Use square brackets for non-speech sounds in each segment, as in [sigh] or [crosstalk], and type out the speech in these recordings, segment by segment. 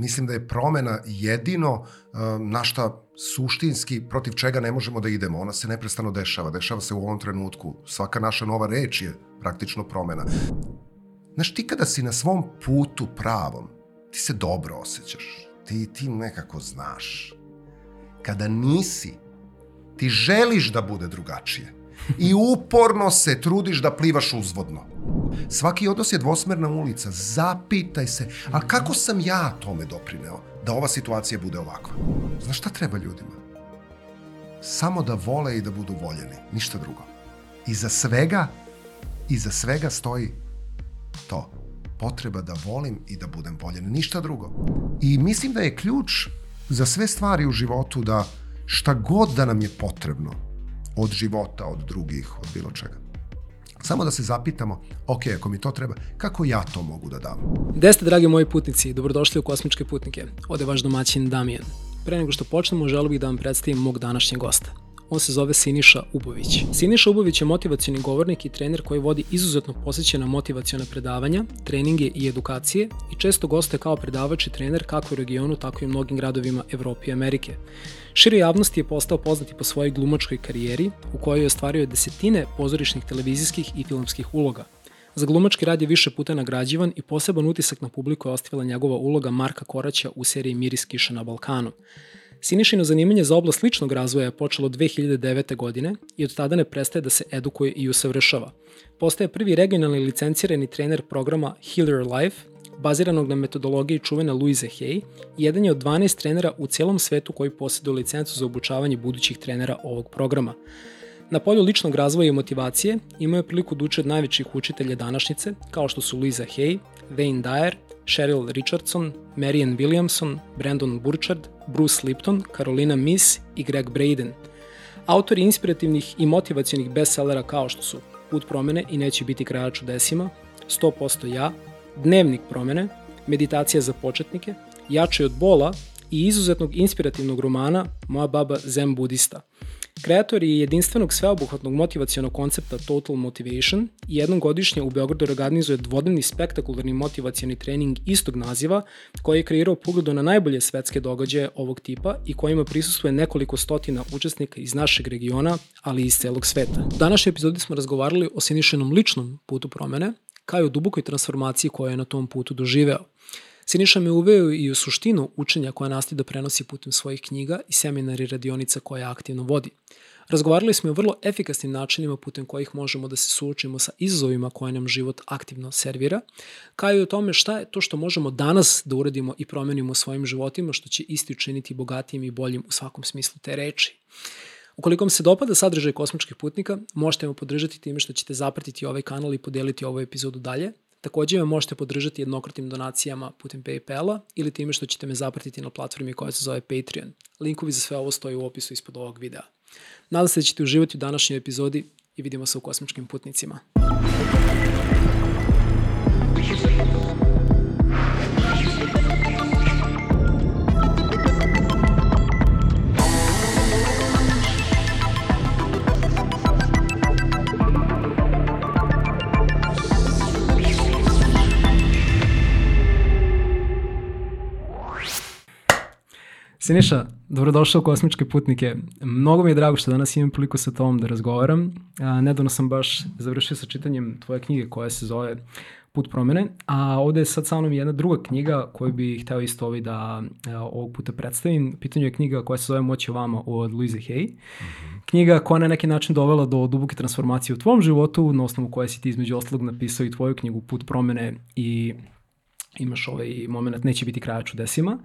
Mislim da je promena jedino uh, na šta suštinski protiv čega ne možemo da idemo. Ona se neprestano dešava. Dešava se u ovom trenutku. Svaka naša nova reč je praktično promena. Znaš, ti kada si na svom putu pravom, ti se dobro osjećaš. Ti, ti nekako znaš. Kada nisi, ti želiš da bude drugačije i uporno se trudiš da plivaš uzvodno. Svaki odnos je dvosmerna ulica. Zapitaj se, a kako sam ja tome doprineo da ova situacija bude ovakva? Znaš šta treba ljudima? Samo da vole i da budu voljeni, ništa drugo. Iza svega, iza svega stoji to. Potreba da volim i da budem voljen, ništa drugo. I mislim da je ključ za sve stvari u životu da šta god da nam je potrebno, od života, od drugih, od bilo čega. Samo da se zapitamo, ok, ako mi to treba, kako ja to mogu da dam? Gde ste, dragi moji putnici? Dobrodošli u Kosmičke putnike. Ode vaš domaćin Damijan. Pre nego što počnemo, želeo bih da vam predstavim mog današnjeg gosta. On se zove Siniša Ubović. Siniša Ubović je motivacioni govornik i trener koji vodi izuzetno posjećena motivaciona predavanja, treninge i edukacije i često goste kao predavač i trener kako u regionu, tako i u mnogim gradovima Evrope i Amerike. Šire javnosti je postao poznati po svojoj glumačkoj karijeri, u kojoj je ostvario desetine pozorišnih televizijskih i filmskih uloga. Za glumački rad je više puta nagrađivan i poseban utisak na publiku je ostavila njegova uloga Marka Koraća u seriji Miris kiša na Balkanu. Sinišino zanimanje za oblast ličnog razvoja je počelo 2009. godine i od tada ne prestaje da se edukuje i usavršava. Postaje prvi regionalni licencirani trener programa Healer Life, baziranog na metodologiji čuvene Louise Hay, jedan je od 12 trenera u celom svetu koji posjeduju licencu za obučavanje budućih trenera ovog programa. Na polju ličnog razvoja i motivacije imaju priliku da uče od najvećih učitelja današnjice, kao što su Louisa Hay, Wayne Dyer, Cheryl Richardson, Marian Williamson, Brandon Burchard, Bruce Lipton, Carolina Miss i Greg Braden. Autori inspirativnih i motivacionih bestsellera kao što su Put promene i neće biti kraja čudesima, 100% ja, Dnevnik promene, Meditacija za početnike, Jače od bola i izuzetnog inspirativnog romana Moja baba Zen budista. Kreator je jedinstvenog sveobuhvatnog motivacijonog koncepta Total Motivation i jednom godišnje u Beogradu organizuje dvodnevni spektakularni motivacioni trening istog naziva koji je kreirao pogledu na najbolje svetske događaje ovog tipa i kojima prisustuje nekoliko stotina učesnika iz našeg regiona, ali i iz celog sveta. U današnjoj epizodi smo razgovarali o Sinišenom ličnom putu promene, kao i o dubokoj transformaciji koja je na tom putu doživeo. Siniša me uveo i u suštinu učenja koja nastaje da prenosi putem svojih knjiga i seminari radionica koje aktivno vodi. Razgovarali smo o vrlo efikasnim načinima putem kojih možemo da se suočimo sa izazovima koje nam život aktivno servira, kao i o tome šta je to što možemo danas da uradimo i promenimo u svojim životima, što će isti učiniti bogatijim i boljim u svakom smislu te reči. Ukoliko vam se dopada sadržaj kosmičkih putnika, možete me podržati time što ćete zapratiti ovaj kanal i podeliti ovu epizodu dalje. Takođe me možete podržati jednokratnim donacijama putem Paypala ili time što ćete me zapratiti na platformi koja se zove Patreon. Linkovi za sve ovo stoje u opisu ispod ovog videa. Nadam se da ćete uživati u današnjoj epizodi i vidimo se u kosmičkim putnicima. Siniša, dobrodošao u Kosmičke putnike. Mnogo mi je drago što danas imam priliku sa tobom da razgovaram. A, nedavno sam baš završio sa čitanjem tvoje knjige koja se zove Put promene, a ovde je sad sa mnom jedna druga knjiga koju bih hteo isto ovaj da a, ovog puta predstavim. Pitanju je knjiga koja se zove Moći o vama od Louise Hay. Mm -hmm. Knjiga koja na neki način dovela do duboke transformacije u tvom životu, na osnovu koje si ti između ostalog napisao i tvoju knjigu Put promene i imaš ovaj moment Neće biti kraja čudesima. Uh,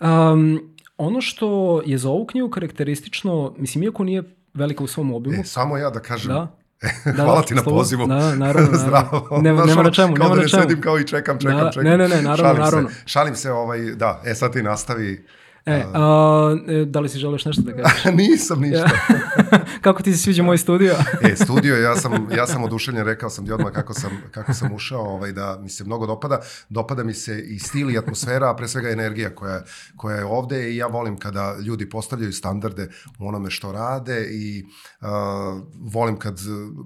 Um, ono što je za ovu knjigu karakteristično, mislim, iako nije velika u svom obimu. E, samo ja da kažem, da. [laughs] Da, Hvala ti na pozivu. Da, naravno, [laughs] naravno. Zdravo. Nema, nema na čemu, nema na čemu. Kao da ne sedim kao i čekam, čekam, da, čekam. Ne, ne, ne, naravno, šalim naravno. Se, šalim se, ovaj, da, e sad ti nastavi. E, a, e, da li si želiš nešto da kažeš? [laughs] Nisam ništa. [laughs] kako ti se sviđa moj studio? [laughs] e, studio, ja sam, ja sam oduševljen, rekao sam ti odmah kako sam, kako sam ušao, ovaj, da mi se mnogo dopada. Dopada mi se i stil i atmosfera, a pre svega energija koja, koja je ovde i ja volim kada ljudi postavljaju standarde u onome što rade i uh, volim kad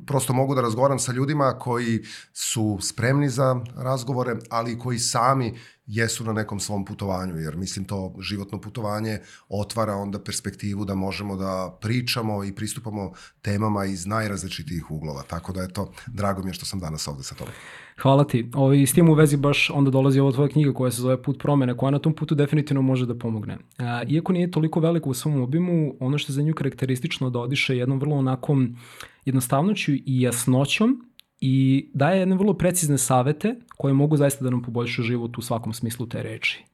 prosto mogu da razgovaram sa ljudima koji su spremni za razgovore, ali koji sami jesu na nekom svom putovanju, jer mislim to životno putovanje otvara onda perspektivu da možemo da pričamo i pristupamo temama iz najrazličitijih uglova. Tako da je to, drago mi je što sam danas ovde sa tobom. Hvala ti. Ovi, s tim u vezi baš onda dolazi ova tvoja knjiga koja se zove Put promene, koja na tom putu definitivno može da pomogne. A, iako nije toliko veliko u svom obimu, ono što je za nju karakteristično da odiše jednom vrlo onakom jednostavnoću i jasnoćom i daje jedne vrlo precizne savete koje mogu zaista da nam poboljšaju život u svakom smislu te reči.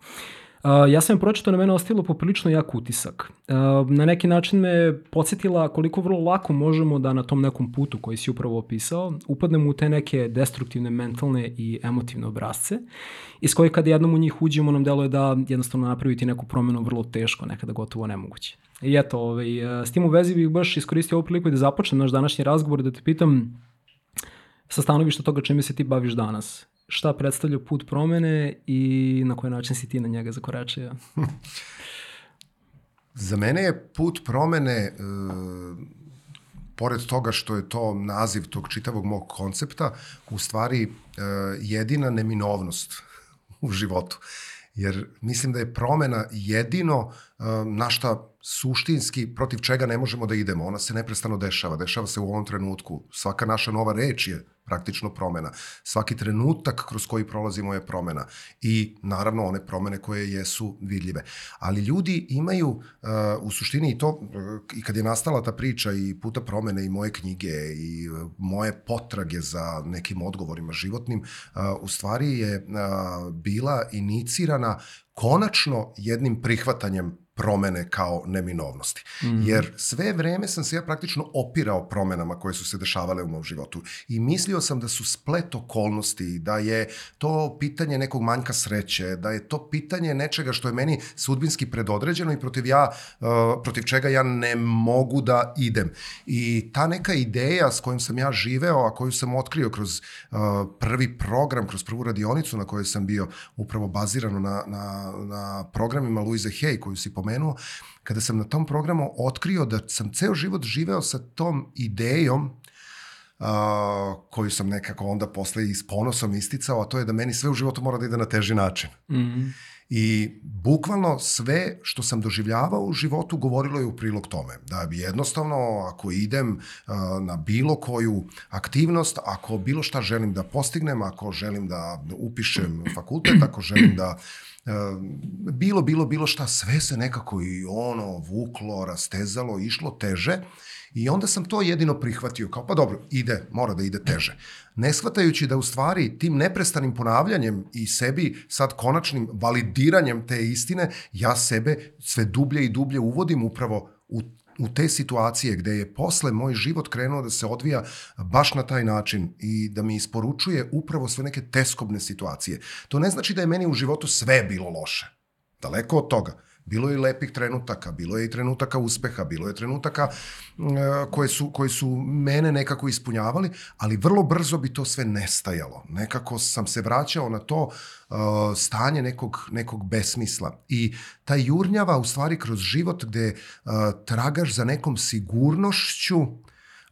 Uh, ja sam je pročito, na mene ostilo poprilično jak utisak. Uh, na neki način me podsjetila koliko vrlo lako možemo da na tom nekom putu koji si upravo opisao upadnemo u te neke destruktivne mentalne i emotivne obrazce iz koje kad jednom u njih uđemo nam deluje da jednostavno napraviti neku promenu vrlo teško, nekada gotovo nemoguće. I eto, ovaj, s tim u vezi bih baš iskoristio ovu priliku da započnem naš današnji razgovor da te pitam sa stanovišta toga čime se ti baviš danas. Šta predstavlja put promene i na koji način si ti na njega zakoračio? [laughs] Za mene je put promene, e, pored toga što je to naziv tog čitavog mog koncepta, u stvari e, jedina neminovnost [laughs] u životu. Jer mislim da je promena jedino e, na šta suštinski protiv čega ne možemo da idemo. Ona se neprestano dešava. Dešava se u ovom trenutku. Svaka naša nova reč je praktično promena. Svaki trenutak kroz koji prolazimo je promena. I naravno one promene koje jesu vidljive. Ali ljudi imaju uh, u suštini i to, uh, i kad je nastala ta priča i puta promene i moje knjige i uh, moje potrage za nekim odgovorima životnim, u stvari je bila inicirana konačno jednim prihvatanjem promene kao neminovnosti. Mm -hmm. Jer sve vreme sam se ja praktično opirao promenama koje su se dešavale u mom životu i mislio sam da su splet okolnosti, da je to pitanje nekog manjka sreće, da je to pitanje nečega što je meni sudbinski predodređeno i protiv, ja, uh, protiv čega ja ne mogu da idem. I ta neka ideja s kojom sam ja živeo, a koju sam otkrio kroz uh, prvi program, kroz prvu radionicu na kojoj sam bio upravo bazirano na, na, na programima Louise Hay koju si pomenuo pomenuo, kada sam na tom programu otkrio da sam ceo život živeo sa tom idejom Uh, koju sam nekako onda posle i s ponosom isticao, a to je da meni sve u životu mora da ide na teži način. Mm -hmm. I bukvalno sve što sam doživljavao u životu govorilo je u prilog tome. Da bi jednostavno, ako idem uh, na bilo koju aktivnost, ako bilo šta želim da postignem, ako želim da upišem fakultet, ako želim da uh, bilo, bilo, bilo šta, sve se nekako i ono vuklo, rastezalo, išlo teže i onda sam to jedino prihvatio kao pa dobro, ide, mora da ide teže. Ne shvatajući da u stvari tim neprestanim ponavljanjem i sebi sad konačnim validiranjem te istine, ja sebe sve dublje i dublje uvodim upravo u u te situacije gde je posle moj život krenuo da se odvija baš na taj način i da mi isporučuje upravo sve neke teskobne situacije. To ne znači da je meni u životu sve bilo loše. Daleko od toga. Bilo je i lepih trenutaka, bilo je i trenutaka uspeha, bilo je trenutaka uh, koje su, koji su mene nekako ispunjavali, ali vrlo brzo bi to sve nestajalo. Nekako sam se vraćao na to uh, stanje nekog, nekog besmisla. I ta jurnjava u stvari kroz život gde uh, tragaš za nekom sigurnošću,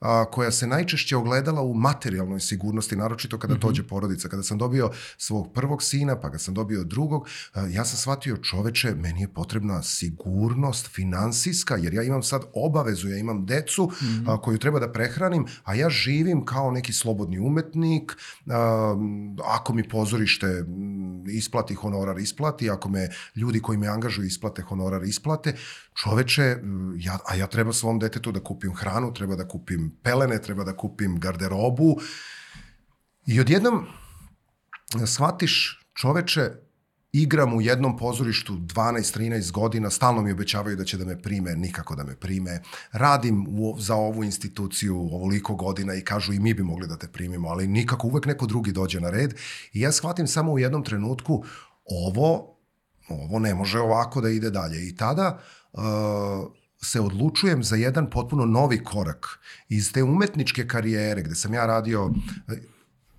a, koja se najčešće ogledala u materijalnoj sigurnosti, naročito kada mm -hmm. dođe porodica. Kada sam dobio svog prvog sina, pa ga sam dobio drugog, a, ja sam shvatio čoveče, meni je potrebna sigurnost finansijska, jer ja imam sad obavezu, ja imam decu mm -hmm. a, koju treba da prehranim, a ja živim kao neki slobodni umetnik, a, ako mi pozorište isplati honorar, isplati, ako me ljudi koji me angažuju isplate honorar, isplate, čoveče, ja, a ja treba svom detetu da kupim hranu, treba da kupim pelene, treba da kupim garderobu. I odjednom shvatiš čoveče, igram u jednom pozorištu 12-13 godina, stalno mi obećavaju da će da me prime, nikako da me prime. Radim u, za ovu instituciju ovoliko godina i kažu i mi bi mogli da te primimo, ali nikako, uvek neko drugi dođe na red. I ja shvatim samo u jednom trenutku, ovo, ovo ne može ovako da ide dalje. I tada uh, se odlučujem za jedan potpuno novi korak iz te umetničke karijere gde sam ja radio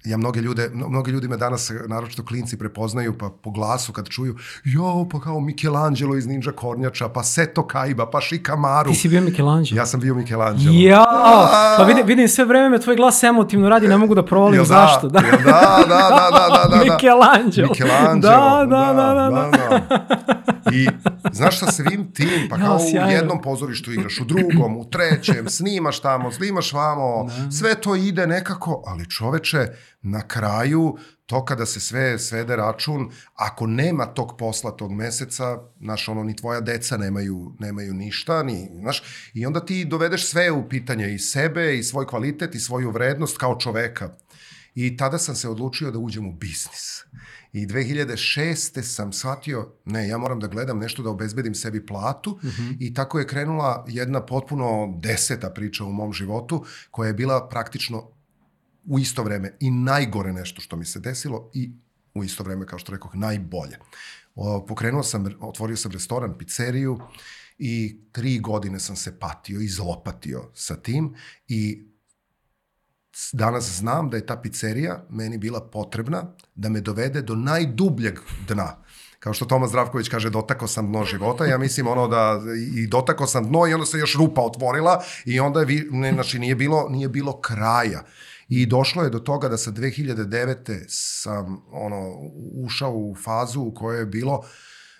ja mnoge ljude, mnogi ljudi me danas, naročito klinci, prepoznaju pa po glasu kad čuju, jo, pa kao Michelangelo iz Ninja Kornjača, pa Seto Kaiba, pa Shikamaru. Ti si bio Michelangelo? Ja sam bio Michelangelo. Ja, pa vidim, vidim sve vreme me tvoj glas emotivno radi, ne mogu da provalim Jel zašto. Da, da, da, da, da, da, da. [laughs] Michelangelo. Michelangelo. Da, da, da, da, da. da. I znaš sa svim tim, pa [laughs] Ja, kao u sjajno. jednom pozorištu igraš, u drugom, u trećem, snimaš tamo, snimaš vamo, sve to ide nekako, ali čoveče, na kraju, to kada se sve svede račun, ako nema tog posla tog meseca, znaš, ono, ni tvoja deca nemaju, nemaju ništa, ni, znaš, i onda ti dovedeš sve u pitanje, i sebe, i svoj kvalitet, i svoju vrednost kao čoveka. I tada sam se odlučio da uđem u biznis. I 2006. sam shvatio, ne, ja moram da gledam nešto da obezbedim sebi platu i tako je krenula jedna potpuno deseta priča u mom životu koja je bila praktično u isto vreme i najgore nešto što mi se desilo i u isto vreme, kao što rekoh, najbolje. O, pokrenuo sam, otvorio sam restoran, pizzeriju i tri godine sam se patio i zlopatio sa tim i danas znam da je ta pizzerija meni bila potrebna da me dovede do najdubljeg dna. Kao što Tomas Zdravković kaže, dotako sam dno života, ja mislim ono da i dotako sam dno i onda se još rupa otvorila i onda je, vi- ne, znači nije bilo, nije bilo kraja. I došlo je do toga da sa 2009. sam ono, ušao u fazu u kojoj je bilo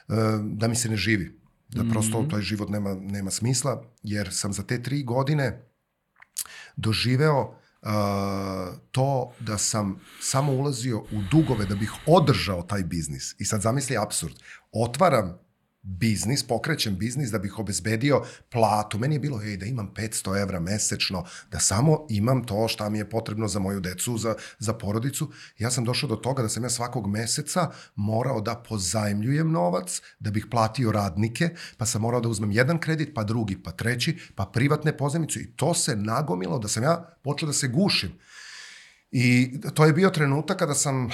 e, da mi se ne živi. Da prosto taj život nema, nema smisla, jer sam za te tri godine doživeo to da sam samo ulazio u dugove da bih održao taj biznis. I sad zamisli absurd. Otvaram biznis, pokrećem biznis da bih obezbedio platu. Meni je bilo, ej, da imam 500 evra mesečno, da samo imam to šta mi je potrebno za moju decu, za, za porodicu. Ja sam došao do toga da sam ja svakog meseca morao da pozajmljujem novac, da bih platio radnike, pa sam morao da uzmem jedan kredit, pa drugi, pa treći, pa privatne pozajmice i to se nagomilo da sam ja počeo da se gušim. I to je bio trenutak kada sam, uh,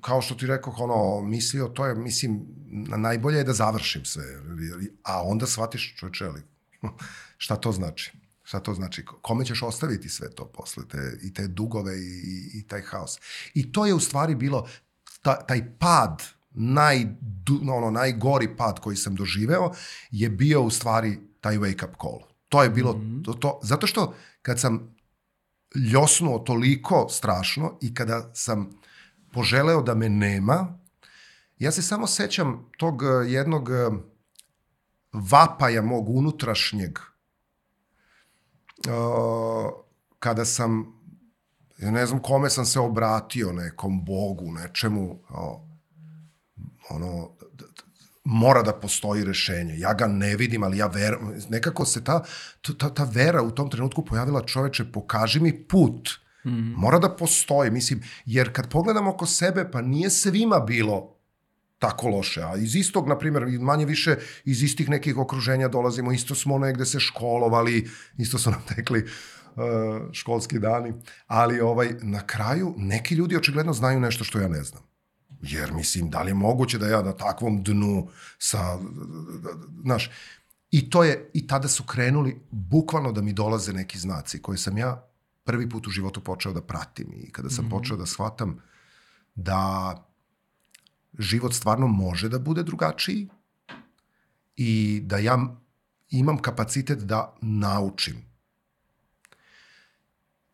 kao što ti rekao, ono, mislio, to je, mislim, na- najbolje je da završim sve. A onda shvatiš, čoveče, ali, [laughs] šta to znači? Šta to znači? Kome ćeš ostaviti sve to posle, te, i te dugove i, i, i taj haos? I to je u stvari bilo, ta, taj pad, naj, ono, najgori pad koji sam doživeo, je bio u stvari taj wake up call. To je bilo, to, to, zato što kad sam ljosnuo toliko strašno i kada sam poželeo da me nema, ja se samo sećam tog eh, jednog eh, vapaja mog unutrašnjeg uh, kada sam ja ne znam kome sam se obratio, nekom bogu, nečemu, ono, mora da postoji rešenje. Ja ga ne vidim, ali ja verujem. Nekako se ta, ta, ta vera u tom trenutku pojavila čoveče, pokaži mi put. Mora da postoji, mislim, jer kad pogledamo oko sebe, pa nije svima bilo tako loše. A iz istog, na primjer, manje više iz istih nekih okruženja dolazimo, isto smo negde se školovali, isto su nam [laughs] tekli uh, školski dani, ali ovaj, na kraju neki ljudi očigledno znaju nešto što ja ne znam. Jer, mislim, da li je moguće da ja na takvom dnu sa, znaš, i to je, i tada su krenuli bukvalno da mi dolaze neki znaci koje sam ja prvi put u životu počeo da pratim i kada sam mm -hmm. počeo da shvatam da život stvarno može da bude drugačiji i da ja imam kapacitet da naučim.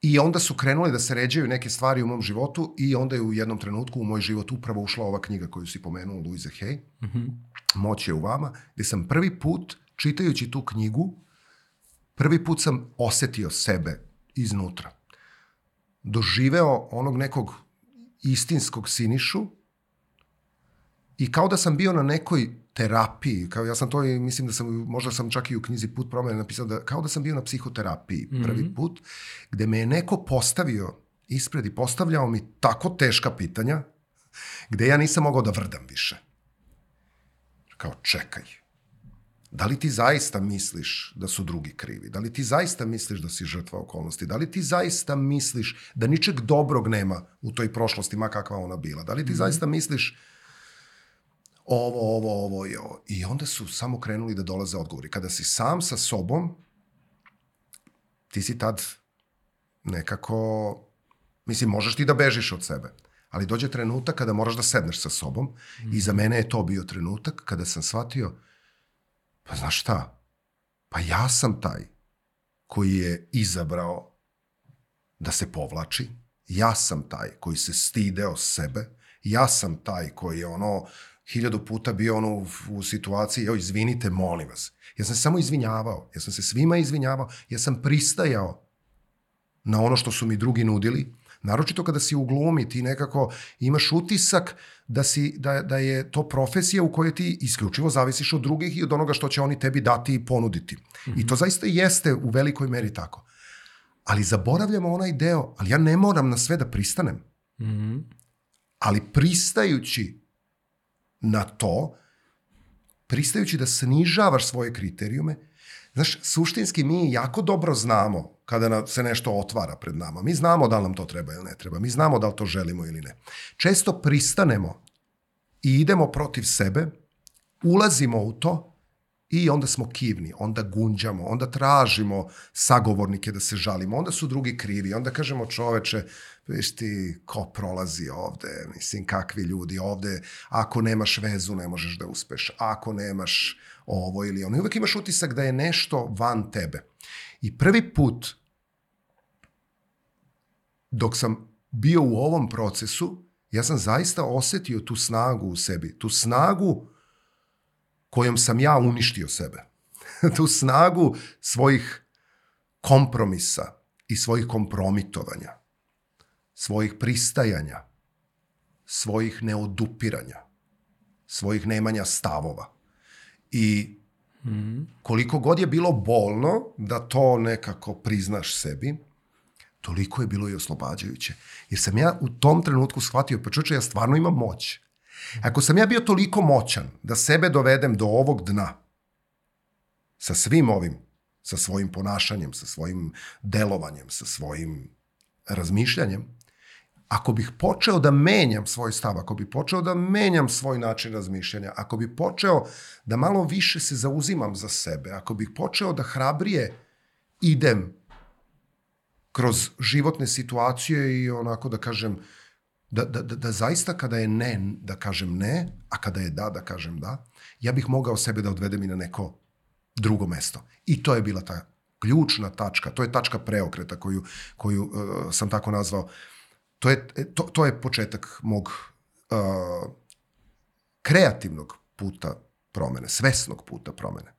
I onda su krenuli da se ređaju neke stvari u mom životu i onda je u jednom trenutku u moj život upravo ušla ova knjiga koju si pomenuo, Louise Hay, mm -hmm. Moć je u vama, gde sam prvi put, čitajući tu knjigu, prvi put sam osetio sebe iznutra. Doživeo onog nekog istinskog sinišu i kao da sam bio na nekoj terapiji, kao ja sam to i mislim da sam, možda sam čak i u knjizi Put promene napisao da kao da sam bio na psihoterapiji mm -hmm. prvi put, gde me je neko postavio ispred i postavljao mi tako teška pitanja, gde ja nisam mogao da vrdam više. Kao čekaj, da li ti zaista misliš da su drugi krivi? Da li ti zaista misliš da si žrtva okolnosti? Da li ti zaista misliš da ničeg dobrog nema u toj prošlosti, ma kakva ona bila? Da li ti mm -hmm. zaista misliš ovo, ovo, ovo i ovo. I onda su samo krenuli da dolaze odgovori. Kada si sam sa sobom, ti si tad nekako Mislim, možeš ti da bežiš od sebe, ali dođe trenutak kada moraš da sedneš sa sobom mm. i za mene je to bio trenutak kada sam shvatio, pa znaš šta, pa ja sam taj koji je izabrao da se povlači, ja sam taj koji se stideo sebe, ja sam taj koji je ono hiljadu puta bio ono u, u situaciji, joj, izvinite, molim vas. Ja sam samo izvinjavao, ja sam se svima izvinjavao, ja sam pristajao na ono što su mi drugi nudili, naročito kada si u glumi, ti nekako imaš utisak da, si, da, da je to profesija u kojoj ti isključivo zavisiš od drugih i od onoga što će oni tebi dati i ponuditi. Mm -hmm. I to zaista jeste u velikoj meri tako. Ali zaboravljamo onaj deo, ali ja ne moram na sve da pristanem. Mm -hmm. Ali pristajući na to, pristajući da snižavaš svoje kriterijume, znaš, suštinski mi jako dobro znamo kada se nešto otvara pred nama. Mi znamo da li nam to treba ili ne treba. Mi znamo da li to želimo ili ne. Često pristanemo i idemo protiv sebe, ulazimo u to I onda smo kivni, onda gunđamo, onda tražimo sagovornike da se žalimo, onda su drugi krivi, onda kažemo čoveče, viš ti ko prolazi ovde, mislim kakvi ljudi ovde, ako nemaš vezu ne možeš da uspeš, ako nemaš ovo ili ono. I uvek imaš utisak da je nešto van tebe. I prvi put dok sam bio u ovom procesu, ja sam zaista osetio tu snagu u sebi, tu snagu kojom sam ja uništio sebe. [laughs] tu snagu svojih kompromisa i svojih kompromitovanja, svojih pristajanja, svojih neodupiranja, svojih nemanja stavova. I koliko god je bilo bolno da to nekako priznaš sebi, toliko je bilo i oslobađajuće. Jer sam ja u tom trenutku shvatio, pa čuče, ja stvarno imam moć. Ako sam ja bio toliko moćan da sebe dovedem do ovog dna, sa svim ovim, sa svojim ponašanjem, sa svojim delovanjem, sa svojim razmišljanjem, ako bih počeo da menjam svoj stav, ako bih počeo da menjam svoj način razmišljanja, ako bih počeo da malo više se zauzimam za sebe, ako bih počeo da hrabrije idem kroz životne situacije i onako da kažem, da, da, da, da zaista kada je ne, da kažem ne, a kada je da, da kažem da, ja bih mogao sebe da odvedem i na neko drugo mesto. I to je bila ta ključna tačka, to je tačka preokreta koju, koju uh, sam tako nazvao. To je, to, to je početak mog uh, kreativnog puta promene, svesnog puta promene.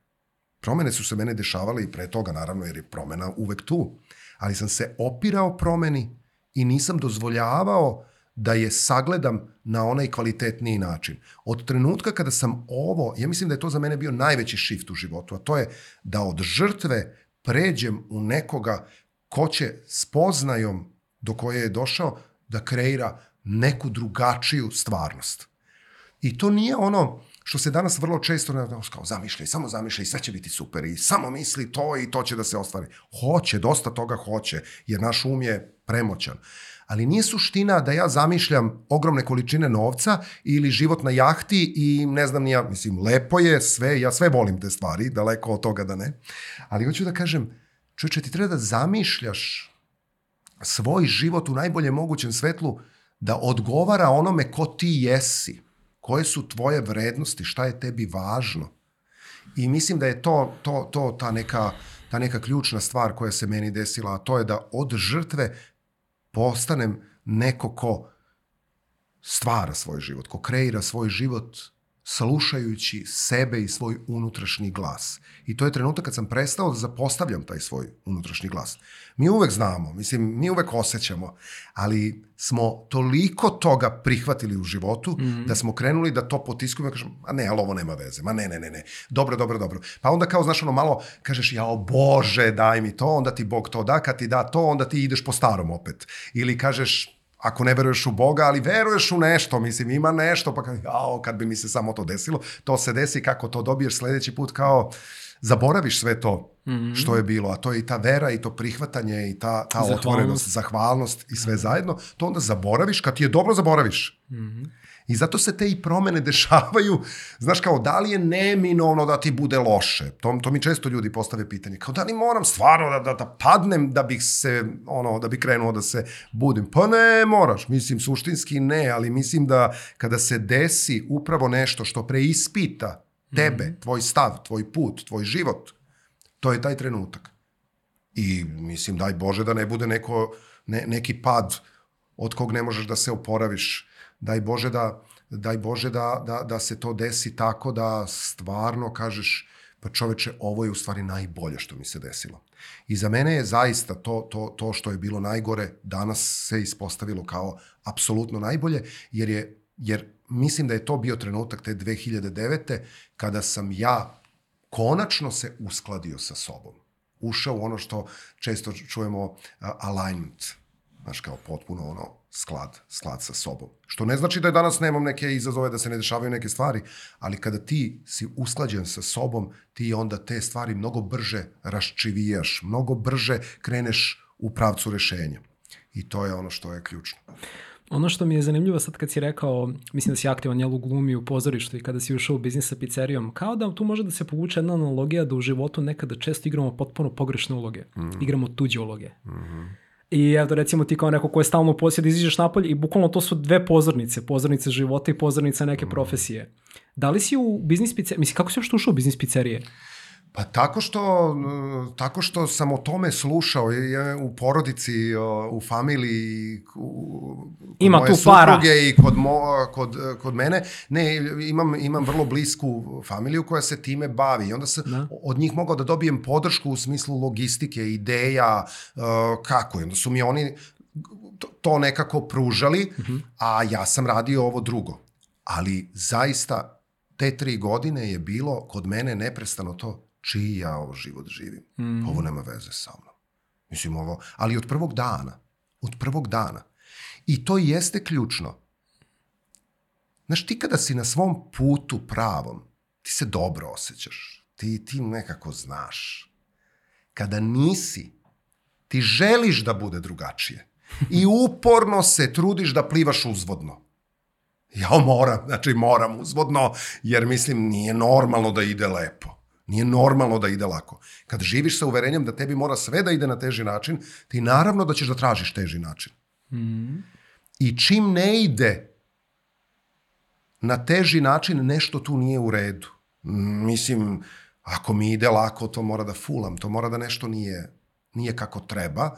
Promene su se mene dešavale i pre toga, naravno, jer je promena uvek tu. Ali sam se opirao promeni i nisam dozvoljavao da je sagledam na onaj kvalitetniji način. Od trenutka kada sam ovo, ja mislim da je to za mene bio najveći shift u životu, a to je da od žrtve pređem u nekoga ko će spoznajom do koje je došao da kreira neku drugačiju stvarnost. I to nije ono što se danas vrlo često kao zamišljaj, samo zamišljaj, sve će biti super i samo misli to i to će da se ostvari. Hoće, dosta toga hoće, jer naš um je premoćan ali nije suština da ja zamišljam ogromne količine novca ili život na jahti i ne znam ni ja, mislim, lepo je sve, ja sve volim te stvari, daleko od toga da ne, ali hoću da kažem, čovječe, ti treba da zamišljaš svoj život u najboljem mogućem svetlu da odgovara onome ko ti jesi, koje su tvoje vrednosti, šta je tebi važno. I mislim da je to, to, to ta, neka, ta neka ključna stvar koja se meni desila, a to je da od žrtve postanem neko ko stvara svoj život, ko kreira svoj život slušajući sebe i svoj unutrašnji glas. I to je trenutak kad sam prestao da zapostavljam taj svoj unutrašnji glas. Mi uvek znamo, mislim, mi uvek osjećamo, ali smo toliko toga prihvatili u životu mm -hmm. da smo krenuli da to potiskujemo i kažemo, a ne, ali ovo nema veze, ma ne, ne, ne, ne, dobro, dobro, dobro. Pa onda kao, znaš, ono malo kažeš, jao Bože, daj mi to, onda ti Bog to da, kad ti da to, onda ti ideš po starom opet. Ili kažeš, ako ne veruješ u Boga, ali veruješ u nešto, mislim, ima nešto, pa kad, jao, kad bi mi se samo to desilo, to se desi, kako to dobiješ sledeći put, kao, zaboraviš sve to mm -hmm. što je bilo, a to je i ta vera i to prihvatanje i ta, ta otvorenost, zahvalnost i sve zajedno, to onda zaboraviš, kad ti je dobro zaboraviš. Mm -hmm. I zato se te i promene dešavaju, znaš kao, da li je neminovno da ti bude loše? To, to mi često ljudi postave pitanje, kao da li moram stvarno da, da, da padnem da bih se, ono, da bih krenuo da se budim? Pa ne moraš, mislim, suštinski ne, ali mislim da kada se desi upravo nešto što preispita tebe, mm. tvoj stav, tvoj put, tvoj život, to je taj trenutak. I mislim, daj Bože da ne bude neko, ne, neki pad od kog ne možeš da se oporaviš. Daj Bože da, daj Bože da, da, da se to desi tako da stvarno kažeš pa čoveče, ovo je u stvari najbolje što mi se desilo. I za mene je zaista to, to, to što je bilo najgore danas se ispostavilo kao apsolutno najbolje, jer je jer mislim da je to bio trenutak te 2009. kada sam ja konačno se uskladio sa sobom. Ušao u ono što često čujemo uh, alignment, znaš kao potpuno ono sklad, sklad sa sobom. Što ne znači da je danas nemam neke izazove, da se ne dešavaju neke stvari, ali kada ti si usklađen sa sobom, ti onda te stvari mnogo brže raščivijaš, mnogo brže kreneš u pravcu rešenja. I to je ono što je ključno. Ono što mi je zanimljivo sad kad si rekao, mislim da si aktivan jel u glumi u pozorištu i kada si ušao u biznis sa pizzerijom, kao da tu može da se povuče jedna analogija da u životu nekada često igramo potpuno pogrešne uloge. Mm. Igramo tuđe uloge. Mm -hmm. I evo recimo ti kao neko ko je stalno u posjedu iziđeš napolje i bukvalno to su dve pozornice, pozornice života i pozornice neke mm. profesije. Da li si u biznis pizzerije, mislim kako si još ušao u biznis pizzerije? Pa tako što, tako što sam o tome slušao je, u porodici, u familiji, u, Ima moje tu para. i kod, mo, kod, kod mene. Ne, imam, imam vrlo blisku familiju koja se time bavi i onda sam da. od njih mogao da dobijem podršku u smislu logistike, ideja, kako. I onda su mi oni to nekako pružali, uh mhm. -huh. a ja sam radio ovo drugo. Ali zaista te tri godine je bilo kod mene neprestano to čiji ja ovo život živim. Mm. Ovo nema veze sa mnom. Mislim ovo, ali od prvog dana, od prvog dana. I to jeste ključno. Znaš, ti kada si na svom putu pravom, ti se dobro osjećaš. Ti, ti nekako znaš. Kada nisi, ti želiš da bude drugačije. I uporno se trudiš da plivaš uzvodno. Ja moram, znači moram uzvodno, jer mislim nije normalno da ide lepo. Nije normalno da ide lako. Kad živiš sa uverenjem da tebi mora sve da ide na teži način, ti naravno da ćeš da tražiš teži način. Mm. I čim ne ide na teži način, nešto tu nije u redu. Mislim, ako mi ide lako, to mora da fulam, to mora da nešto nije, nije kako treba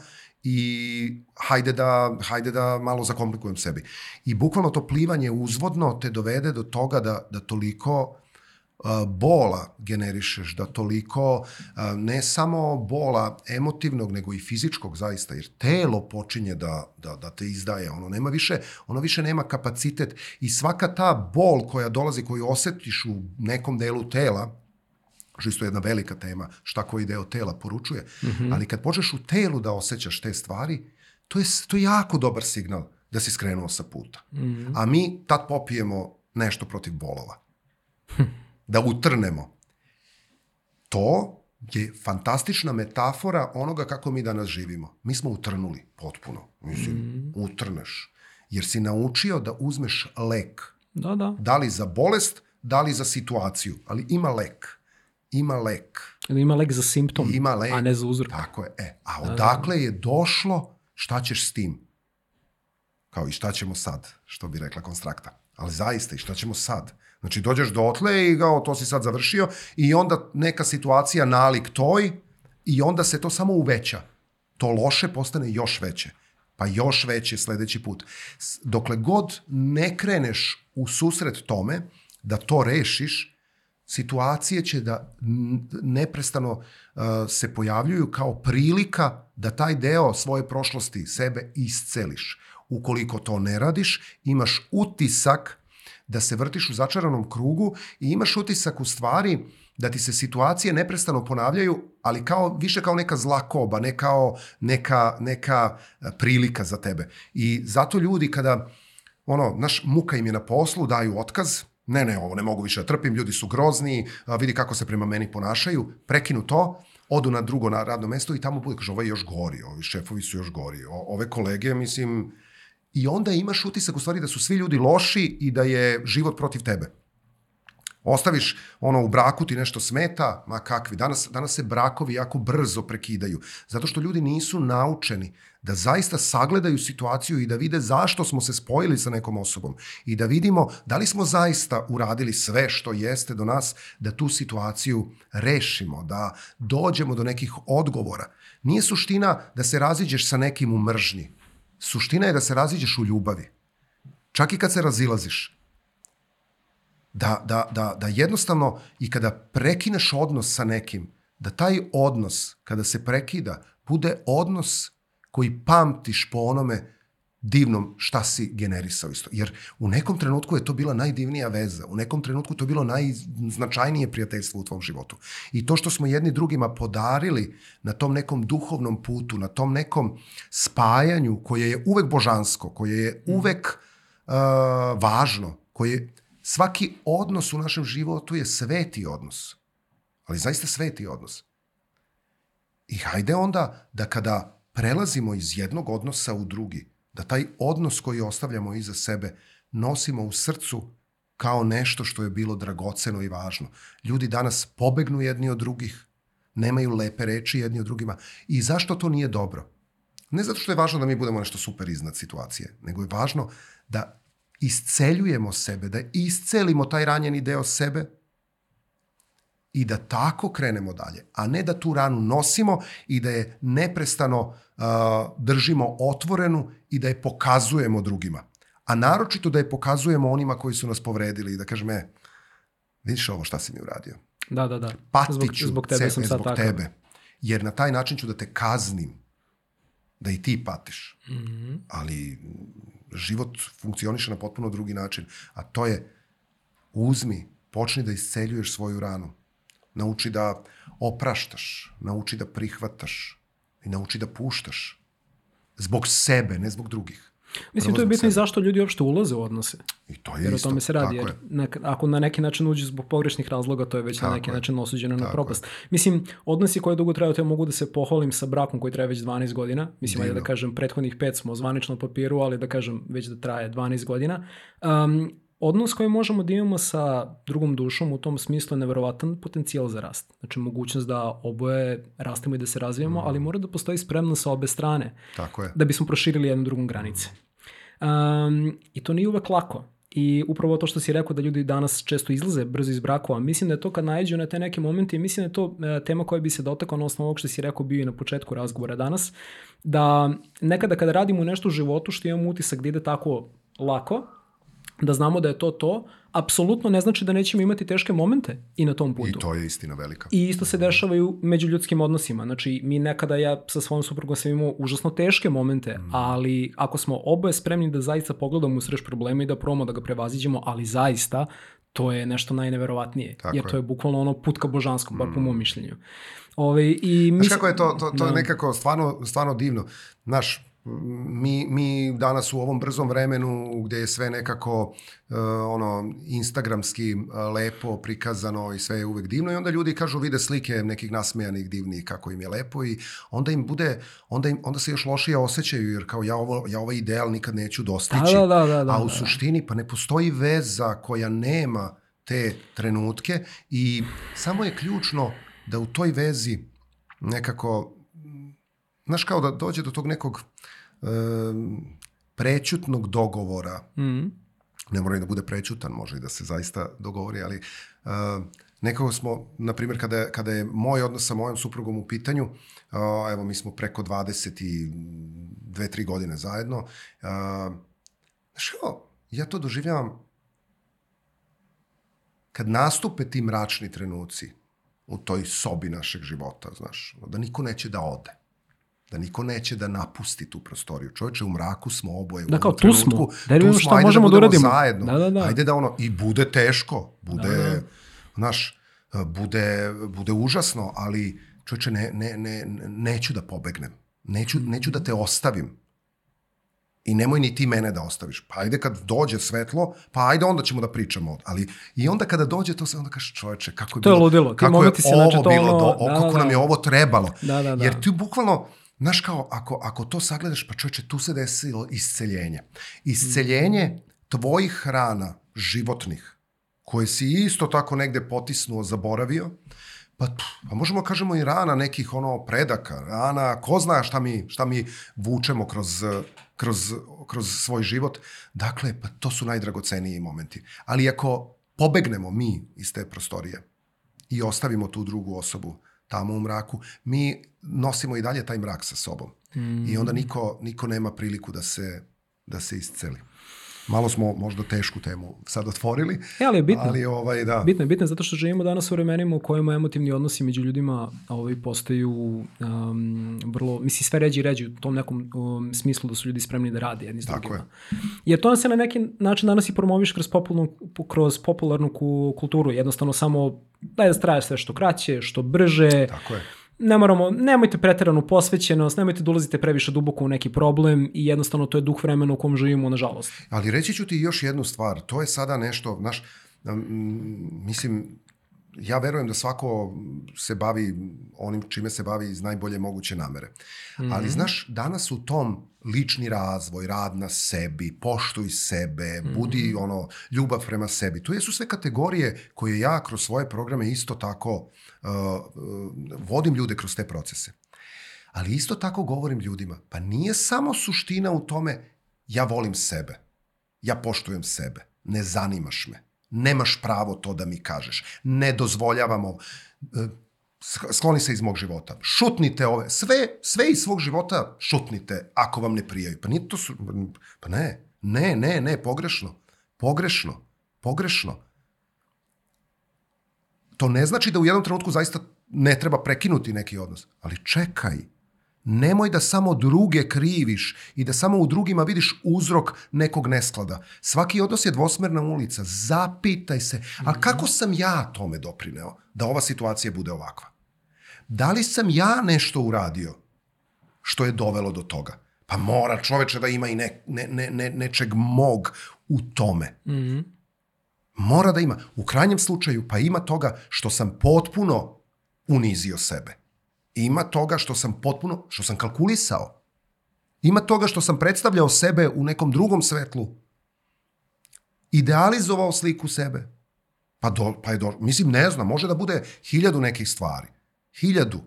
i hajde da, hajde da malo zakomplikujem sebi. I bukvalno to plivanje uzvodno te dovede do toga da, da toliko bola generišeš, da toliko ne samo bola emotivnog, nego i fizičkog zaista, jer telo počinje da, da, da te izdaje, ono nema više, ono više nema kapacitet i svaka ta bol koja dolazi, koju osetiš u nekom delu tela, što isto je jedna velika tema, šta koji deo tela poručuje, mm -hmm. ali kad počneš u telu da osjećaš te stvari, to je, to je jako dobar signal da si skrenuo sa puta. Mm -hmm. A mi tad popijemo nešto protiv bolova. [laughs] da utrnemo. To je fantastična metafora onoga kako mi danas živimo. Mi smo utrnuli potpuno. Mislim, mm. utrneš. Jer si naučio da uzmeš lek. Da, da. Da li za bolest, da li za situaciju. Ali ima lek. Ima lek. Ili ima lek za simptom, ima lek. a ne za uzrok. Tako je. E, a da, da. odakle je došlo, šta ćeš s tim? Kao i šta ćemo sad, što bi rekla konstrakta. Ali zaista, i šta ćemo sad? Znači, dođeš do otle i kao, to si sad završio i onda neka situacija nalik toj i onda se to samo uveća. To loše postane još veće. Pa još veće sledeći put. Dokle god ne kreneš u susret tome da to rešiš, situacije će da neprestano uh, se pojavljuju kao prilika da taj deo svoje prošlosti sebe isceliš. Ukoliko to ne radiš, imaš utisak da se vrtiš u začaranom krugu i imaš utisak u stvari da ti se situacije neprestano ponavljaju, ali kao više kao neka zla koba, ne kao neka, neka e, prilika za tebe. I zato ljudi kada ono, naš muka im je na poslu, daju otkaz, ne, ne, ovo ne mogu više da trpim, ljudi su grozni, vidi kako se prema meni ponašaju, prekinu to, odu na drugo na radno mesto i tamo bude, kaže, ovo je još gori, ovi šefovi su još gori, o, ove kolege, mislim, i onda imaš utisak u stvari da su svi ljudi loši i da je život protiv tebe. Ostaviš ono u braku ti nešto smeta, ma kakvi. Danas, danas se brakovi jako brzo prekidaju. Zato što ljudi nisu naučeni da zaista sagledaju situaciju i da vide zašto smo se spojili sa nekom osobom i da vidimo da li smo zaista uradili sve što jeste do nas da tu situaciju rešimo, da dođemo do nekih odgovora. Nije suština da se raziđeš sa nekim u mržnji. Suština je da se raziđeš u ljubavi. Čak i kad se razilaziš da, da, da, da jednostavno i kada prekineš odnos sa nekim, da taj odnos, kada se prekida, bude odnos koji pamtiš po onome divnom šta si generisao isto. Jer u nekom trenutku je to bila najdivnija veza, u nekom trenutku to je bilo najznačajnije prijateljstvo u tvom životu. I to što smo jedni drugima podarili na tom nekom duhovnom putu, na tom nekom spajanju koje je uvek božansko, koje je uvek uh, važno, koje Svaki odnos u našem životu je sveti odnos. Ali zaista sveti odnos. I hajde onda da kada prelazimo iz jednog odnosa u drugi, da taj odnos koji ostavljamo iza sebe nosimo u srcu kao nešto što je bilo dragoceno i važno. Ljudi danas pobegnu jedni od drugih, nemaju lepe reči jedni od drugima. I zašto to nije dobro? Ne zato što je važno da mi budemo nešto super iznad situacije, nego je važno da isceljujemo sebe, da iscelimo taj ranjeni deo sebe i da tako krenemo dalje, a ne da tu ranu nosimo i da je neprestano uh, držimo otvorenu i da je pokazujemo drugima. A naročito da je pokazujemo onima koji su nas povredili i da kažem, e, vidiš ovo šta si mi uradio. Da, da, da. Patiću zbog, zbog tebe, sam sad zbog tebe. Jer na taj način ću da te kaznim. Da i ti patiš. Mm -hmm. Ali život funkcioniše na potpuno drugi način, a to je uzmi, počni da isceljuješ svoju ranu. Nauči da opraštaš, nauči da prihvataš i nauči da puštaš. Zbog sebe, ne zbog drugih. Mislim, Prvo to je bitno i zašto ljudi uopšte ulaze u odnose. I to je jer isto. o tome se radi. Jer nek, ako na neki način uđe zbog pogrešnih razloga, to je već tako na neki je. način osuđeno tako na propast. Je. Mislim, odnosi koje dugo traju, to ja mogu da se pohvalim sa brakom koji traje već 12 godina. Mislim, ajde da kažem, prethodnih pet smo zvanično papiru, ali da kažem, već da traje 12 godina. Um, odnos koji možemo da imamo sa drugom dušom u tom smislu je neverovatan potencijal za rast. Znači mogućnost da oboje rastemo i da se razvijemo, mm. ali mora da postoji spremno sa obe strane. Tako je. Da bismo proširili jednu drugom granice. Um, I to nije uvek lako. I upravo to što si rekao da ljudi danas često izlaze brzo iz brakova, mislim da je to kad najđu na te neke momente i mislim da je to e, tema koja bi se dotakao na osnovu ovog što si rekao bio i na početku razgovora danas, da nekada kada radimo nešto u životu što imamo utisak da ide tako lako, da znamo da je to to, apsolutno ne znači da nećemo imati teške momente i na tom putu. I to je istina velika. I isto se dešava i u međuljudskim odnosima. Znači, mi nekada, ja sa svojom suprugom sam imao užasno teške momente, mm. ali ako smo oboje spremni da zaista pogledamo u srž problema i da probamo da ga prevaziđemo, ali zaista, to je nešto najneverovatnije. Tako jer je. to je bukvalno ono put ka božanskom, mm. bar po mom mišljenju. Ove, i mi... Znaš kako je to, to, to da. je nekako stvarno, stvarno divno. Znaš, mi, mi danas u ovom brzom vremenu gde je sve nekako uh, ono instagramski uh, lepo prikazano i sve je uvek divno i onda ljudi kažu vide slike nekih nasmejanih divnih kako im je lepo i onda im bude onda im onda se još lošije osjećaju jer kao ja ovo ja ovaj ideal nikad neću dostići. Da, da, da, da, a u suštini pa ne postoji veza koja nema te trenutke i samo je ključno da u toj vezi nekako znaš kao da dođe do tog nekog prećutnog dogovora. Mm. Ne mora i da bude prećutan, može i da se zaista dogovori, ali uh, nekako smo, na primjer, kada, kada je moj odnos sa mojom suprugom u pitanju, uh, evo mi smo preko 22-3 godine zajedno, uh, znaš ja to doživljavam kad nastupe ti mračni trenuci u toj sobi našeg života, znaš, da niko neće da ode da niko neće da napusti tu prostoriju. Čovječe, u mraku smo oboje. Da, kao tu smo. Da tu smo, šta ajde možemo da, da uradimo. zajedno. Da, da, da. Ajde da ono, i bude teško, bude, da, da. znaš, bude, bude užasno, ali čovječe, ne, ne, ne, neću da pobegnem. Neću, neću da te ostavim. I nemoj ni ti mene da ostaviš. Pa ajde kad dođe svetlo, pa ajde onda ćemo da pričamo. Ali i onda kada dođe to se onda kaže čoveče kako je to bilo, je ludilo. kako je ovo bilo, do, da, kako da, nam je ovo trebalo. Da, da, da. Jer ti bukvalno Znaš kao, ako, ako to sagledaš, pa čovječe, tu se desilo isceljenje. Isceljenje tvojih hrana, životnih, koje si isto tako negde potisnuo, zaboravio, pa, pa možemo da kažemo i rana nekih ono predaka, rana, ko zna šta mi, šta mi vučemo kroz, kroz, kroz svoj život. Dakle, pa to su najdragoceniji momenti. Ali ako pobegnemo mi iz te prostorije i ostavimo tu drugu osobu tamo u mraku, mi nosimo i dalje taj mrak sa sobom. Mm. I onda niko, niko nema priliku da se, da se isceli. Malo smo možda tešku temu sad otvorili. E, ali je bitno. Ali ovaj, da. Bitno je, bitno je zato što živimo danas u vremenima u kojima emotivni odnosi među ljudima ovaj, postaju um, vrlo, misli, sve ređi i ređi u tom nekom um, smislu da su ljudi spremni da rade jedni s Tako drugima. je. Jer to se na neki način danas i promoviš kroz popularnu, kroz popularnu kulturu. Jednostavno samo daj da traje sve što kraće, što brže. Tako je ne moramo, nemojte preteranu posvećenost, nemojte da ulazite previše duboko u neki problem i jednostavno to je duh vremena u kom živimo, nažalost. Ali reći ću ti još jednu stvar, to je sada nešto, znaš, mislim, ja verujem da svako se bavi onim čime se bavi iz najbolje moguće namere. Mm -hmm. Ali znaš, danas u tom lični razvoj, rad na sebi, poštuj sebe, mm -hmm. budi ono, ljubav prema sebi. To jesu sve kategorije koje ja kroz svoje programe isto tako uh, uh, vodim ljude kroz te procese. Ali isto tako govorim ljudima, pa nije samo suština u tome ja volim sebe, ja poštujem sebe, ne zanimaš me Nemaš pravo to da mi kažeš. Ne dozvoljavamo. Skloni se iz mog života. Šutnite ove. Sve, sve iz svog života šutnite ako vam ne prijaju. Pa nije to su... Pa ne. Ne, ne, ne. Pogrešno. Pogrešno. Pogrešno. To ne znači da u jednom trenutku zaista ne treba prekinuti neki odnos. Ali čekaj. Nemoj da samo druge kriviš i da samo u drugima vidiš uzrok nekog nesklada. Svaki odnos je dvosmerna ulica. Zapitaj se, a mhm. kako sam ja tome doprineo da ova situacija bude ovakva? Da li sam ja nešto uradio što je dovelo do toga? Pa mora čoveče da ima i ne, ne, ne, ne, nečeg mog u tome. Mm -hmm. Mora da ima. U krajnjem slučaju pa ima toga što sam potpuno unizio sebe. Ima toga što sam potpuno, što sam kalkulisao. Ima toga što sam predstavljao sebe u nekom drugom svetlu. Idealizovao sliku sebe. Pa, do, pa je do, mislim, ne znam, može da bude hiljadu nekih stvari. Hiljadu.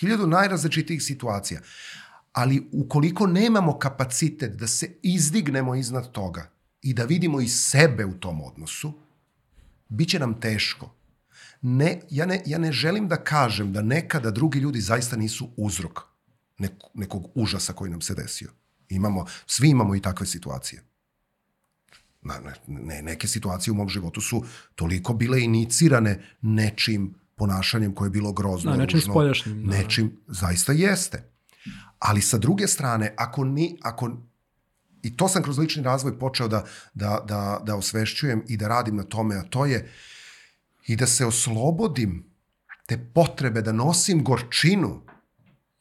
Hiljadu najrazličitijih situacija. Ali ukoliko nemamo kapacitet da se izdignemo iznad toga i da vidimo i sebe u tom odnosu, bit će nam teško ne, ja, ne, ja ne želim da kažem da nekada drugi ljudi zaista nisu uzrok nek, nekog užasa koji nam se desio. Imamo, svi imamo i takve situacije. Na, ne, neke situacije u mom životu su toliko bile inicirane nečim ponašanjem koje je bilo grozno. Da, nečim spoljašnjim. Da. Nečim, zaista jeste. Ali sa druge strane, ako ni, ako, i to sam kroz lični razvoj počeo da, da, da, da osvešćujem i da radim na tome, a to je i da se oslobodim te potrebe da nosim gorčinu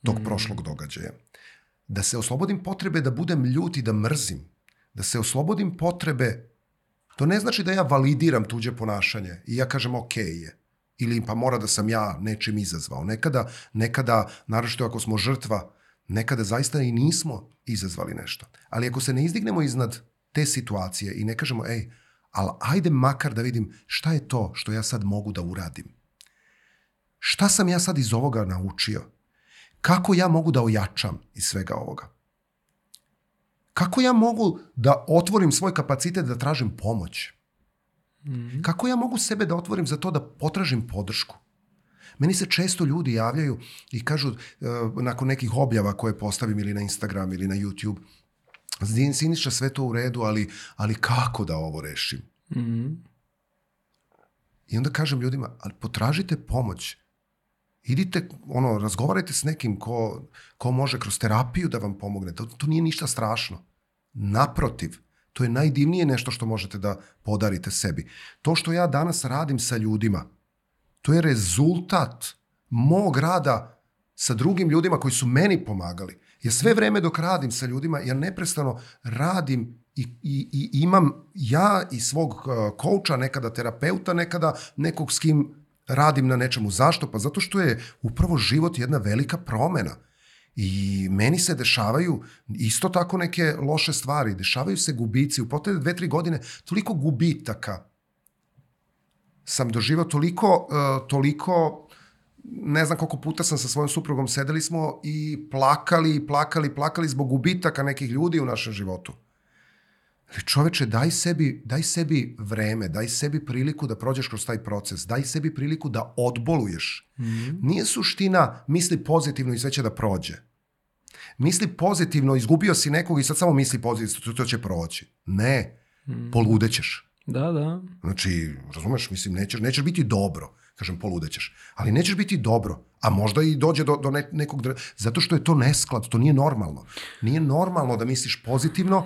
tog mm. prošlog događaja. Da se oslobodim potrebe da budem ljut i da mrzim. Da se oslobodim potrebe, to ne znači da ja validiram tuđe ponašanje i ja kažem ok je. Ili pa mora da sam ja nečim izazvao. Nekada, nekada, naravno ako smo žrtva, nekada zaista i nismo izazvali nešto. Ali ako se ne izdignemo iznad te situacije i ne kažemo, ej, ali ajde makar da vidim šta je to što ja sad mogu da uradim. Šta sam ja sad iz ovoga naučio? Kako ja mogu da ojačam iz svega ovoga? Kako ja mogu da otvorim svoj kapacitet da tražim pomoć? Mm -hmm. Kako ja mogu sebe da otvorim za to da potražim podršku? Meni se često ljudi javljaju i kažu uh, nakon nekih objava koje postavim ili na Instagram ili na YouTube, Siniša sve to u redu, ali, ali kako da ovo rešim? Mm -hmm. I onda kažem ljudima, ali potražite pomoć. Idite, ono, razgovarajte s nekim ko, ko može kroz terapiju da vam pomogne. To, to nije ništa strašno. Naprotiv, to je najdivnije nešto što možete da podarite sebi. To što ja danas radim sa ljudima, to je rezultat mog rada sa drugim ljudima koji su meni pomagali. Ja sve vreme dok radim sa ljudima, ja neprestano radim i, i, i imam ja i svog uh, kouča, nekada terapeuta, nekada nekog s kim radim na nečemu. Zašto? Pa zato što je upravo život jedna velika promena. I meni se dešavaju isto tako neke loše stvari, dešavaju se gubici. U potrebe dve, tri godine toliko gubitaka sam doživao toliko, uh, toliko ne znam koliko puta sam sa svojom suprugom sedeli smo i plakali, plakali, plakali zbog gubitaka nekih ljudi u našem životu. Ali čoveče, daj sebi, daj sebi vreme, daj sebi priliku da prođeš kroz taj proces, daj sebi priliku da odboluješ. Mm -hmm. Nije suština misli pozitivno i sve će da prođe. Misli pozitivno, izgubio si nekog i sad samo misli pozitivno, to, će proći. Ne, mm poludećeš. Da, da. Znači, razumeš, mislim, nećeš, nećeš biti dobro. Kažem, poludećeš. Ali nećeš biti dobro. A možda i dođe do, do ne, nekog... Zato što je to nesklad, to nije normalno. Nije normalno da misliš pozitivno,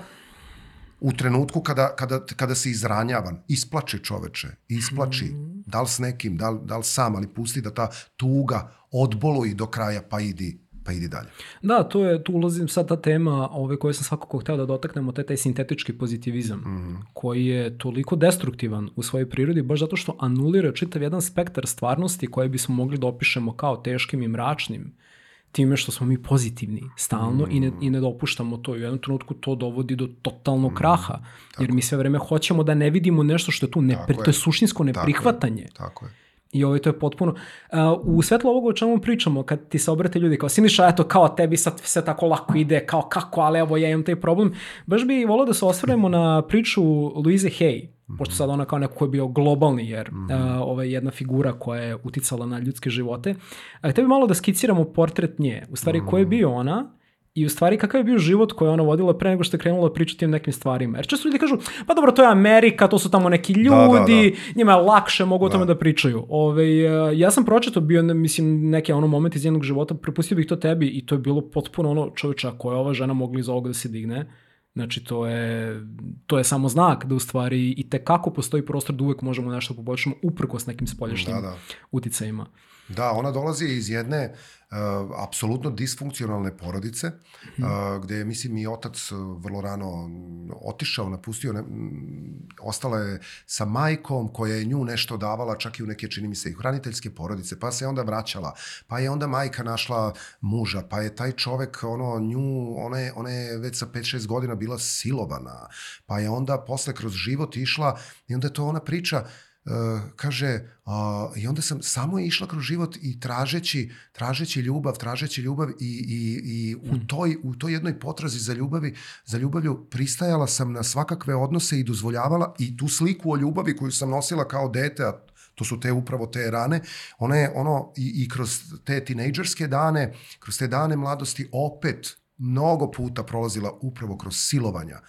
u trenutku kada, kada, kada si izranjavan, isplači čoveče, isplači, mm. da li s nekim, da li, da li sam, ali pusti da ta tuga odboluji do kraja, pa idi, pa idi dalje. Da, to je, tu ulazim sad ta tema ove koje sam svakako hteo da dotaknemo, to je taj sintetički pozitivizam, mm. koji je toliko destruktivan u svojoj prirodi, baš zato što anulira čitav jedan spektar stvarnosti koje bismo mogli da opišemo kao teškim i mračnim time što smo mi pozitivni stalno mm. i, ne, i ne dopuštamo to. I u jednom trenutku to dovodi do totalnog mm. kraha, jer mi sve vreme hoćemo da ne vidimo nešto što je tu, ne, to je suštinsko neprihvatanje. Tako je. Tako je. I ovo to je potpuno... Uh, u svetlu ovoga o čemu pričamo, kad ti se obrate ljudi kao Siniša, eto, kao tebi sad sve tako lako ide, kao kako, ali evo ja imam taj problem. Baš bi volao da se osvrnemo na priču Louise Hay, -hmm. pošto sad ona kao neko ko je bio globalni, jer mm -hmm. uh, ova jedna figura koja je uticala na ljudske živote. A tebi malo da skiciramo portret nje, u stvari mm -hmm. ko je bio ona, i u stvari kakav je bio život koji ona vodila pre nego što je krenula pričati o nekim stvarima. Jer često ljudi kažu, pa dobro, to je Amerika, to su tamo neki ljudi, da, da, da. njima je lakše, mogu o tome da, da pričaju. Ove, ja sam pročeto bio, mislim, neki ono moment iz jednog života, prepustio bih to tebi i to je bilo potpuno ono čovječa koja ova žena mogla iz ovoga da se digne. Znači, to je, to je samo znak da u stvari i te kako postoji prostor da uvek možemo nešto poboljšamo uprkos nekim spoljašnjim da, da. uticajima. Da, ona dolazi iz jedne uh, apsolutno disfunkcionalne porodice, uh, gde je, mislim, i otac vrlo rano otišao, napustio, ne, ostala je sa majkom koja je nju nešto davala, čak i u neke, čini mi se, i hraniteljske porodice, pa se onda vraćala, pa je onda majka našla muža, pa je taj čovek, ono, nju, ona je, ona je već sa 5-6 godina bila silovana, pa je onda posle kroz život išla i onda je to ona priča, Uh, kaže, uh, i onda sam samo išla kroz život i tražeći, tražeći ljubav, tražeći ljubav i, i, i u, hmm. toj, u toj jednoj potrazi za ljubavi, za ljubavlju pristajala sam na svakakve odnose i dozvoljavala i tu sliku o ljubavi koju sam nosila kao dete, a to su te upravo te rane, ona je ono i, i kroz te tinejdžerske dane, kroz te dane mladosti opet mnogo puta prolazila upravo kroz silovanja,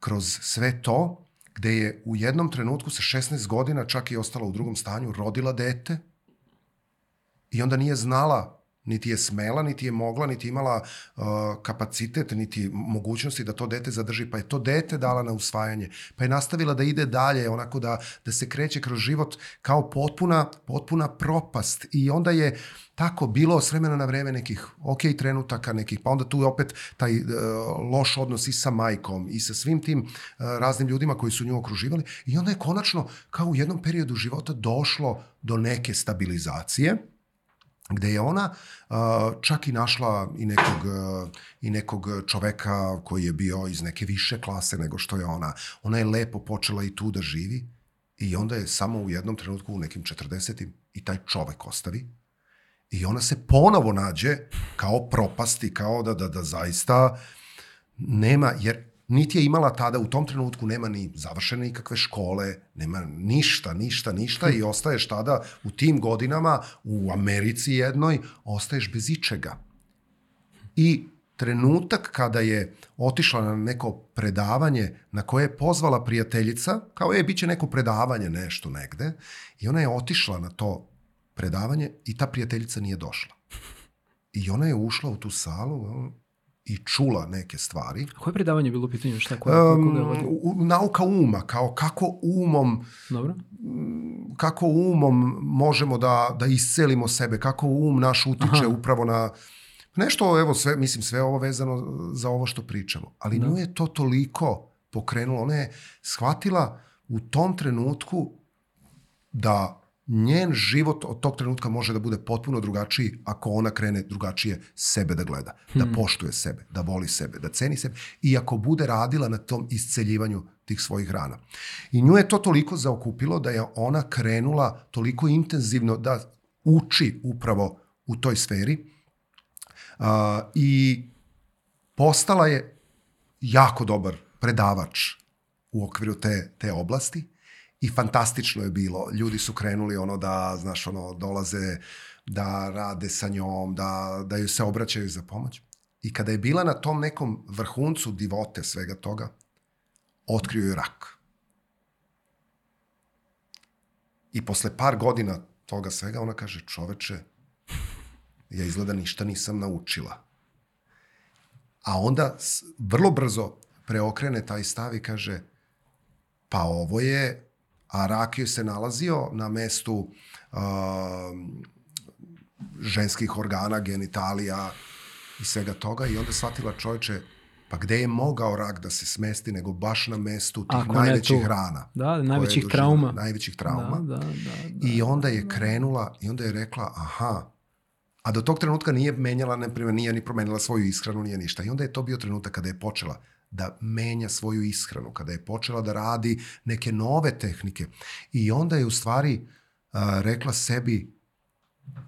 kroz sve to, gde je u jednom trenutku sa 16 godina čak i ostala u drugom stanju, rodila dete i onda nije znala niti je smela, niti je mogla, niti imala uh, kapacitet, niti mogućnosti da to dete zadrži, pa je to dete dala na usvajanje, pa je nastavila da ide dalje, onako da, da se kreće kroz život kao potpuna, potpuna propast. I onda je tako bilo s vremena na vreme nekih ok trenutaka, nekih, pa onda tu je opet taj uh, loš odnos i sa majkom i sa svim tim uh, raznim ljudima koji su nju okruživali. I onda je konačno kao u jednom periodu života došlo do neke stabilizacije gde je ona uh, čak i našla i nekog, uh, i nekog čoveka koji je bio iz neke više klase nego što je ona. Ona je lepo počela i tu da živi i onda je samo u jednom trenutku u nekim 40. i taj čovek ostavi I ona se ponovo nađe kao propasti, kao da, da, da zaista nema, jer niti je imala tada u tom trenutku nema ni završene nikakve škole, nema ništa, ništa, ništa i ostaješ tada u tim godinama u Americi jednoj, ostaješ bez ičega. I trenutak kada je otišla na neko predavanje na koje je pozvala prijateljica, kao je, bit će neko predavanje nešto negde, i ona je otišla na to predavanje i ta prijateljica nije došla. I ona je ušla u tu salu i čula neke stvari. A koje predavanje je bilo u pitanju? Šta, koje, um, nauka uma, kao kako umom Dobro. kako umom možemo da, da iscelimo sebe, kako um naš utiče Aha. upravo na nešto, evo, sve, mislim, sve ovo vezano za ovo što pričamo. Ali da. nju je to toliko pokrenulo. Ona je shvatila u tom trenutku da njen život od tog trenutka može da bude potpuno drugačiji ako ona krene drugačije sebe da gleda, da Hmm. poštuje sebe, da voli sebe, da ceni sebe i ako bude radila na tom isceljivanju tih svojih rana. I nju je to toliko zaokupilo da je ona krenula toliko intenzivno da uči upravo u toj sferi a, i postala je jako dobar predavač u okviru te, te oblasti i fantastično je bilo. Ljudi su krenuli ono da, znaš, ono, dolaze da rade sa njom, da, da ju se obraćaju za pomoć. I kada je bila na tom nekom vrhuncu divote svega toga, otkrio je rak. I posle par godina toga svega ona kaže, čoveče, ja izgleda ništa nisam naučila. A onda vrlo brzo preokrene taj stav i kaže, pa ovo je, a rak joj se nalazio na mestu um, ženskih organa, genitalija i svega toga i onda shvatila čovječe, pa gde je mogao rak da se smesti nego baš na mestu tih Ako najvećih tu. rana. Da, najvećih doživela, trauma. Najvećih trauma. Da, da, da, da. I onda je krenula i onda je rekla, aha, a do tog trenutka nije menjala, ne primjer, nije ni promenila svoju ishranu, nije ništa. I onda je to bio trenutak kada je počela da menja svoju ishranu, kada je počela da radi neke nove tehnike. I onda je u stvari a, rekla sebi,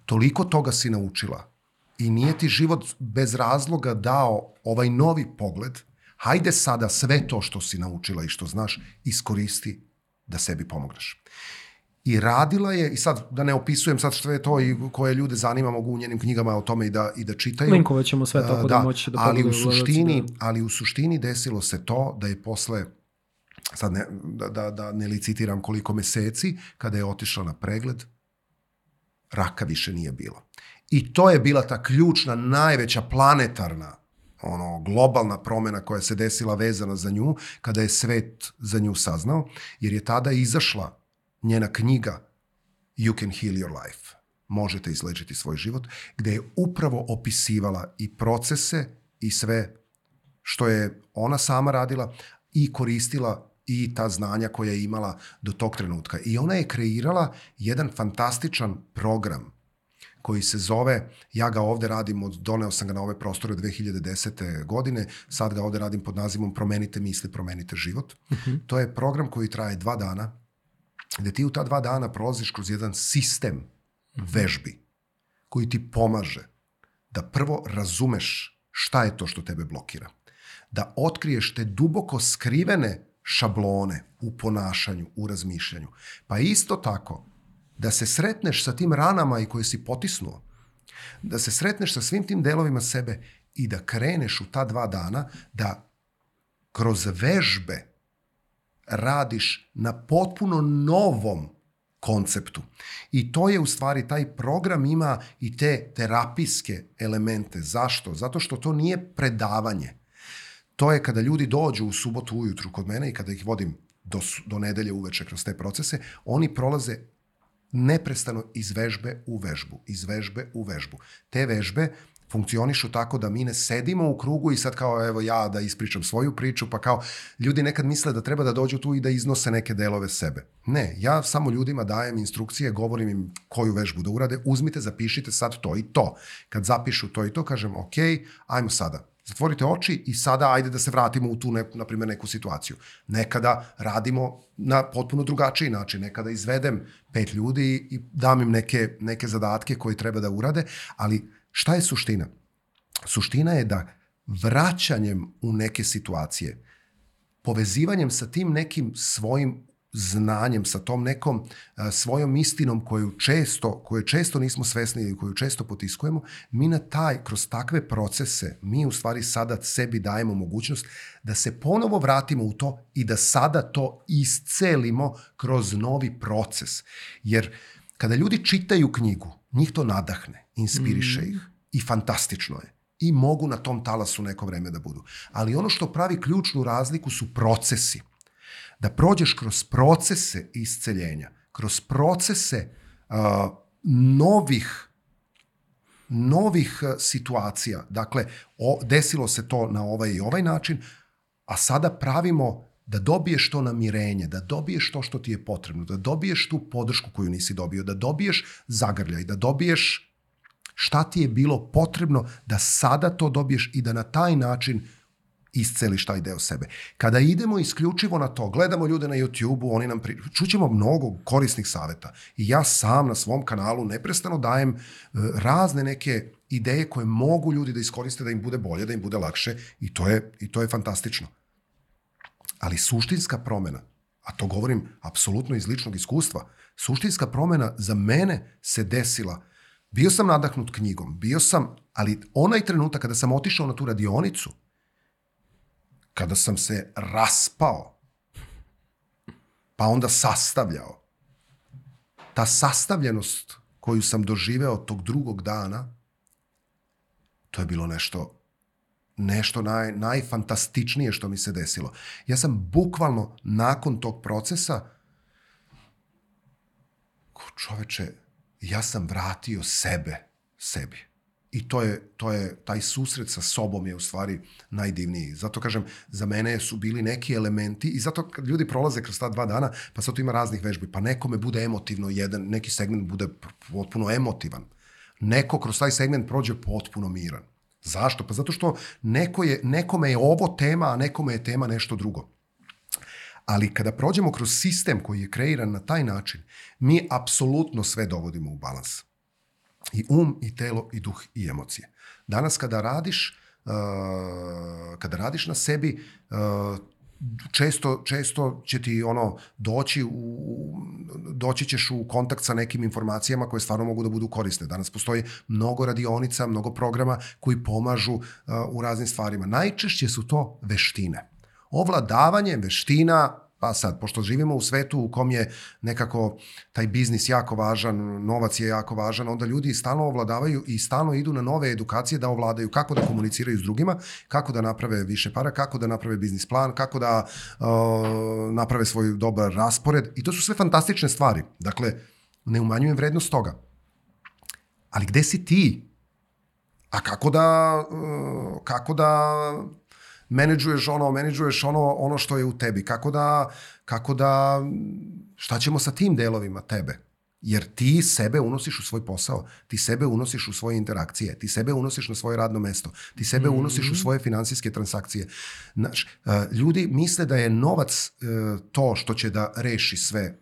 toliko toga si naučila i nije ti život bez razloga dao ovaj novi pogled, hajde sada sve to što si naučila i što znaš, iskoristi da sebi pomogneš. I radila je, i sad da ne opisujem sad što je to i koje ljude zanima, mogu u njenim knjigama o tome i da, i da čitaju. Linkovat ćemo sve tako A, da, moći da ali u suštini, da. ali u suštini desilo se to da je posle sad ne, da, da, da ne licitiram koliko meseci, kada je otišla na pregled, raka više nije bilo. I to je bila ta ključna, najveća planetarna ono, globalna promena koja se desila vezana za nju, kada je svet za nju saznao, jer je tada izašla njena knjiga You can heal your life. Možete izlečiti svoj život, gde je upravo opisivala i procese i sve što je ona sama radila i koristila i ta znanja koja je imala do tog trenutka. I ona je kreirala jedan fantastičan program koji se zove, ja ga ovde radim, od, doneo sam ga na ove prostore 2010. godine, sad ga ovde radim pod nazivom Promenite misli, promenite život. To je program koji traje dva dana, gde ti u ta dva dana prolaziš kroz jedan sistem vežbi koji ti pomaže da prvo razumeš šta je to što tebe blokira. Da otkriješ te duboko skrivene šablone u ponašanju, u razmišljanju. Pa isto tako, da se sretneš sa tim ranama i koje si potisnuo, da se sretneš sa svim tim delovima sebe i da kreneš u ta dva dana da kroz vežbe radiš na potpuno novom konceptu. I to je u stvari, taj program ima i te terapijske elemente. Zašto? Zato što to nije predavanje. To je kada ljudi dođu u subotu ujutru kod mene i kada ih vodim do, do nedelje uveče kroz te procese, oni prolaze neprestano iz vežbe u vežbu, iz vežbe u vežbu. Te vežbe funkcionišu tako da mi ne sedimo u krugu i sad kao evo ja da ispričam svoju priču, pa kao ljudi nekad misle da treba da dođu tu i da iznose neke delove sebe. Ne, ja samo ljudima dajem instrukcije, govorim im koju vežbu da urade, uzmite, zapišite sad to i to. Kad zapišu to i to, kažem ok, ajmo sada. Zatvorite oči i sada ajde da se vratimo u tu neku, na primjer, neku situaciju. Nekada radimo na potpuno drugačiji način. Nekada izvedem pet ljudi i dam im neke, neke zadatke koje treba da urade, ali šta je suština? Suština je da vraćanjem u neke situacije, povezivanjem sa tim nekim svojim znanjem, sa tom nekom a, svojom istinom koju često, koju često nismo svesni ili koju često potiskujemo, mi na taj, kroz takve procese, mi u stvari sada sebi dajemo mogućnost da se ponovo vratimo u to i da sada to iscelimo kroz novi proces. Jer kada ljudi čitaju knjigu, njih to nadahne, inspiriše ih i fantastično je i mogu na tom talasu neko vreme da budu. Ali ono što pravi ključnu razliku su procesi. Da prođeš kroz procese isceljenja, kroz procese uh, novih novih situacija. Dakle, o, desilo se to na ovaj i ovaj način, a sada pravimo da dobiješ to namirenje, da dobiješ to što ti je potrebno, da dobiješ tu podršku koju nisi dobio, da dobiješ zagrljaj, da dobiješ šta ti je bilo potrebno da sada to dobiješ i da na taj način isceliš taj deo sebe. Kada idemo isključivo na to, gledamo ljude na YouTube-u, oni nam pri... čućemo mnogo korisnih saveta. I ja sam na svom kanalu neprestano dajem e, razne neke ideje koje mogu ljudi da iskoriste da im bude bolje, da im bude lakše i to je, i to je fantastično. Ali suštinska promena, a to govorim apsolutno iz ličnog iskustva, suštinska promena za mene se desila Bio sam nadahnut knjigom, bio sam, ali onaj trenutak kada sam otišao na tu radionicu, kada sam se raspao, pa onda sastavljao, ta sastavljenost koju sam doživeo tog drugog dana, to je bilo nešto nešto naj, najfantastičnije što mi se desilo. Ja sam bukvalno nakon tog procesa čoveče, ja sam vratio sebe sebi. I to je, to je, taj susret sa sobom je u stvari najdivniji. Zato kažem, za mene su bili neki elementi i zato kad ljudi prolaze kroz ta dva dana, pa sad tu ima raznih vežbi, pa nekome bude emotivno jedan, neki segment bude potpuno emotivan. Neko kroz taj segment prođe potpuno miran. Zašto? Pa zato što neko je, nekome je ovo tema, a nekome je tema nešto drugo. Ali kada prođemo kroz sistem koji je kreiran na taj način, mi apsolutno sve dovodimo u balans. I um, i telo, i duh, i emocije. Danas kada radiš, uh, kada radiš na sebi, uh, često, često će ti ono doći u, doći ćeš u kontakt sa nekim informacijama koje stvarno mogu da budu korisne. Danas postoji mnogo radionica, mnogo programa koji pomažu uh, u raznim stvarima. Najčešće su to veštine. Ovladavanje veština Pa sad, pošto živimo u svetu u kom je nekako taj biznis jako važan, novac je jako važan, onda ljudi stalno ovladavaju i stalno idu na nove edukacije da ovladaju kako da komuniciraju s drugima, kako da naprave više para, kako da naprave biznis plan, kako da uh, naprave svoj dobar raspored. I to su sve fantastične stvari. Dakle, ne umanjujem vrednost toga. Ali gde si ti? A kako da, uh, kako da menedžuješ ono, menedžuješ ono, ono što je u tebi. Kako da, kako da, šta ćemo sa tim delovima tebe? Jer ti sebe unosiš u svoj posao, ti sebe unosiš u svoje interakcije, ti sebe unosiš na svoje radno mesto, ti sebe unosiš u svoje finansijske transakcije. Znaš, ljudi misle da je novac e, to što će da reši sve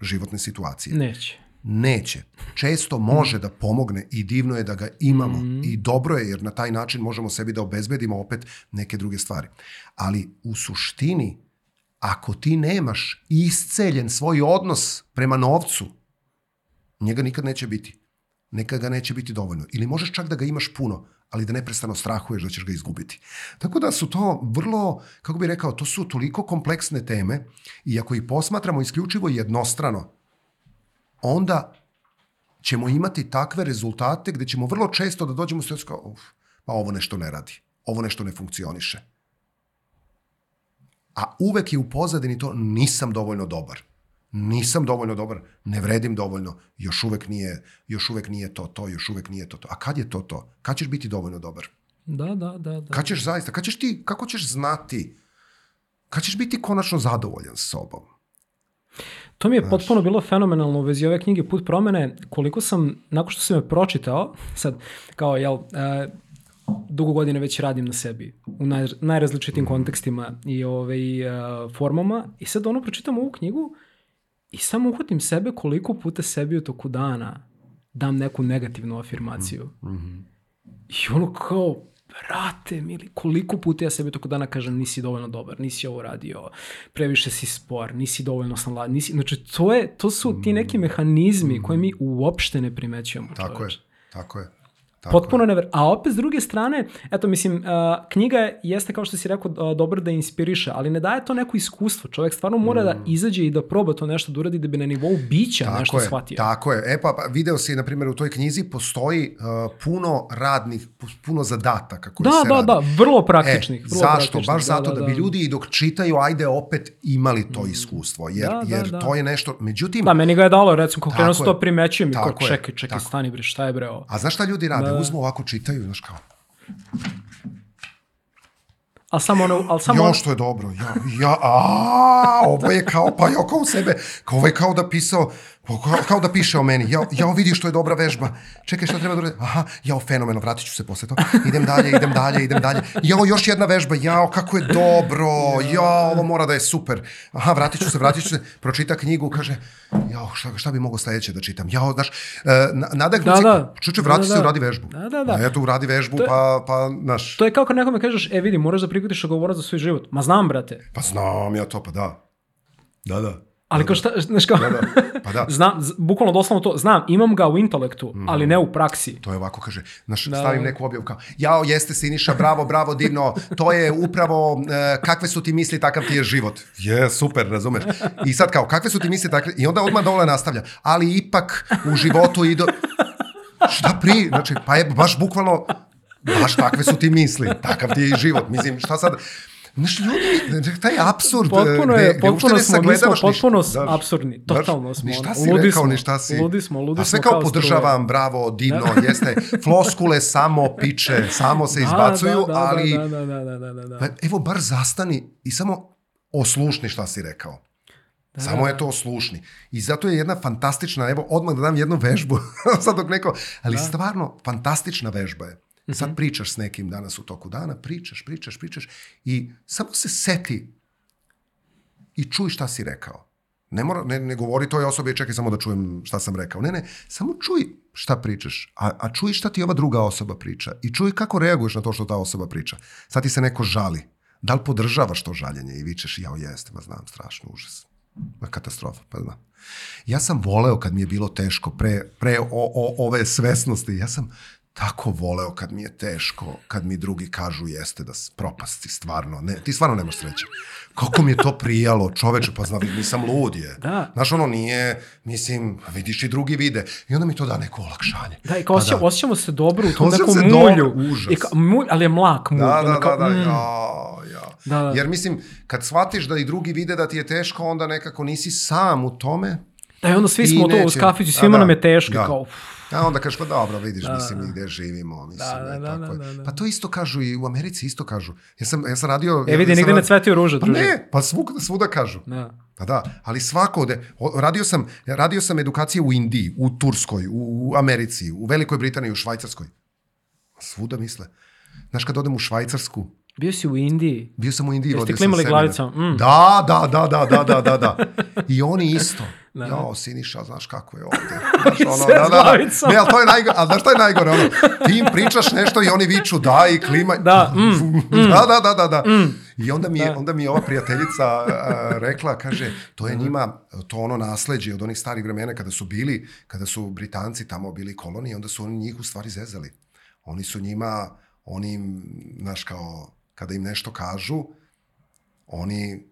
životne situacije. Neće neće. Često može da pomogne i divno je da ga imamo mm. i dobro je jer na taj način možemo sebi da obezbedimo opet neke druge stvari. Ali u suštini, ako ti nemaš isceljen svoj odnos prema novcu, njega nikad neće biti. Nekad ga neće biti dovoljno. Ili možeš čak da ga imaš puno, ali da neprestano strahuješ da ćeš ga izgubiti. Tako da su to vrlo, kako bih rekao, to su toliko kompleksne teme i ako ih posmatramo isključivo jednostrano, onda ćemo imati takve rezultate gde ćemo vrlo često da dođemo u situaciju kao, uf, pa ovo nešto ne radi, ovo nešto ne funkcioniše. A uvek je u pozadini to nisam dovoljno dobar. Nisam dovoljno dobar, ne vredim dovoljno, još uvek nije, još uvek nije to to, još uvek nije to to. A kad je to to? Kad ćeš biti dovoljno dobar? Da, da, da. da. Kad ćeš zaista, kad ćeš ti, kako ćeš znati, kad ćeš biti konačno zadovoljan s sobom? To mi je Znaš. potpuno bilo fenomenalno u vezi ove knjige Put promene, koliko sam, nakon što sam je pročitao, sad, kao, jel, uh, dugo godine već radim na sebi u naj, najrazličitim kontekstima i ovaj, uh, formama i sad ono pročitam ovu knjigu i samo uhvatim sebe koliko puta sebi u toku dana dam neku negativnu afirmaciju. Mm -hmm. I ono kao, brate, mili, koliko puta ja sebi toko dana kažem nisi dovoljno dobar, nisi ovo radio, previše si spor, nisi dovoljno snaladan, nisi, znači to, je, to su ti neki mehanizmi koje mi uopšte ne primećujemo. Tako čoveč. je, tako je. Tako Potpuno never. A opet s druge strane, eto mislim, knjiga jeste kao što si rekao dobro da inspiriše, ali ne daje to neko iskustvo. Čovjek stvarno mora da mm. da izađe i da proba to nešto da uradi da bi na nivou bića tako nešto je, shvatio. Tako je. E pa, pa video si, na primjer, u toj knjizi postoji uh, puno radnih, puno zadataka koji da, se da, radi. Da, da, vrlo praktičnih. E, vrlo zašto? Praktičnih. Baš da, zato da, da, da bi ljudi i dok čitaju, ajde opet imali to mm. iskustvo. Jer, da, da, jer da. to je nešto, međutim... Da, meni ga je dalo, recimo, kako to primećujem i kao, čekaj, čekaj, stani bre, šta je bre ovo? A znaš šta ljudi rade? Da. Uzmu ovako čitaju, znaš kao. Ali samo ono, ali samo ono, što je dobro. Ja, ja, a, ovo je kao, pa ja kao u sebe, kao ovo je kao da pisao, kao, kao da piše o meni. Ja, ja vidi što je dobra vežba. Čekaj, šta treba da uradim? Aha, jao, fenomeno, vratit ću se posle toga. Idem dalje, idem dalje, idem dalje. Jao, još jedna vežba, jao, kako je dobro. Jao, ovo mora da je super. Aha, vratit ću se, vratit ću se. Pročita knjigu, kaže, jao, šta, šta bi mogao sledeće da čitam? Jao, znaš, e, na- nadahnu Da, se, da. čuče, Da, vrati da, se, da. uradi vežbu. Da, da, da. A eto, uradi vežbu, To je- pa, pa, znaš. to je kao kad nekome kažeš, e vidi, moraš da prihvatiš odgovornost za svoj život. Ma znam, brate. Pa znam ja to, pa da. Da, da. Ali kao šta, znaš kao, Da, da. Pa da. [laughs] znam, bukvalno doslovno to, znam, imam ga u intelektu, ali ne u praksi. To je ovako, kaže, znaš, Da, stavim da. neku objavu kao, jao, jeste Siniša, bravo, bravo, divno, to je upravo, e, kakve su ti misli, takav ti je život. Je, super, razumeš. I sad kao, kakve su ti misli, takve, i onda odmah dole nastavlja, ali ipak u životu idu, šta pri, znači, pa je baš bukvalno, baš takve su ti misli, takav ti je i život, mislim, šta sad, Znaš, ljudi, taj apsurd, Potpuno je, uopšte potpuno ne smo, mi smo ništa. potpuno apsurdni, znaš, totalno smo. Ni šta ono, si ludi rekao, smo, ni šta si. Ludi smo, ludi A sve kao kao podržavam, bravo, divno, jeste. Floskule samo piče, samo se struje. [laughs] izbacuju, da, da, ali Da, da, da, da, da, da, da. pa evo bar zastani i samo oslušni šta si rekao. Samo je to oslušni. I zato je jedna fantastična, evo odmah da dam jednu vežbu, [laughs] sad dok neko, ali stvarno fantastična vežba je. Sad pričaš s nekim danas u toku dana, pričaš, pričaš, pričaš i samo se seti i čuj šta si rekao. Ne, mora, ne, ne govori toj osobi, čekaj samo da čujem šta sam rekao. Ne, ne, samo čuj šta pričaš, a, a čuj šta ti ova druga osoba priča i čuj kako reaguješ na to što ta osoba priča. Sad ti se neko žali. Da li podržavaš to žaljenje i vičeš, jao jeste, ma znam, strašno, užas. Ma katastrofa, pa znam. Ja sam voleo kad mi je bilo teško, pre, pre o, o, ove svesnosti, ja sam tako voleo kad mi je teško, kad mi drugi kažu jeste da propasti, stvarno, ne, ti stvarno nemaš sreće. Kako mi je to prijalo, čoveče, pa znam, nisam lud je. Da. Znaš, ono nije, mislim, vidiš i drugi vide. I onda mi to da neko olakšanje. Da, i kao Pa osjećamo, da. osjećamo se dobro u tom nekom se mulju. dobro, užas. I kao, mulj, ali je mlak mulj. Da, da, kao, da, da, mm, ja, ja. Da, da. Jer mislim, kad shvatiš da i drugi vide da ti je teško, onda nekako nisi sam u tome. Da, i onda svi smo to uz neće- kafiću, A, svima da, nam je teško. da. Kao, A onda kažeš, pa dobro, vidiš, mislim, mi gde živimo, mislim, Da, da, da, da, tako da, da, da. Pa to isto kažu i u Americi, isto kažu. Ja sam, ja sam radio... e vidi, ja nigde ne cvetaju ruže, Pa druže. ne, pa svuda, svuda kažu. Da. Pa da, ali svako ode, radio sam, radio sam edukacije u Indiji, u Turskoj, u, u Americi, u Velikoj Britaniji, u Švajcarskoj. Svuda misle. Znaš, kad odem u Švajcarsku, Bio si u Indiji. bio sam u Indiji, Jeste sam klimali seminar. glavicom? Mm. Da, da, da, da, da, da, da, da. I oni isto. Da. Jao, Siniša, znaš kako je ovde. [laughs] Znaš, ono, da, da, da. Ne, ali to je najgore, ali znaš što je najgore, ono, ti im pričaš nešto i oni viču da i klima. [laughs] Da, mm, da, da, da, da, da. I onda mi, je, onda mi je ova prijateljica a, rekla, kaže, to je njima, to ono nasleđe od onih starih vremena kada su bili, kada su Britanci tamo bili koloniji, onda su oni njih u stvari zezali. Oni su njima, oni znaš, kao, kada im nešto kažu, oni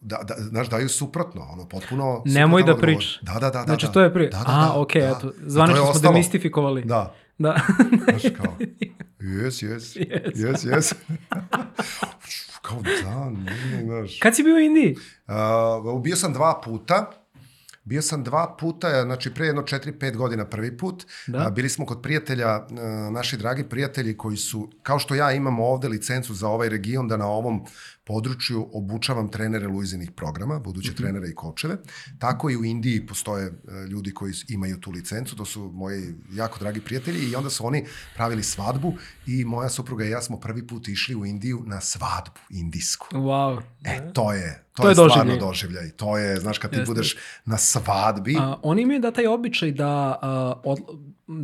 da, da, znaš, daju suprotno, ono, potpuno... Nemoj da pričaš. Da, da, da. da Znači, da. to je pri... Da, da, A, da, okej, da. eto. Zvanično smo ostalo. demistifikovali. Da, Da. [laughs] znaš, kao, yes, yes, Yes. yes, yes. kao, da, nije, znaš. Kad si bio u Indiji? Uh, bio sam dva puta. Bio sam dva puta, znači pre jedno 4-5 godina prvi put. Da. A, bili smo kod prijatelja, uh, naši dragi prijatelji koji su, kao što ja imam ovde licencu za ovaj region, da na ovom području obučavam trenere Luizinih programa, buduće Mhm. trenere i kočeve. Tako i u Indiji postoje uh, ljudi koji imaju tu licencu, to su moji jako dragi prijatelji i onda su oni pravili svadbu i moja supruga i ja smo prvi put išli u Indiju na svadbu indijsku. Wow. E, to je, to, To je, je stvarno doživljaj. doživljaj. To je, znaš, kad ti Jeste. budeš na svadbi, A, oni imaju da taj običaj da a, od,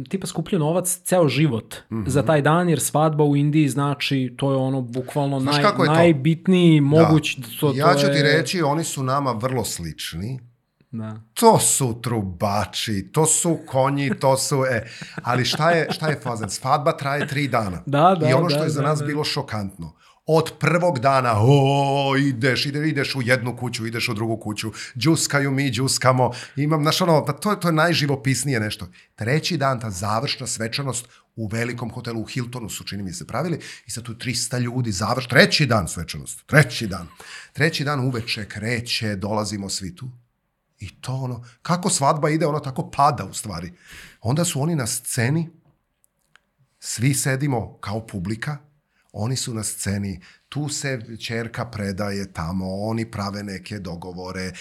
tipa skupljaju novac ceo život Mhm. za taj dan, jer svadba u Indiji znači to je ono bukvalno Znaš naj, kako je to? najbitniji moguć. To, ja to ću ti je- reći, oni su nama vrlo slični. Da. To su trubači, to su konji, to su... E. Ali šta je, šta je fazan? Svadba traje tri dana. Da, da, I ono što da, je za da, nas da. bilo šokantno, od prvog dana, o, ideš, ide, ideš u jednu kuću, ideš u drugu kuću, džuskaju mi, džuskamo, imam, znaš, ono, pa to, to je najživopisnije nešto. Treći dan, ta završna svečanost u velikom hotelu u Hiltonu su, čini mi se, pravili i sad tu 300 ljudi, završ, treći dan svečanost, treći dan. Treći dan uveče kreće, dolazimo svi tu. I to ono, kako svadba ide, ono tako pada u stvari. Onda su oni na sceni, svi sedimo kao publika, oni su na sceni, tu se čerka predaje tamo, oni prave neke dogovore,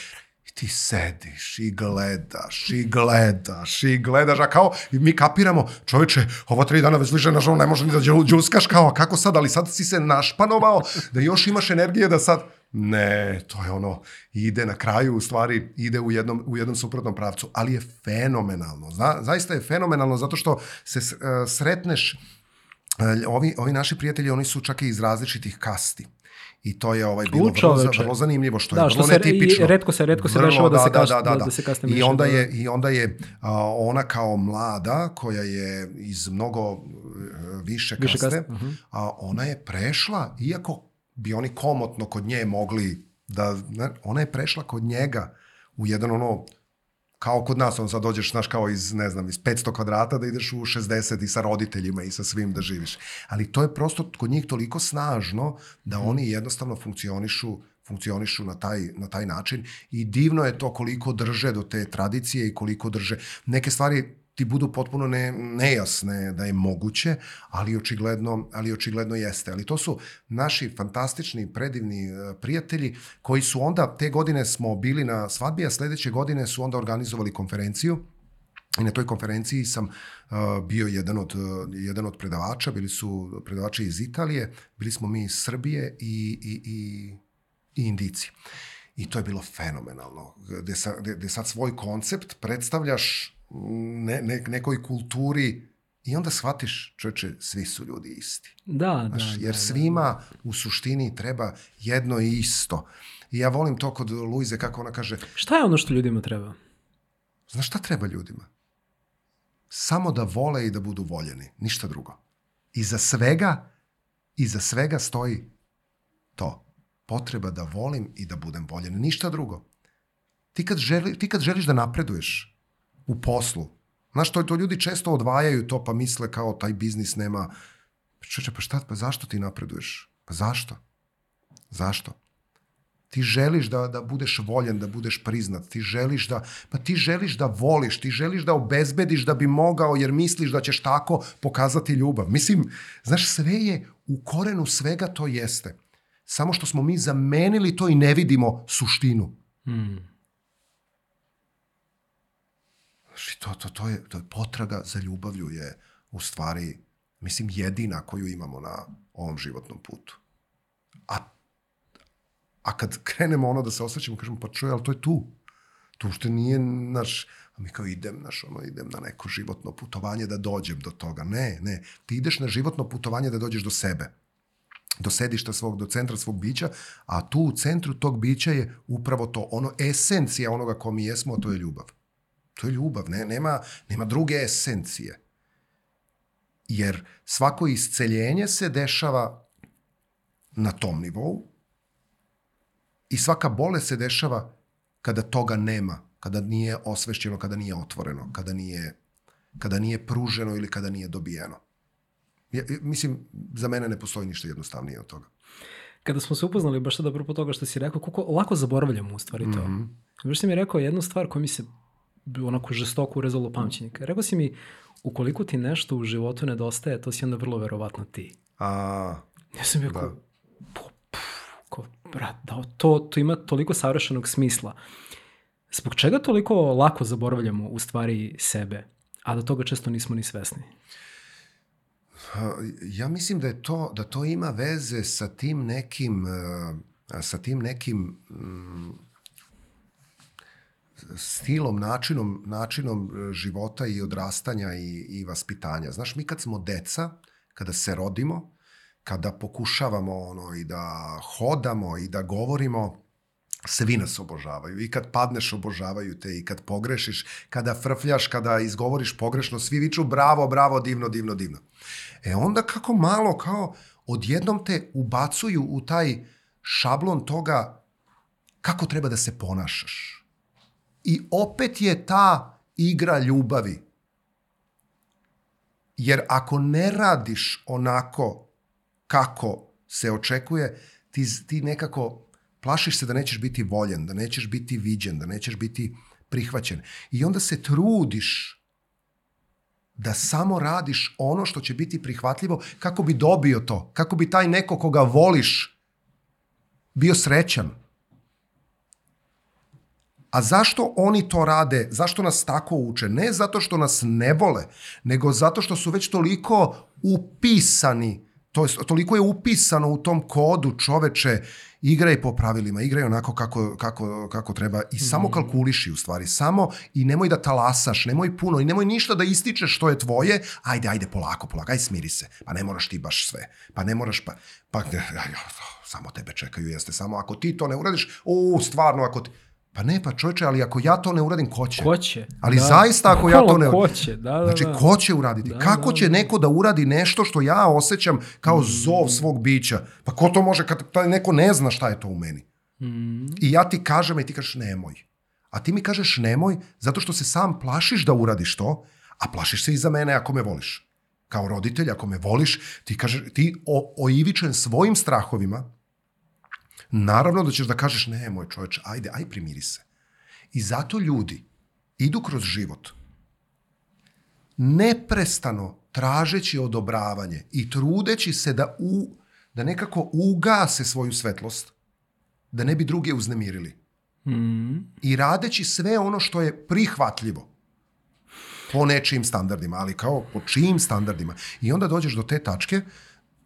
i ti sediš i gledaš i gledaš i gledaš, a kao mi kapiramo, čoveče, ovo tri dana već na ženu, ne može ni da džuskaš, kao kako sad, ali sad si se našpanovao da još imaš energije da sad, ne, to je ono, ide na kraju, u stvari ide u jednom, u jednom suprotnom pravcu, ali je fenomenalno, Zna, zaista je fenomenalno zato što se uh, sretneš, ovi, ovi naši prijatelji, oni su čak i iz različitih kasti. I to je ovaj bilo vrlo, vrlo zanimljivo što da, je što vrlo netipično. I redko se redko se vrlo, dešava da, da, se kaš, da, da, da, da, se kasne I onda je i onda je a, ona kao mlada koja je iz mnogo uh, više kaste, više kaste. Uh -huh. a ona je prešla iako bi oni komotno kod nje mogli da ona je prešla kod njega u jedan ono kao kod nas, on sad dođeš, znaš, kao iz, ne znam, iz 500 kvadrata da ideš u 60 i sa roditeljima i sa svim da živiš. Ali to je prosto kod njih toliko snažno da mhm. oni jednostavno funkcionišu funkcionišu na taj, na taj način i divno je to koliko drže do te tradicije i koliko drže. Neke stvari ti budu potpuno ne, nejasne da je moguće, ali očigledno, ali očigledno jeste. Ali to su naši fantastični, predivni e, prijatelji koji su onda, te godine smo bili na svadbi, a sledeće godine su onda organizovali konferenciju I na toj konferenciji sam uh, bio jedan od, uh, jedan od predavača, bili su predavači iz Italije, bili smo mi iz Srbije i, i, i, i Indici. I to je bilo fenomenalno, gde, sa, gde, gde sad svoj koncept predstavljaš ne, ne, nekoj kulturi i onda shvatiš, čoveče, svi su ljudi isti. Da, Znaš, da. Jer da, svima da, da. u suštini treba jedno i isto. I ja volim to kod Luize, kako ona kaže... Šta je ono što ljudima treba? Znaš šta treba ljudima? Samo da vole i da budu voljeni. Ništa drugo. I za svega, i za svega stoji to. Potreba da volim i da budem voljen. Ništa drugo. Ti kad, želi, ti kad želiš da napreduješ, u poslu. Znaš, to, to ljudi često odvajaju to pa misle kao taj biznis nema... Čeče, pa šta, pa zašto ti napreduješ? Pa zašto? Zašto? Ti želiš da, da budeš voljen, da budeš priznat, ti želiš da, pa ti želiš da voliš, ti želiš da obezbediš da bi mogao jer misliš da ćeš tako pokazati ljubav. Mislim, znaš, sve je, u korenu svega to jeste. Samo što smo mi zamenili to i ne vidimo suštinu. Hmm. Znači, to, to, to, je, to je potraga za ljubavlju je u stvari, mislim, jedina koju imamo na ovom životnom putu. A, a kad krenemo ono da se osjećamo, kažemo, pa čuj, ali to je tu. To što nije naš, a mi kao idem, naš, ono, idem na neko životno putovanje da dođem do toga. Ne, ne. Ti ideš na životno putovanje da dođeš do sebe do sedišta svog, do centra svog bića, a tu u centru tog bića je upravo to, ono esencija onoga ko mi jesmo, a to je ljubav. To je ljubav, ne, nema, nema druge esencije. Jer svako isceljenje se dešava na tom nivou i svaka bolest se dešava kada toga nema, kada nije osvešćeno, kada nije otvoreno, kada nije, kada nije pruženo ili kada nije dobijeno. Ja, mislim, za mene ne postoji ništa jednostavnije od toga. Kada smo se upoznali, baš sada apropo toga što si rekao, koliko lako zaboravljamo u stvari to. Mm -hmm. Baš si mi rekao jednu stvar koja mi se onako žestoko urezalo pamćenje. Rekao si mi, ukoliko ti nešto u životu nedostaje, to si onda vrlo verovatno ti. A, ja sam bio da. ko, brat, da, to, to ima toliko savršenog smisla. Zbog čega toliko lako zaboravljamo u stvari sebe, a da toga često nismo ni svesni? Ja mislim da je to da to ima veze sa tim nekim sa tim nekim mm, stilom, načinom, načinom e, života i odrastanja i, i vaspitanja. Znaš, mi kad smo deca, kada se rodimo, kada pokušavamo ono i da hodamo i da govorimo, svi nas obožavaju. I kad padneš, obožavaju te. I kad pogrešiš, kada frfljaš, kada izgovoriš pogrešno, svi viču bravo, bravo, divno, divno, divno. E onda kako malo, kao odjednom te ubacuju u taj šablon toga kako treba da se ponašaš I opet je ta igra ljubavi. Jer ako ne radiš onako kako se očekuje, ti, ti nekako plašiš se da nećeš biti voljen, da nećeš biti viđen, da nećeš biti prihvaćen. I onda se trudiš da samo radiš ono što će biti prihvatljivo kako bi dobio to, kako bi taj neko koga voliš bio srećan. A zašto oni to rade? Zašto nas tako uče? Ne zato što nas ne vole, nego zato što su već toliko upisani, to je, toliko je upisano u tom kodu čoveče, igraj po pravilima, igraj onako kako, kako, kako treba i samo mm. kalkuliši u stvari, samo i nemoj da talasaš, nemoj puno i nemoj ništa da ističeš što je tvoje, ajde, ajde, polako, polako, ajde smiri se, pa ne moraš ti baš sve, pa ne moraš, pa, pa, [laughs] samo tebe čekaju, jeste, samo ako ti to ne uradiš, o, stvarno, ako ti, Pa ne, pa čovječe, ali ako ja to ne uradim, ko će? Ko će? Ali da. zaista ako ja to ne uradim. Ko će, da, da, Znači, da. ko će uraditi? Da, Kako da, će da. neko da uradi nešto što ja osjećam kao Mm. zov svog bića? Pa ko to može kad taj neko ne zna šta je to u meni? Mm. I ja ti kažem i ti kažeš nemoj. A ti mi kažeš nemoj zato što se sam plašiš da uradiš to, a plašiš se i za mene ako me voliš. Kao roditelj, ako me voliš, ti, kažeš, ti o, oivičen svojim strahovima, naravno da ćeš da kažeš nemoj čoveče, ajde, aj primiri se. I zato ljudi idu kroz život neprestano tražeći odobravanje i trudeći se da, u, da nekako ugase svoju svetlost, da ne bi druge uznemirili. Mm. I radeći sve ono što je prihvatljivo po nečijim standardima, ali kao po čijim standardima. I onda dođeš do te tačke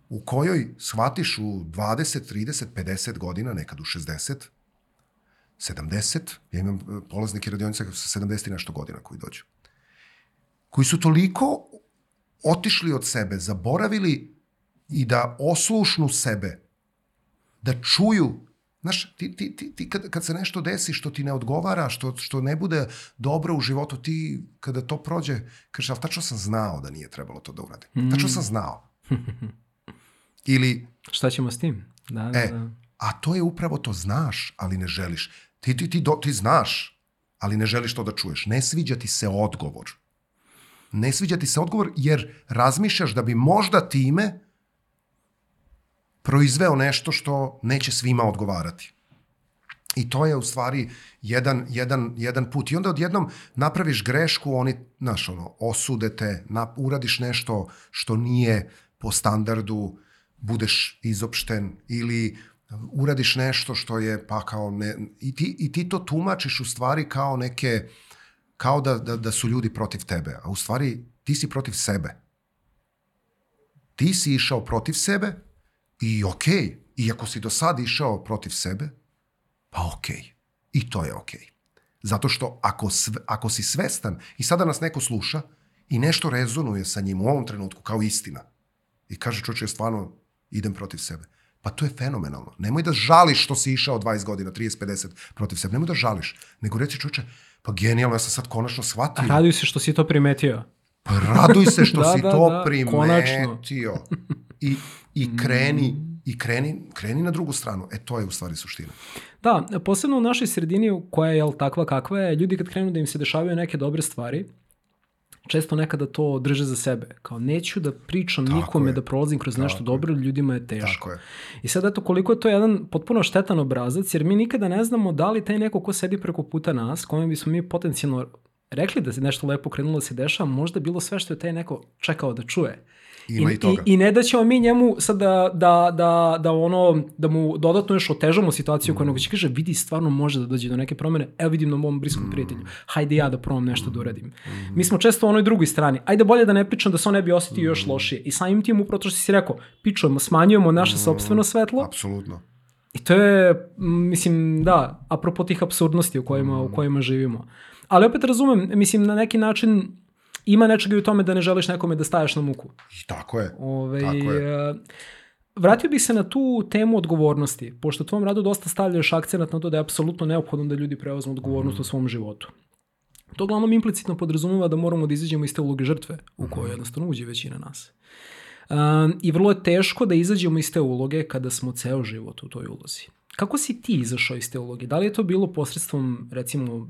u kojoj shvatiš u 20, 30, 50 godina, nekad u 60, 70, ja imam e, polaznike radionice sa 70 i nešto godina koji dođu, koji su toliko otišli od sebe, zaboravili i da oslušnu sebe, da čuju Znaš, ti, ti, ti, ti kad, kad se nešto desi što ti ne odgovara, što, što ne bude dobro u životu, ti kada to prođe, kažeš, ali tačno sam znao da nije trebalo to da uradim. Mm. Tačno sam znao. [laughs] Ili, Šta ćemo s tim? Da, da, e, da. a to je upravo to, znaš, ali ne želiš. Ti, ti, ti, do, ti znaš, ali ne želiš to da čuješ. Ne sviđa ti se odgovor. Ne sviđa ti se odgovor jer razmišljaš da bi možda time proizveo nešto što neće svima odgovarati. I to je u stvari jedan, jedan, jedan put. I onda odjednom napraviš grešku, oni, znaš, ono, osude te, na, uradiš nešto što nije po standardu, budeš izopšten ili uradiš nešto što je pa kao ne, i ti, i ti to tumačiš u stvari kao neke, kao da, da, da su ljudi protiv tebe, a u stvari ti si protiv sebe. Ti si išao protiv sebe i okej, okay, iako si do sad išao protiv sebe, pa okej. Okay. I to je okej. Okay. Zato što ako, sve, ako si svestan i sada nas neko sluša i nešto rezonuje sa njim u ovom trenutku kao istina i kaže čoče, stvarno idem protiv sebe. Pa to je fenomenalno. Nemoj da žališ što si išao 20 godina, 30, 50 protiv sebe. Nemoj da žališ. Nego reci čoče, pa genijalno, ja sam sad konačno shvatio. A raduj se što si to primetio. Pa raduj se što [laughs] da, si da, to da, primetio. I, i [laughs] kreni, i kreni, kreni na drugu stranu. E, to je u stvari suština. Da, posebno u našoj sredini koja je jel, takva kakva je, ljudi kad krenu da im se dešavaju neke dobre stvari, često nekada to drže za sebe. Kao neću da pričam Tako nikome je. da prolazim kroz nešto Tako dobro, ljudima je teško. Tako je. I sad eto koliko je to jedan potpuno štetan obrazac, jer mi nikada ne znamo da li taj neko ko sedi preko puta nas, kome bismo mi potencijalno rekli da se nešto lepo krenulo da se dešava, možda bilo sve što je taj neko čekao da čuje. Ima i, toga. I, I ne da ćemo mi njemu sad da, da, da, da, ono, da mu dodatno još otežamo situaciju mm. koja nego će kaže vidi stvarno može da dođe do neke promene, evo vidim na mom bliskom mm. prijatelju, hajde ja da probam nešto da uradim. Mm. Mi smo često u onoj drugoj strani, ajde bolje da ne pričam da se on ne bi osetio mm. još lošije. I samim tim upravo to što si rekao, pičujemo, smanjujemo naše mm. sobstveno svetlo. Apsolutno. I to je, mislim, da, apropo tih absurdnosti u kojima, mm. u kojima živimo. Ali opet razumem, mislim, na neki način ima nečega i u tome da ne želiš nekome da staješ na muku. I tako je. Ove, tako je. Uh, vratio bih se na tu temu odgovornosti, pošto u tvom radu dosta stavljaš akcenat na to da je apsolutno neophodno da ljudi preuzmu odgovornost mm. u svom životu. To uglavnom implicitno podrazumeva da moramo da izađemo iz te uloge žrtve u kojoj jednostavno uđe većina nas. Um, I vrlo je teško da izađemo iz te uloge kada smo ceo život u toj ulozi. Kako si ti izašao iz te uloge? Da li je to bilo posredstvom, recimo,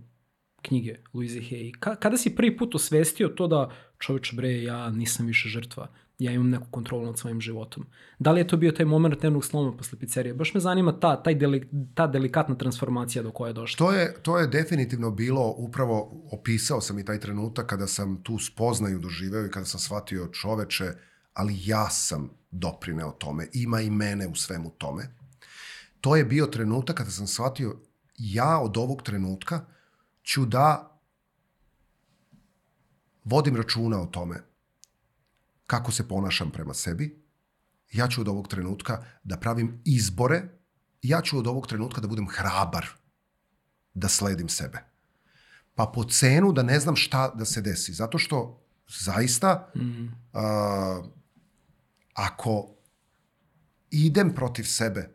knjige Louise Hay. Ka kada si prvi put osvestio to da čoveč bre, ja nisam više žrtva, ja imam neku kontrolu nad svojim životom. Da li je to bio taj moment dnevnog sloma posle pizzerije? Baš me zanima ta, taj deli, ta delikatna transformacija do koje je došla. To je, to je definitivno bilo, upravo opisao sam i taj trenutak kada sam tu spoznaju doživeo i kada sam shvatio čoveče, ali ja sam doprineo tome, ima i mene u svemu tome. To je bio trenutak kada sam shvatio ja od ovog trenutka ću da vodim računa o tome kako se ponašam prema sebi, ja ću od ovog trenutka da pravim izbore, ja ću od ovog trenutka da budem hrabar, da sledim sebe. Pa po cenu da ne znam šta da se desi. Zato što zaista mm. a, ako idem protiv sebe,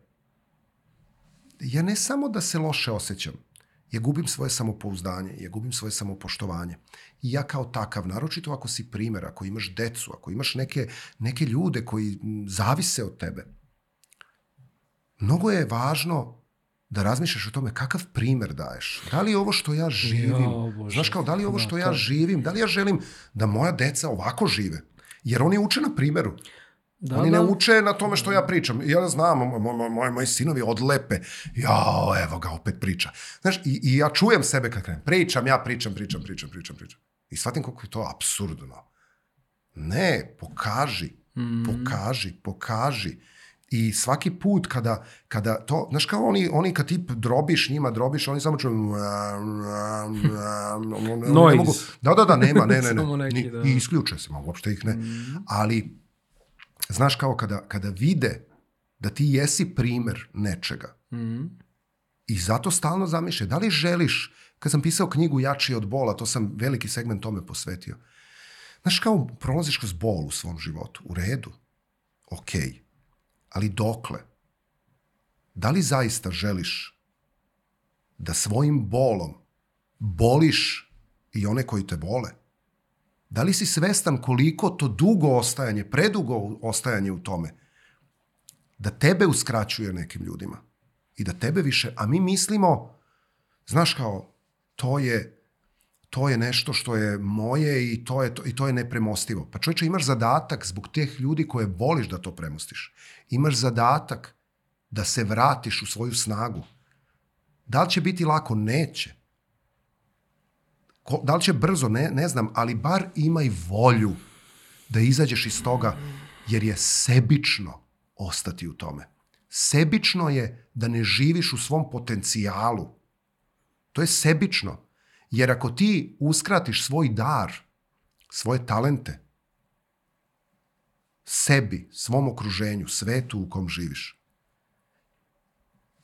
ja ne samo da se loše osjećam, ja gubim svoje samopouzdanje, ja gubim svoje samopoštovanje. I ja kao takav, naročito ako si primer, ako imaš decu, ako imaš neke, neke ljude koji zavise od tebe, mnogo je važno da razmišljaš o tome kakav primer daješ. Da li je ovo što ja živim, jo, Bože, znaš kao, da li je ovo što ja živim, da li ja želim da moja deca ovako žive? Jer oni uče na primeru. Da, Oni da. ne uče na tome što ja pričam. Ja znam, moji moj, moj sinovi odlepe. Jao, evo ga, opet priča. Znaš, i, i ja čujem sebe kad krenem. Pričam, ja pričam, pričam, pričam, pričam, pričam. I shvatim koliko je to absurdno. Ne, pokaži, mm. pokaži, pokaži. I svaki put kada, kada to, znaš kao oni, oni kad ti drobiš njima, drobiš, oni samo čuju Noise. Mogu, da, da, da, nema, ne, ne, ne. [laughs] neki, da. I isključuje se, uopšte ih ne. Mm. Ali znaš kao kada, kada vide da ti jesi primer nečega mm. i zato stalno zamišlja, da li želiš, kad sam pisao knjigu Jači od bola, to sam veliki segment tome posvetio, znaš kao prolaziš kroz bol u svom životu, u redu, ok, ali dokle? Da li zaista želiš da svojim bolom boliš i one koji te vole? Da li si svestan koliko to dugo ostajanje, predugo ostajanje u tome, da tebe uskraćuje nekim ljudima i da tebe više, a mi mislimo, znaš kao, to je, to je nešto što je moje i to je, to, i to je nepremostivo. Pa čovječe, imaš zadatak zbog teh ljudi koje voliš da to premostiš. Imaš zadatak da se vratiš u svoju snagu. Da li će biti lako? Neće. Ko, da li će brzo, ne, ne znam, ali bar imaj volju da izađeš iz toga, jer je sebično ostati u tome. Sebično je da ne živiš u svom potencijalu. To je sebično. Jer ako ti uskratiš svoj dar, svoje talente, sebi, svom okruženju, svetu u kom živiš,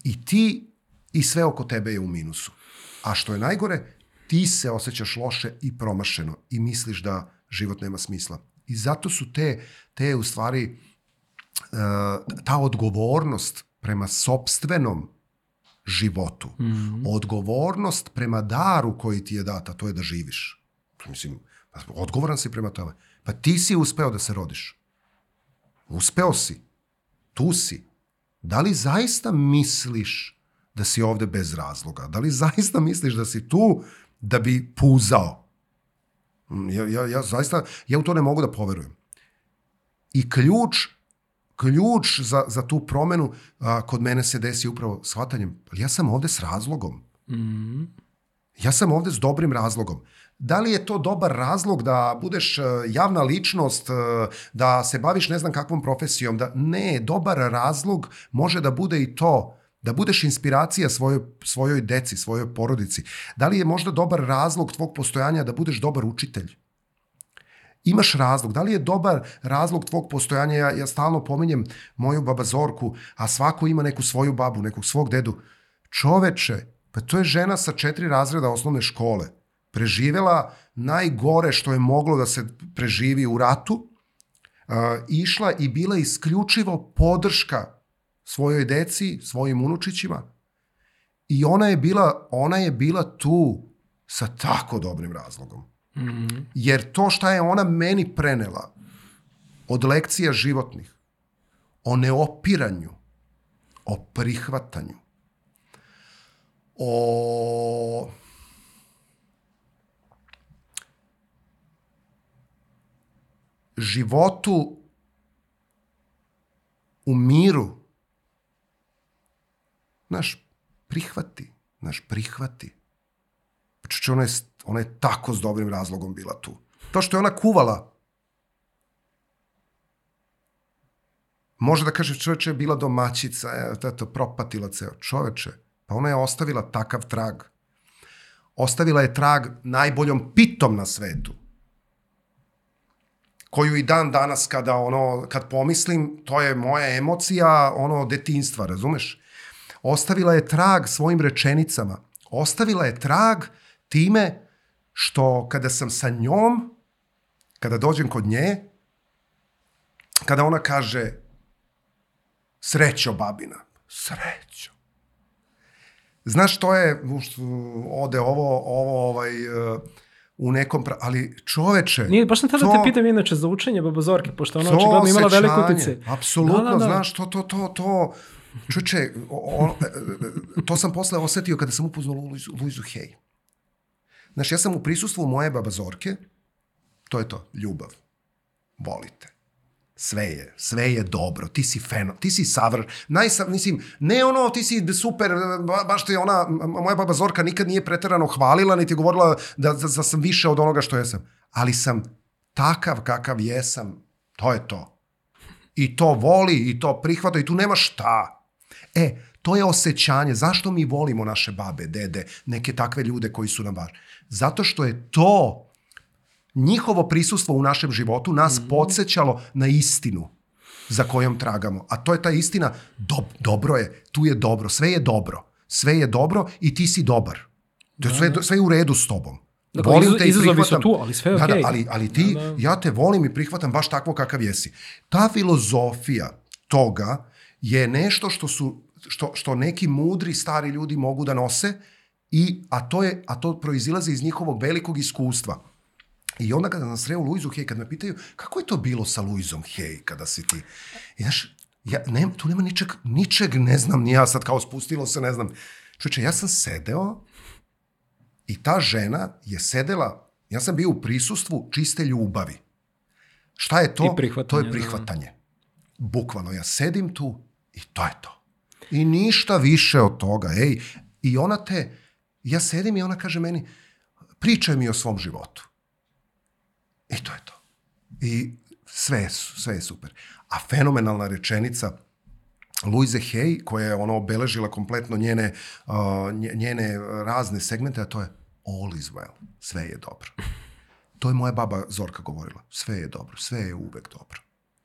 i ti i sve oko tebe je u minusu. A što je najgore, ti se osjećaš loše i promašeno i misliš da život nema smisla. I zato su te, te u stvari, e, ta odgovornost prema sobstvenom životu, mm -hmm. odgovornost prema daru koji ti je data, to je da živiš. Mislim, pa odgovoran si prema tome. Pa ti si uspeo da se rodiš. Uspeo si. Tu si. Da li zaista misliš da si ovde bez razloga? Da li zaista misliš da si tu da bi puzao. Mm, ja, ja, ja zaista, ja u to ne mogu da poverujem. I ključ, ključ za, za tu promenu a, kod mene se desi upravo shvatanjem, ali ja sam ovde s razlogom. Mm -hmm. Ja sam ovde s dobrim razlogom. Da li je to dobar razlog da budeš javna ličnost, da se baviš ne znam kakvom profesijom? Da, ne, dobar razlog može da bude i to da budeš inspiracija svojoj, svojoj deci, svojoj porodici. Da li je možda dobar razlog tvog postojanja da budeš dobar učitelj? Imaš razlog. Da li je dobar razlog tvog postojanja? Ja, ja stalno pominjem moju baba Zorku, a svako ima neku svoju babu, nekog svog dedu. Čoveče, pa to je žena sa četiri razreda osnovne škole. Preživela najgore što je moglo da se preživi u ratu, uh, išla i bila isključivo podrška svojoj deci, svojim unučićima. I ona je bila, ona je bila tu sa tako dobrim razlogom. Mm -hmm. Jer to šta je ona meni prenela od lekcija životnih, o neopiranju, o prihvatanju, o životu u miru. Znaš, prihvati. Znaš, prihvati. Čuče, ona je, ona je tako s dobrim razlogom bila tu. To što je ona kuvala, može da kaže čoveče je bila domaćica, je, to propatila ceo. Čoveče, pa ona je ostavila takav trag. Ostavila je trag najboljom pitom na svetu koju i dan danas kada ono kad pomislim to je moja emocija ono detinjstva razumeš ostavila je trag svojim rečenicama ostavila je trag time što kada sam sa njom kada dođem kod nje kada ona kaže srećo babina srećo znaš to je ode ovo ovo ovaj u nekom, pra... ali čoveče... Nije, baš sam tada to, te pitam inače za učenje babazorke, pošto ona očigledno imala veliko utice. Apsolutno, da, da, da. znaš, to, to, to, to, čoveče, on, e, e, to sam posle osetio kada sam upoznao Luizu, Luizu Hej. Znaš, ja sam u prisustvu moje babazorke, to je to, ljubav. Volite sve je, sve je dobro, ti si feno, ti si savr, najsa, mislim, ne ono, ti si super, baš te ona, moja baba Zorka nikad nije preterano hvalila, niti govorila da, da, da sam više od onoga što jesam, ali sam takav kakav jesam, to je to. I to voli, i to prihvata, i tu nema šta. E, to je osjećanje. Zašto mi volimo naše babe, dede, neke takve ljude koji su nam važni? Zato što je to njihovo prisustvo u našem životu nas mm. podsjećalo na istinu za kojom tragamo. A to je ta istina, do, dobro je, tu je dobro, sve je dobro. Sve je dobro i ti si dobar. To je sve, da. sve je u redu s tobom. Dakle, volim te i prihvatam. tu, ali sve je okay. da, da, ali, ali ti, da, da. ja te volim i prihvatam baš takvo kakav jesi. Ta filozofija toga je nešto što su što, što neki mudri stari ljudi mogu da nose i a to je a to proizilazi iz njihovog velikog iskustva. I onda kada nas sreo Luizu Hej, kad me pitaju kako je to bilo sa Luizom Hej kada si ti... I znaš, ja, ne, tu nema ničeg, ničeg ne znam, ni ja sad kao spustilo se, ne znam. Čuče, ja sam sedeo i ta žena je sedela, ja sam bio u prisustvu čiste ljubavi. Šta je to? To je da. prihvatanje. Da. Bukvalno, ja sedim tu i to je to. I ništa više od toga. Ej, i ona te, ja sedim i ona kaže meni, pričaj mi o svom životu. I to je to. I sve sve je super. A fenomenalna rečenica Louise Hay, koja je ono obeležila kompletno njene, uh, njene razne segmente, a to je all is well. Sve je dobro. To je moja baba Zorka govorila. Sve je dobro. Sve je uvek dobro.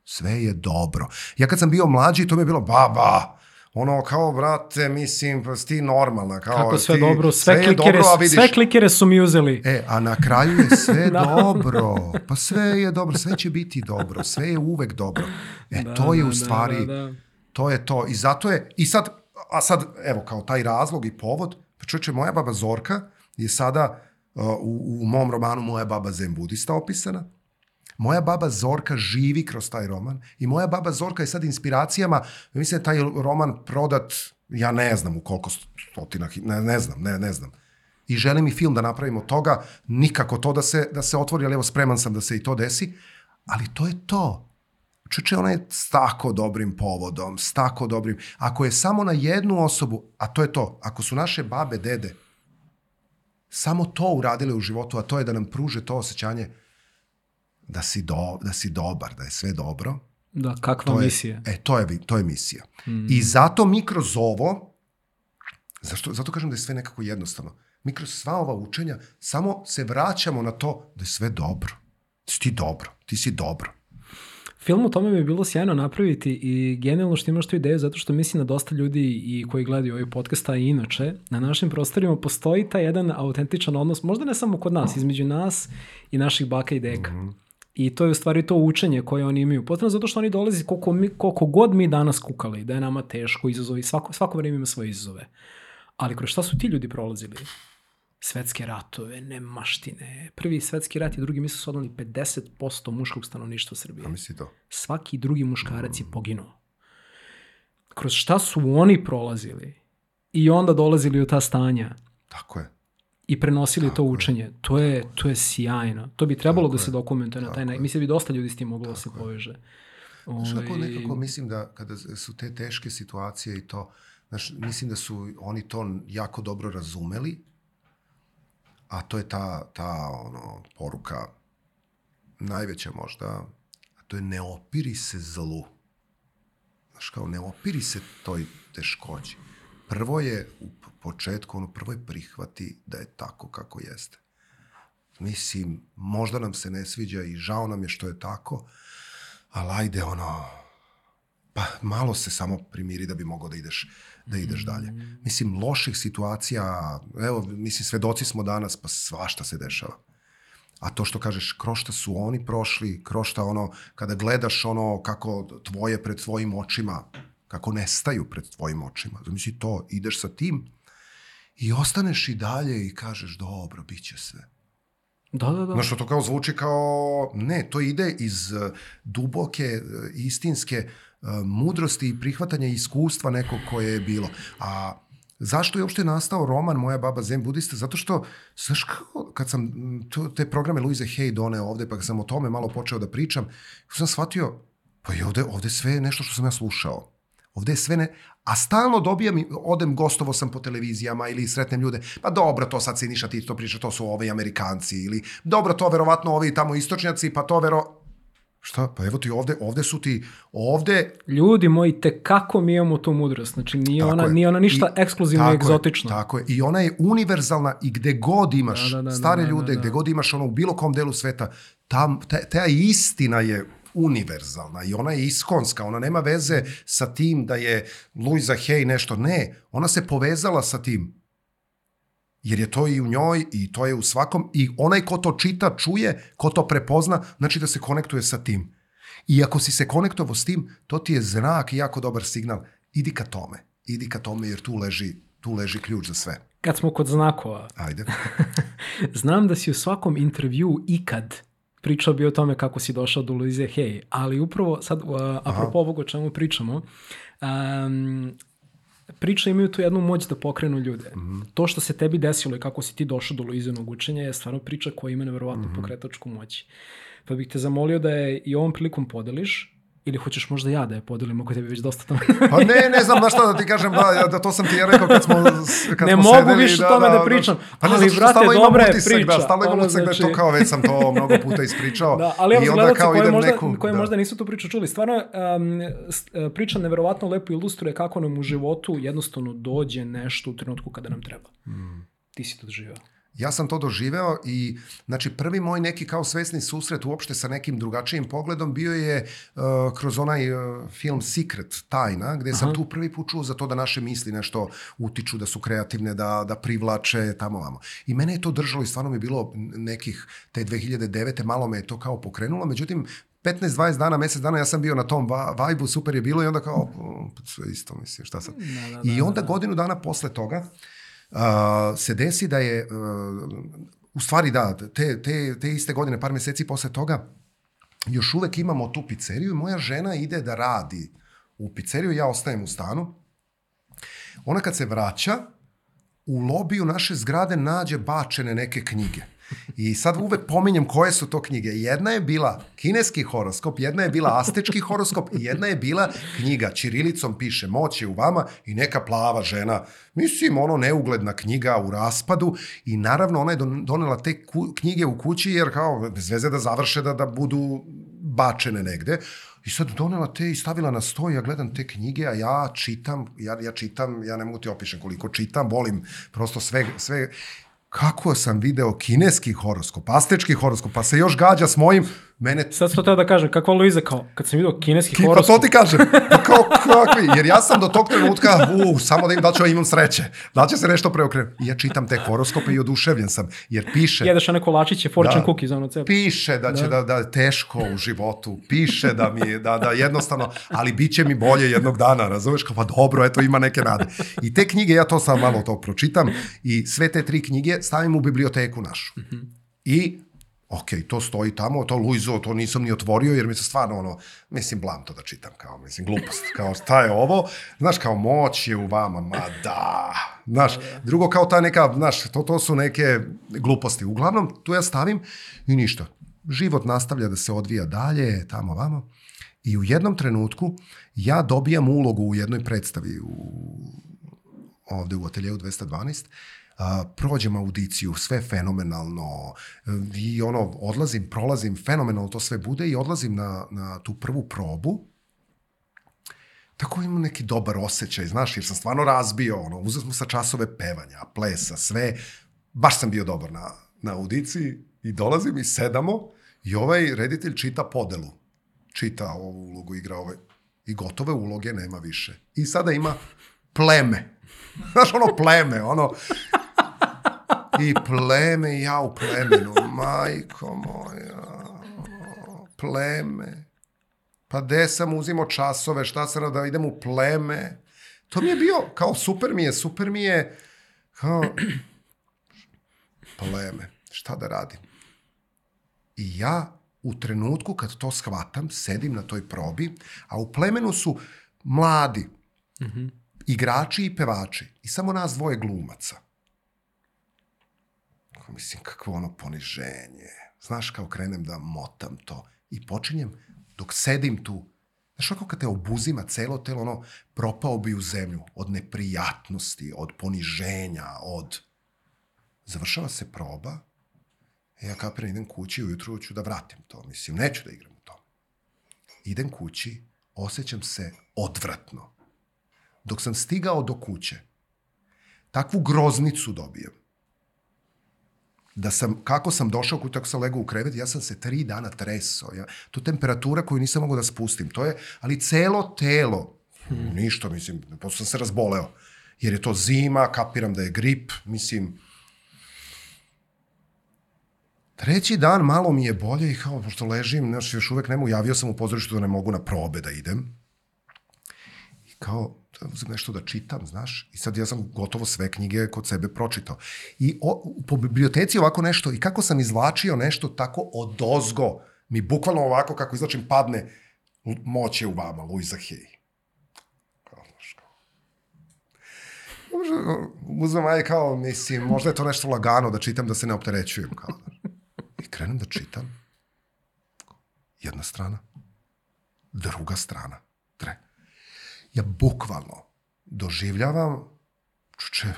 Sve je dobro. Ja kad sam bio mlađi, to mi je bilo baba, ono kao, brate, mislim, pa ti normalna. Kao, Kako sve ti, dobro, sve, sve klikere, dobro, vidiš, sve klikere su mi uzeli. E, a na kraju je sve [laughs] da. dobro. Pa sve je dobro, sve će biti dobro, sve je uvek dobro. E, da, to je u da, stvari, da, da, to je to. I zato je, i sad, a sad, evo, kao taj razlog i povod, pa čovječe, moja baba Zorka je sada uh, u, u mom romanu Moja baba Zen budista opisana, Moja baba Zorka živi kroz taj roman i moja baba Zorka je sad inspiracijama, mislim da taj roman prodat, ja ne znam u koliko stotina, ne, ne znam, ne, ne znam. I želim i film da napravimo toga, nikako to da se, da se otvori, ali evo spreman sam da se i to desi, ali to je to. Čuče, ona je s tako dobrim povodom, s tako dobrim. Ako je samo na jednu osobu, a to je to, ako su naše babe, dede, samo to uradile u životu, a to je da nam pruže to osjećanje da si, do, da si dobar, da je sve dobro. Da, kakva to misija. Je, e, to je, to je misija. Mm. I zato mi kroz ovo, zašto, zato kažem da je sve nekako jednostavno, mi kroz sva ova učenja samo se vraćamo na to da je sve dobro. Da si ti dobro, ti si dobro. Film u tome bi bilo sjajno napraviti i genijalno što imaš tu ideju zato što mislim da dosta ljudi i koji gledaju ovaj podcast, a i inače, na našim prostorima postoji taj jedan autentičan odnos, možda ne samo kod nas, između nas i naših baka i deka. Mm -hmm I to je u stvari to učenje koje oni imaju. Potrebno zato što oni dolazi koliko, mi, koliko god mi danas kukali, da je nama teško, izazovi, svako, svako vreme ima svoje izazove. Ali kroz šta su ti ljudi prolazili? Svetske ratove, nemaštine. Prvi svetski rat i drugi mi su odnali 50% muškog stanovništva Srbije. A misli to? Svaki drugi muškarac je poginuo. Kroz šta su oni prolazili? I onda dolazili u ta stanja. Tako je i prenosili Tako to učenje. To je, to je sjajno. To bi trebalo Tako da se dokumentuje na taj način. Mislim da bi dosta ljudi s tim moglo da se poveže. Znaš, kako Ovaj, nekako mislim da kada su te teške situacije i to, znaš, mislim da su oni to jako dobro razumeli, a to je ta, ta ono, poruka najveća možda, a to je ne opiri se zlu. Znaš, kao ne opiri se toj teškoći. Prvo je u početku, ono, prvo je prihvati da je tako kako jeste. Mislim, možda nam se ne sviđa i žao nam je što je tako, ali ajde, ono, pa malo se samo primiri da bi mogao da ideš, da ideš dalje. Mislim, loših situacija, evo, mislim, svedoci smo danas, pa svašta se dešava. A to što kažeš, kroz šta su oni prošli, kroz šta ono, kada gledaš ono kako tvoje pred tvojim očima, kako nestaju pred tvojim očima, zamisli to, ideš sa tim i ostaneš i dalje i kažeš, dobro, bit će sve. Da, da, da. Znaš, što to kao zvuči kao, ne, to ide iz uh, duboke, uh, istinske uh, mudrosti i prihvatanja iskustva nekog koje je bilo. A zašto je uopšte nastao roman Moja baba Zen budista? Zato što, znaš, kao, kad sam to, te programe Louise Hay doneo ovde, pa kad sam o tome malo počeo da pričam, sam shvatio, pa je ovde, ovde sve nešto što sam ja slušao. Ovde je sve ne... A stalno dobijam, odem, gostovo sam po televizijama ili sretnem ljude, pa dobro, to sad Siniša ti to priča, to su ovi Amerikanci, ili dobro, to verovatno ovi tamo istočnjaci, pa to vero... Šta? Pa evo ti ovde, ovde su ti, ovde... Ljudi moji, te kako mi imamo tu mudrost. Znači, nije, Tako ona, je. nije ona ništa I- ekskluzivno i tako je, egzotično. tako je. I ona je univerzalna i gde god imaš Da, da, da, stare da, da, ljude, da. gde god imaš ono u bilo kom delu sveta, tam, ta, ta istina je univerzalna i ona je iskonska, ona nema veze sa tim da je Louisa Hay nešto, ne, ona se povezala sa tim, jer je to i u njoj i to je u svakom i onaj ko to čita, čuje, ko to prepozna, znači da se konektuje sa tim. I ako si se konektovao s tim, to ti je znak i jako dobar signal. Idi ka tome. Idi ka tome jer tu leži, tu leži ključ za sve. Kad smo kod znakova, Ajde. [laughs] znam da si u svakom intervju ikad pričao bi o tome kako si došao do Louise Hay, ali upravo sad, uh, apropo ovog o čemu pričamo, um, priče imaju tu jednu moć da pokrenu ljude. To što se tebi desilo i kako si ti došao do Luizinog učenja je stvarno priča koja ima neverovatnu pokretačku moć. Pa bih te zamolio da je i ovom prilikom podeliš, ili hoćeš možda ja da je podelim, ako tebi već dosta tome. Pa ne, ne znam na šta da ti kažem, da, da to sam ti ja rekao kad smo, kad Ne smo mogu sedeli, više o tome da pričam, Pa ne, ali, zato što brate, dobra je utisak, priča. Da, stalno imam Ono, utisak da je to znači- kao, već sam to mnogo puta ispričao. Da, ali evo I za onda gledalce kao koji, možda, neku, koji da. možda nisu tu priču čuli. Stvarno, um, priča neverovatno lepo ilustruje kako nam u životu jednostavno dođe nešto u trenutku kada nam treba. Hmm. Ti si to doživao. Ja sam to doživeo i znači prvi moj neki kao svesni susret uopšte sa nekim drugačijim pogledom bio je uh, kroz onaj uh, film Secret, Tajna, gde sam Aha. tu prvi put čuo za to da naše misli nešto utiču, da su kreativne, da, da privlače tamo vamo. I mene je to držalo i stvarno mi je bilo nekih te 2009. malo me je to kao pokrenulo, međutim 15-20 dana, mesec dana ja sam bio na tom va- vajbu, super je bilo i onda kao, sve isto mislim, šta sad. Da, da, I onda godinu dana posle toga uh, se desi da je, uh, u stvari da, te, te, te iste godine, par meseci posle toga, još uvek imamo tu pizzeriju i moja žena ide da radi u pizzeriju, ja ostajem u stanu. Ona kad se vraća, u lobiju naše zgrade nađe bačene neke knjige. I sad uvek pominjem koje su to knjige. Jedna je bila kineski horoskop, jedna je bila astečki horoskop i jedna je bila knjiga. Čirilicom piše moć je u vama i neka plava žena. Mislim, ono neugledna knjiga u raspadu i naravno ona je don- donela te knjige u kući jer kao bez veze da završe da, da budu bačene negde. I sad donela te i stavila na sto, ja gledam te knjige, a ja čitam, ja, ja čitam, ja ne mogu ti opišem koliko čitam, volim prosto sve, sve, kako sam video kineski horoskop, astečki horoskop, pa se još gađa s mojim, mene Sad sam teo da kažem, kakva Luiza kao, kad sam vidio kineski Ki, pa horoskop, to ti kažem. Pa kao kakvi? Jer ja sam do tog trenutka, u, samo da im da ću imam sreće. Da će se nešto preokrenuti. I ja čitam te horoskope i oduševljen sam. Jer piše, jedeš one kolačiće, fortune Da. cookies, ono cep. piše da će da. Da, je teško u životu. Piše da mi je, da, da jednostavno, ali bit će mi bolje jednog dana, razumeš? Kao, pa dobro, eto, ima neke nade. I te knjige, ja to sam malo to pročitam i sve te tri knjige stavim u biblioteku našu. I ok, to stoji tamo, to Luizo, to nisam ni otvorio, jer mi se stvarno ono, mislim, blam to da čitam, kao, mislim, glupost, kao, šta je ovo? Znaš, kao, moć je u vama, ma da, znaš, drugo kao ta neka, znaš, to, to su neke gluposti. Uglavnom, tu ja stavim i ništa. Život nastavlja da se odvija dalje, tamo, vamo. I u jednom trenutku ja dobijam ulogu u jednoj predstavi u, ovde u ateljevu 212, a, prođem audiciju, sve fenomenalno i ono, odlazim, prolazim, fenomenalno to sve bude i odlazim na, na tu prvu probu tako imam neki dobar osjećaj, znaš, jer sam stvarno razbio, ono, uzeo smo sa časove pevanja, plesa, sve, baš sam bio dobar na, na audiciji i dolazim i sedamo i ovaj reditelj čita podelu. Čita ovu ulogu, igra ovaj. I gotove uloge nema više. I sada ima pleme. [laughs] Znaš, ono pleme, ono... I pleme, ja u plemenu, majko moja, pleme. Pa gde sam uzimo časove, šta sam da idem u pleme. To mi je bio, kao super mi je, super mi je, kao, [clears throat] pleme, šta da radim? I ja u trenutku kad to shvatam, sedim na toj probi, a u plemenu su mladi, mm -hmm. igrači i pevači, i samo nas dvoje glumaca. Mislim, kakvo ono poniženje. Znaš, kao krenem da motam to i počinjem dok sedim tu, znaš kako kad te obuzima celo telo, ono, propao bi u zemlju od neprijatnosti, od poniženja, od... Završava se proba, e, ja kapiram, idem kući, ujutru ću da vratim to, mislim, neću da igram u to. Idem kući, osjećam se odvratno. Dok sam stigao do kuće, takvu groznicu dobijem da sam, kako sam došao kući, tako sam legao u krevet, ja sam se tri dana tresao. Ja, to je temperatura koju nisam mogao da spustim. To je, ali celo telo, hmm. ništa, mislim, posle sam se razboleo. Jer je to zima, kapiram da je grip, mislim, Treći dan malo mi je bolje i kao, pošto ležim, znaš, još uvek nemo, javio sam u pozorištu da ne mogu na probe da idem. I kao, uzem nešto da čitam, znaš, i sad ja sam gotovo sve knjige kod sebe pročitao. I o, po biblioteci ovako nešto, i kako sam izvlačio nešto tako od ozgo, mi bukvalno ovako kako izlačim padne, moć je u vama, Luisa Hay. Uzmem aj kao, mislim, možda je to nešto lagano da čitam, da se ne opterećujem. Kao, I krenem da čitam. Jedna strana, druga strana, ja bukvalno doživljavam, čuče,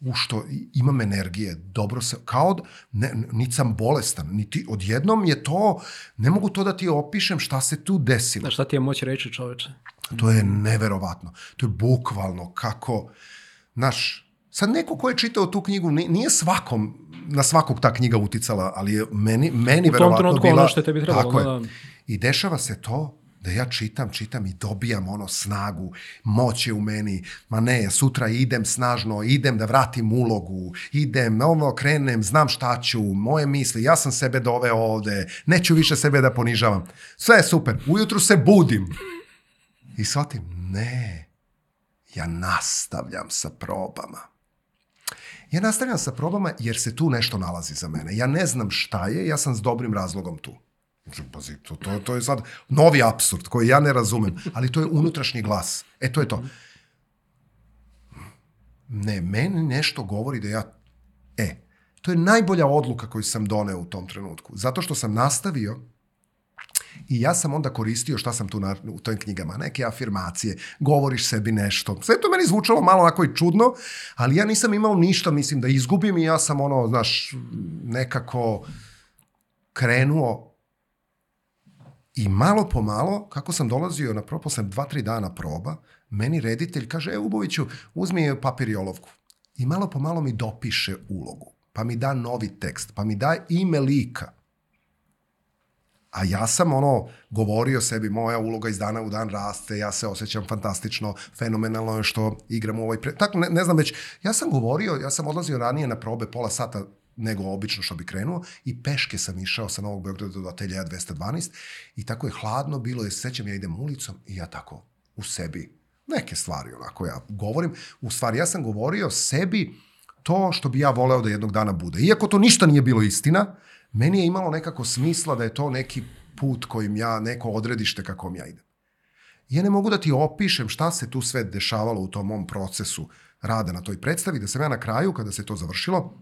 u što imam energije, dobro se, kao, ne, niti sam bolestan, niti odjednom je to, ne mogu to da ti opišem šta se tu desilo. Da, šta ti je moć reći čoveče? To je neverovatno. To je bukvalno kako, znaš, sad neko ko je čitao tu knjigu, nije svakom, na svakog ta knjiga uticala, ali je meni, meni verovatno bila... Ono što je tebi trebalo. Tako je. Da... I dešava se to da ja čitam, čitam i dobijam ono snagu, moć je u meni, ma ne, sutra idem snažno, idem da vratim ulogu, idem, ono, krenem, znam šta ću, moje misli, ja sam sebe doveo ovde, neću više sebe da ponižavam. Sve je super, ujutru se budim. I shvatim, ne, ja nastavljam sa probama. Ja nastavljam sa probama jer se tu nešto nalazi za mene. Ja ne znam šta je, ja sam s dobrim razlogom tu. Pazi, to, to, to je sad novi absurd koji ja ne razumem, ali to je unutrašnji glas. E, to je to. Ne, meni nešto govori da ja... E, to je najbolja odluka koju sam doneo u tom trenutku. Zato što sam nastavio I ja sam onda koristio šta sam tu na, u tojim knjigama, neke afirmacije, govoriš sebi nešto. Sve to meni zvučalo malo onako i čudno, ali ja nisam imao ništa, mislim, da izgubim i ja sam ono, znaš, nekako krenuo I malo po malo, kako sam dolazio na pro, posle dva, tri dana proba, meni reditelj kaže, e, Uboviću, uzmi papir i olovku. I malo po malo mi dopiše ulogu, pa mi da novi tekst, pa mi da ime lika. A ja sam ono govorio sebi, moja uloga iz dana u dan raste, ja se osjećam fantastično, fenomenalno je što igram u ovaj pre... Tako, ne, ne znam već, ja sam govorio, ja sam odlazio ranije na probe pola sata nego obično što bi krenuo i peške sam išao sa Novog Beograda do ateljeja 212 i tako je hladno bilo, je sećam ja idem ulicom i ja tako u sebi neke stvari onako ja govorim. U stvari ja sam govorio sebi to što bi ja voleo da jednog dana bude. Iako to ništa nije bilo istina, meni je imalo nekako smisla da je to neki put kojim ja, neko odredište kakom ja idem. Ja ne mogu da ti opišem šta se tu sve dešavalo u tom mom procesu rada na toj predstavi, da sam ja na kraju, kada se to završilo,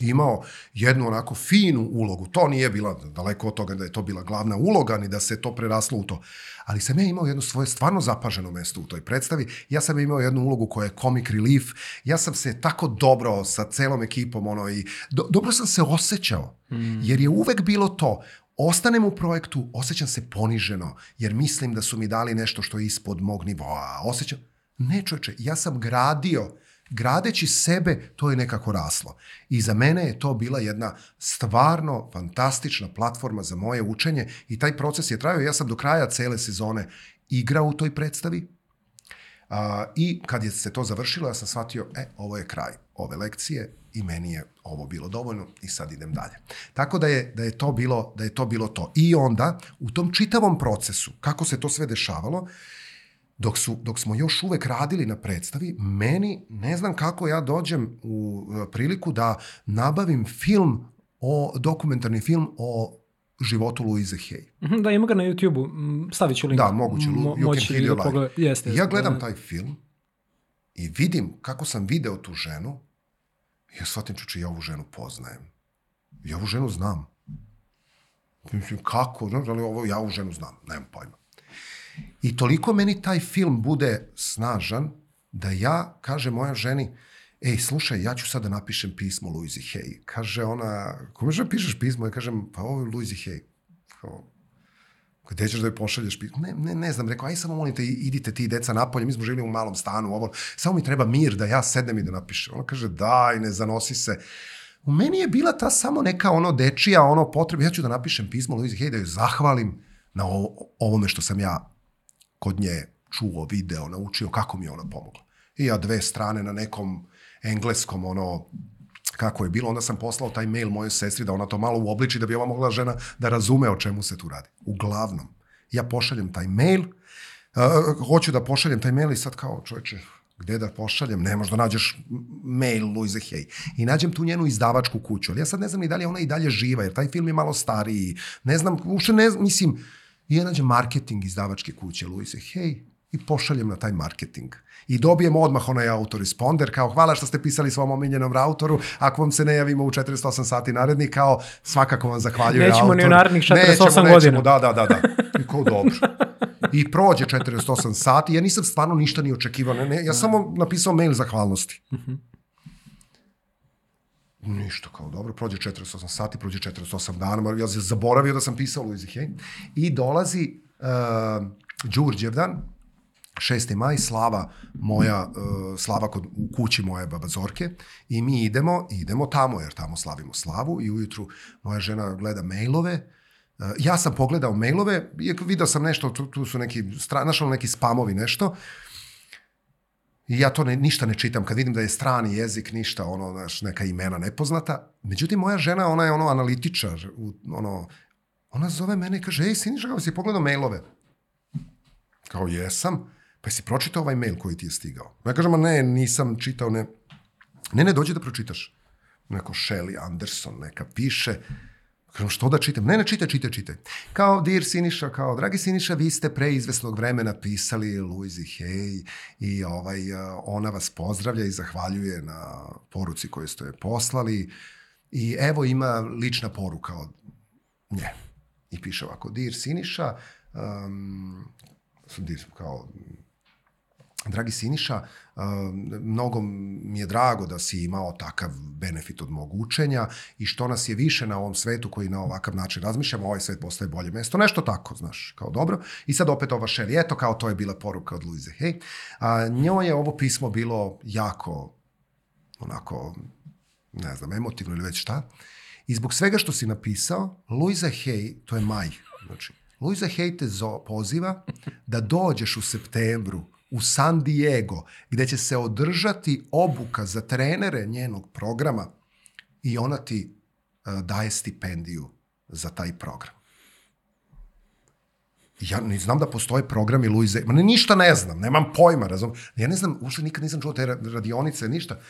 imao jednu onako finu ulogu. To nije bila daleko od toga da je to bila glavna uloga, ni da se to preraslo u to. Ali sam ja imao jedno svoje stvarno zapaženo mesto u toj predstavi. Ja sam imao jednu ulogu koja je comic relief. Ja sam se tako dobro sa celom ekipom ono i do, dobro sam se osjećao. Mm. Jer je uvek bilo to ostanem u projektu, osjećam se poniženo, jer mislim da su mi dali nešto što je ispod mog nivoa. Osjećam, ne čoče, ja sam gradio gradeći sebe, to je nekako raslo. I za mene je to bila jedna stvarno fantastična platforma za moje učenje i taj proces je trajao. Ja sam do kraja cele sezone igrao u toj predstavi a, i kad je se to završilo, ja sam shvatio, e, ovo je kraj ove lekcije i meni je ovo bilo dovoljno i sad idem dalje. Tako da je, da je, to, bilo, da je to bilo to. I onda, u tom čitavom procesu, kako se to sve dešavalo, uh, dok, su, dok smo još uvek radili na predstavi, meni, ne znam kako ja dođem u e, priliku da nabavim film, o, dokumentarni film o životu Louise Hay. Mhm, da, ima ga na YouTube-u, stavit ću link. Da, moguće, Mo, you can heal your life. Jeste, ja gledam da. taj film i vidim kako sam video tu ženu i ja shvatim čuči, ja ovu ženu poznajem. Ja ovu ženu znam. Mislim, kako? Znaš, ali ovo, ja ovu ženu znam, nemam pojma. I toliko meni taj film bude snažan da ja, kaže moja ženi, ej, slušaj, ja ću sad da napišem pismo Louise Hay. Kaže ona, kome že pišeš pismo? Ja kažem, pa ovo je Hay. Kao, gde ćeš da je pošalješ pismo? Ne, ne, ne znam, rekao, aj samo molim te, idite ti deca napolje, mi smo živjeli u malom stanu, ovo, samo mi treba mir da ja sednem i da napišem. Ona kaže, daj, ne zanosi se. U meni je bila ta samo neka ono dečija, ono potreba, ja ću da napišem pismo Louise Hay, da joj zahvalim na ovo, ovome što sam ja kod nje čuo, video, naučio kako mi je ona pomogla. I ja dve strane na nekom engleskom, ono, kako je bilo, onda sam poslao taj mail mojoj sestri da ona to malo uobliči da bi ova mogla žena da razume o čemu se tu radi. Uglavnom, ja pošaljem taj mail, uh, hoću da pošaljem taj mail i sad kao čovječe, gde da pošaljem, ne možda nađeš mail Louise Hay. I nađem tu njenu izdavačku kuću, ali ja sad ne znam ni da li ona i dalje živa, jer taj film je malo stariji, ne znam, uopšte ne, mislim, I ja nađem marketing izdavačke kuće Luise, hej, i pošaljem na taj marketing. I dobijem odmah onaj autoresponder, kao hvala što ste pisali svom omiljenom autoru, ako vam se ne javimo u 48 sati naredni, kao svakako vam zahvaljujem Nećemo autor. ni u narednih 48 nećemo, godina. Nećemo, da, da, da, da. I kao dobro. I prođe 48 sati, ja nisam stvarno ništa ni očekivao, ne, ne, ja samo napisao mail zahvalnosti. Uh -huh. Ništa, kao dobro, prođe 48 sati, prođe 48 dana, ja se zaboravio da sam pisao Luizi Hay. I dolazi uh, Đurđevdan, 6. maj, slava moja, uh, slava kod, u kući moje baba Zorke i mi idemo, idemo tamo jer tamo slavimo slavu i ujutru moja žena gleda mailove, uh, ja sam pogledao mailove, video sam nešto, tu, tu su neki, našao neki spamovi nešto, I ja to ne, ništa ne čitam. Kad vidim da je strani jezik, ništa, ono, znaš, neka imena nepoznata. Međutim, moja žena, ona je ono analitičar, ono, ona zove mene i kaže, ej, Siniša, kako si pogledao mailove? Kao, jesam. Pa si pročitao ovaj mail koji ti je stigao? Ja kažem, ne, nisam čitao, ne. Ne, ne, dođi da pročitaš. Neko Shelley Anderson neka piše. Kažem, što da čitam? Ne, ne, čitaj, čitaj, čitaj. Kao, dear Siniša, kao, dragi Siniša, vi ste pre izvesnog vremena pisali Louise Hay i ovaj, ona vas pozdravlja i zahvaljuje na poruci koju ste poslali. I evo ima lična poruka od nje. I piše ovako, dear Siniša, um, kao, Dragi Siniša, mnogo mi je drago da si imao takav benefit od mog učenja i što nas je više na ovom svetu koji na ovakav način razmišljamo, ovaj svet postaje bolje mesto. Nešto tako, znaš, kao dobro. I sad opet ova šeri, eto kao to je bila poruka od Luize Hej. A, njoj je ovo pismo bilo jako, onako, ne znam, emotivno ili već šta. I zbog svega što si napisao, Luisa Hay, to je maj, znači, Luisa Hay te poziva da dođeš u septembru u San Diego, gde će se održati obuka za trenere njenog programa i ona ti uh, daje stipendiju za taj program. Ja ne znam da postoje programi Luize, ma ne, ništa ne znam, nemam pojma, razum. Ja ne znam, uopšte nikad nisam čuo te radionice, ništa.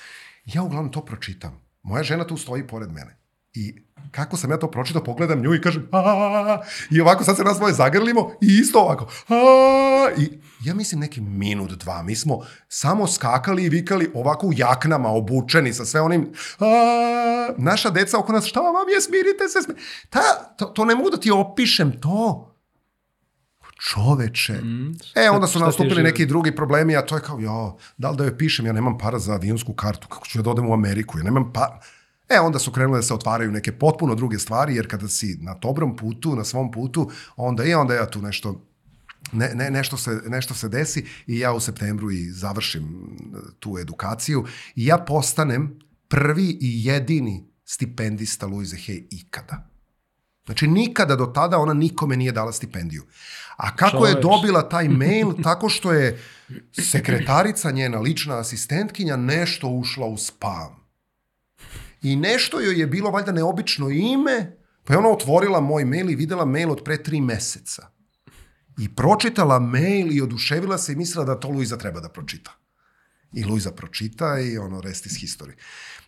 Ja uglavnom to pročitam. Moja žena tu stoji pored mene. I kako sam ja to pročitao, pogledam nju i kažem a i ovako sad se nas svoje zagrlimo i isto ovako a i ja mislim neki minut, dva, mi smo samo skakali i vikali ovako u jaknama, obučeni sa sve onim a, naša deca oko nas, šta vam je, smirite se, smirite. Ta, to, to ne mogu da ti opišem to. Čoveče. Mm, e, onda su nastupili neki drugi problemi, a to je kao, ja, da li da joj pišem, ja nemam para za avionsku kartu, kako ću ja da odem u Ameriku, ja nemam para E, onda su krenule da se otvaraju neke potpuno druge stvari, jer kada si na dobrom putu, na svom putu, onda i onda ja tu nešto ne, ne, nešto, se, nešto se desi i ja u septembru i završim tu edukaciju i ja postanem prvi i jedini stipendista Louise Hay ikada. Znači, nikada do tada ona nikome nije dala stipendiju. A kako Čoveš. je dobila taj [laughs] mail? Tako što je sekretarica, njena lična asistentkinja, nešto ušla u spam i nešto joj je bilo valjda neobično ime, pa je ona otvorila moj mail i videla mail od pre tri meseca. I pročitala mail i oduševila se i mislila da to Luiza treba da pročita. I Luiza pročita i ono, rest is history.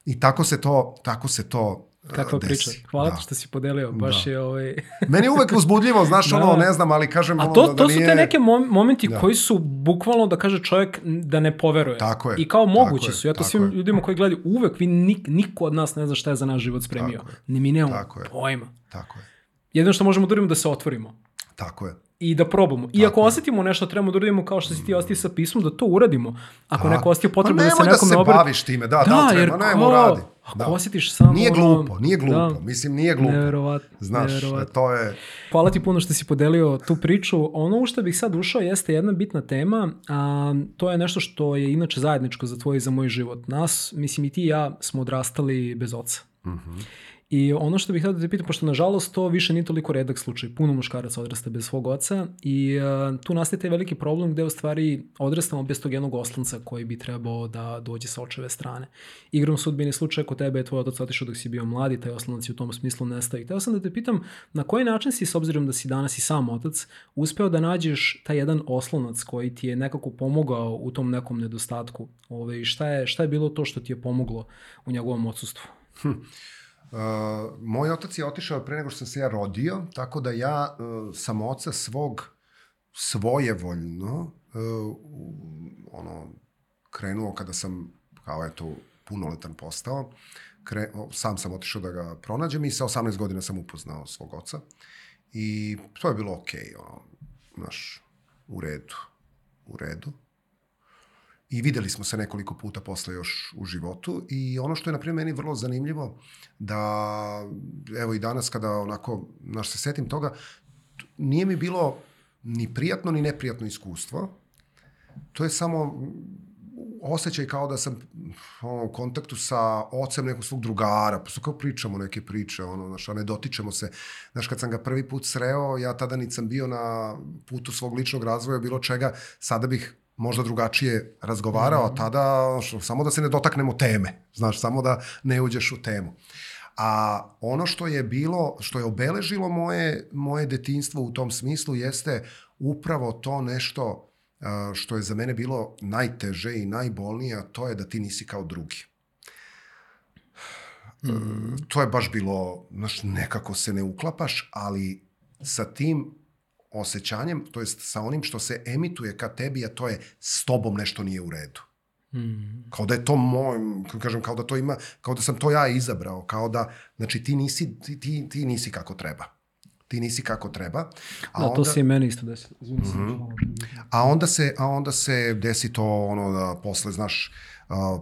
I tako se to, tako se to Kakva desi. priča. Hvala da. što si podelio. Baš da. je ovaj... [laughs] Meni je uvek uzbudljivo, znaš, [laughs] da. ono, ne znam, ali kažem... A to, ono, da, to su nije... te neke momenti da. koji su bukvalno, da kaže čovjek, da ne poveruje. Tako je. I kao mogući su. Ja to svim je. ljudima koji gledaju, uvek vi nik, niko od nas ne zna šta je za naš život spremio. Ni mi nemamo pojma. Tako je. Jedino što možemo da uradimo da se otvorimo. Tako je i da probamo. I ako osetimo nešto, trebamo da uradimo kao što si ti osti sa pismom, da to uradimo. Ako neko osti potrebno da se nekome obrati... da se baviš time, da, da, da treba, nemo radi. Ako da. osjetiš samo... Nije glupo, nije glupo, da. mislim nije glupo. Neverovatno. Znaš, neverovatno. to je... Hvala ti puno što si podelio tu priču. Ono u što bih sad ušao jeste jedna bitna tema, a to je nešto što je inače zajedničko za tvoj i za moj život. Nas, mislim i ti i ja smo odrastali bez oca. Mhm. Uh -huh. I ono što bih htio da te pitam, pošto nažalost to više nije toliko redak slučaj, puno muškaraca odrasta bez svog oca i uh, tu nastaje taj veliki problem gde u stvari odrastamo bez tog jednog oslanca koji bi trebao da dođe sa očeve strane. Igrom sudbini slučaj kod tebe je tvoj otac otišao dok si bio mladi, taj oslanac je u tom smislu nestao. I htio sam da te pitam na koji način si, s obzirom da si danas i sam otac, uspeo da nađeš taj jedan oslonac koji ti je nekako pomogao u tom nekom nedostatku? Ove, šta, je, šta je bilo to što ti je pomoglo u njegovom odsustvu? Hm. Uh, moj otac je otišao pre nego što sam se ja rodio, tako da ja uh, sam oca svog svojevoljno uh, ono, krenuo kada sam kao eto punoletan postao. Kre, sam sam otišao da ga pronađem i sa 18 godina sam upoznao svog oca. I to je bilo okej, okay, ono, znaš, u redu. U redu. I videli smo se nekoliko puta posle još u životu i ono što je na primjer meni vrlo zanimljivo da evo i danas kada onako naš se setim toga nije mi bilo ni prijatno ni neprijatno iskustvo. To je samo osjećaj kao da sam ono, u kontaktu sa ocem nekog svog drugara, pa su kao pričamo neke priče, ono, znaš, a ne dotičemo se. Znaš, kad sam ga prvi put sreo, ja tada nisam bio na putu svog ličnog razvoja, bilo čega, sada bih možda drugačije razgovarao, mm -hmm. tada što, samo da se ne dotaknemo teme, znaš, samo da ne uđeš u temu. A ono što je bilo, što je obeležilo moje, moje detinstvo u tom smislu jeste upravo to nešto što je za mene bilo najteže i najbolnije, a to je da ti nisi kao drugi. Mm. To je baš bilo, znaš, nekako se ne uklapaš, ali sa tim osjećanjem, to jest sa onim što se emituje ka tebi, a to je s tobom nešto nije u redu. Mm. Kao da je to moj, kažem, kao da to ima, kao da sam to ja izabrao, kao da, znači ti nisi, ti, ti, ti nisi kako treba. Ti nisi kako treba. A da, onda, to se i meni isto desi. Mm -hmm. A onda se, a onda se desi to ono da posle, znaš,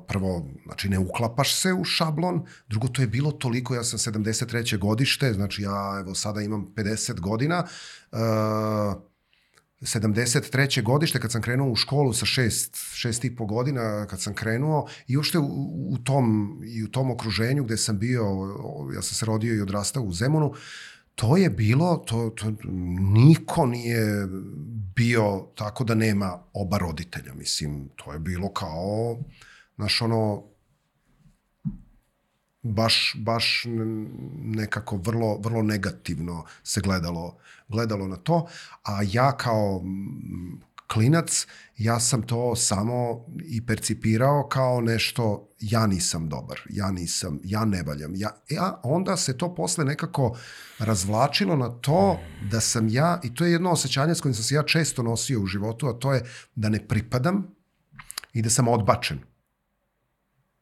prvo, znači ne uklapaš se u šablon, drugo to je bilo toliko, ja sam 73. godište, znači ja evo sada imam 50 godina, uh, 73. godište kad sam krenuo u školu sa šest, šest i po godina kad sam krenuo i uopšte u, u, tom, i u tom okruženju gde sam bio, ja sam se rodio i odrastao u Zemunu, to je bilo, to, to niko nije bio tako da nema oba roditelja, mislim, to je bilo kao znaš, ono, baš, baš nekako vrlo, vrlo negativno se gledalo, gledalo na to, a ja kao, klinac, ja sam to samo i percipirao kao nešto, ja nisam dobar, ja nisam, ja ne valjam. Ja, ja, onda se to posle nekako razvlačilo na to da sam ja, i to je jedno osjećanje s kojim sam se ja često nosio u životu, a to je da ne pripadam i da sam odbačen.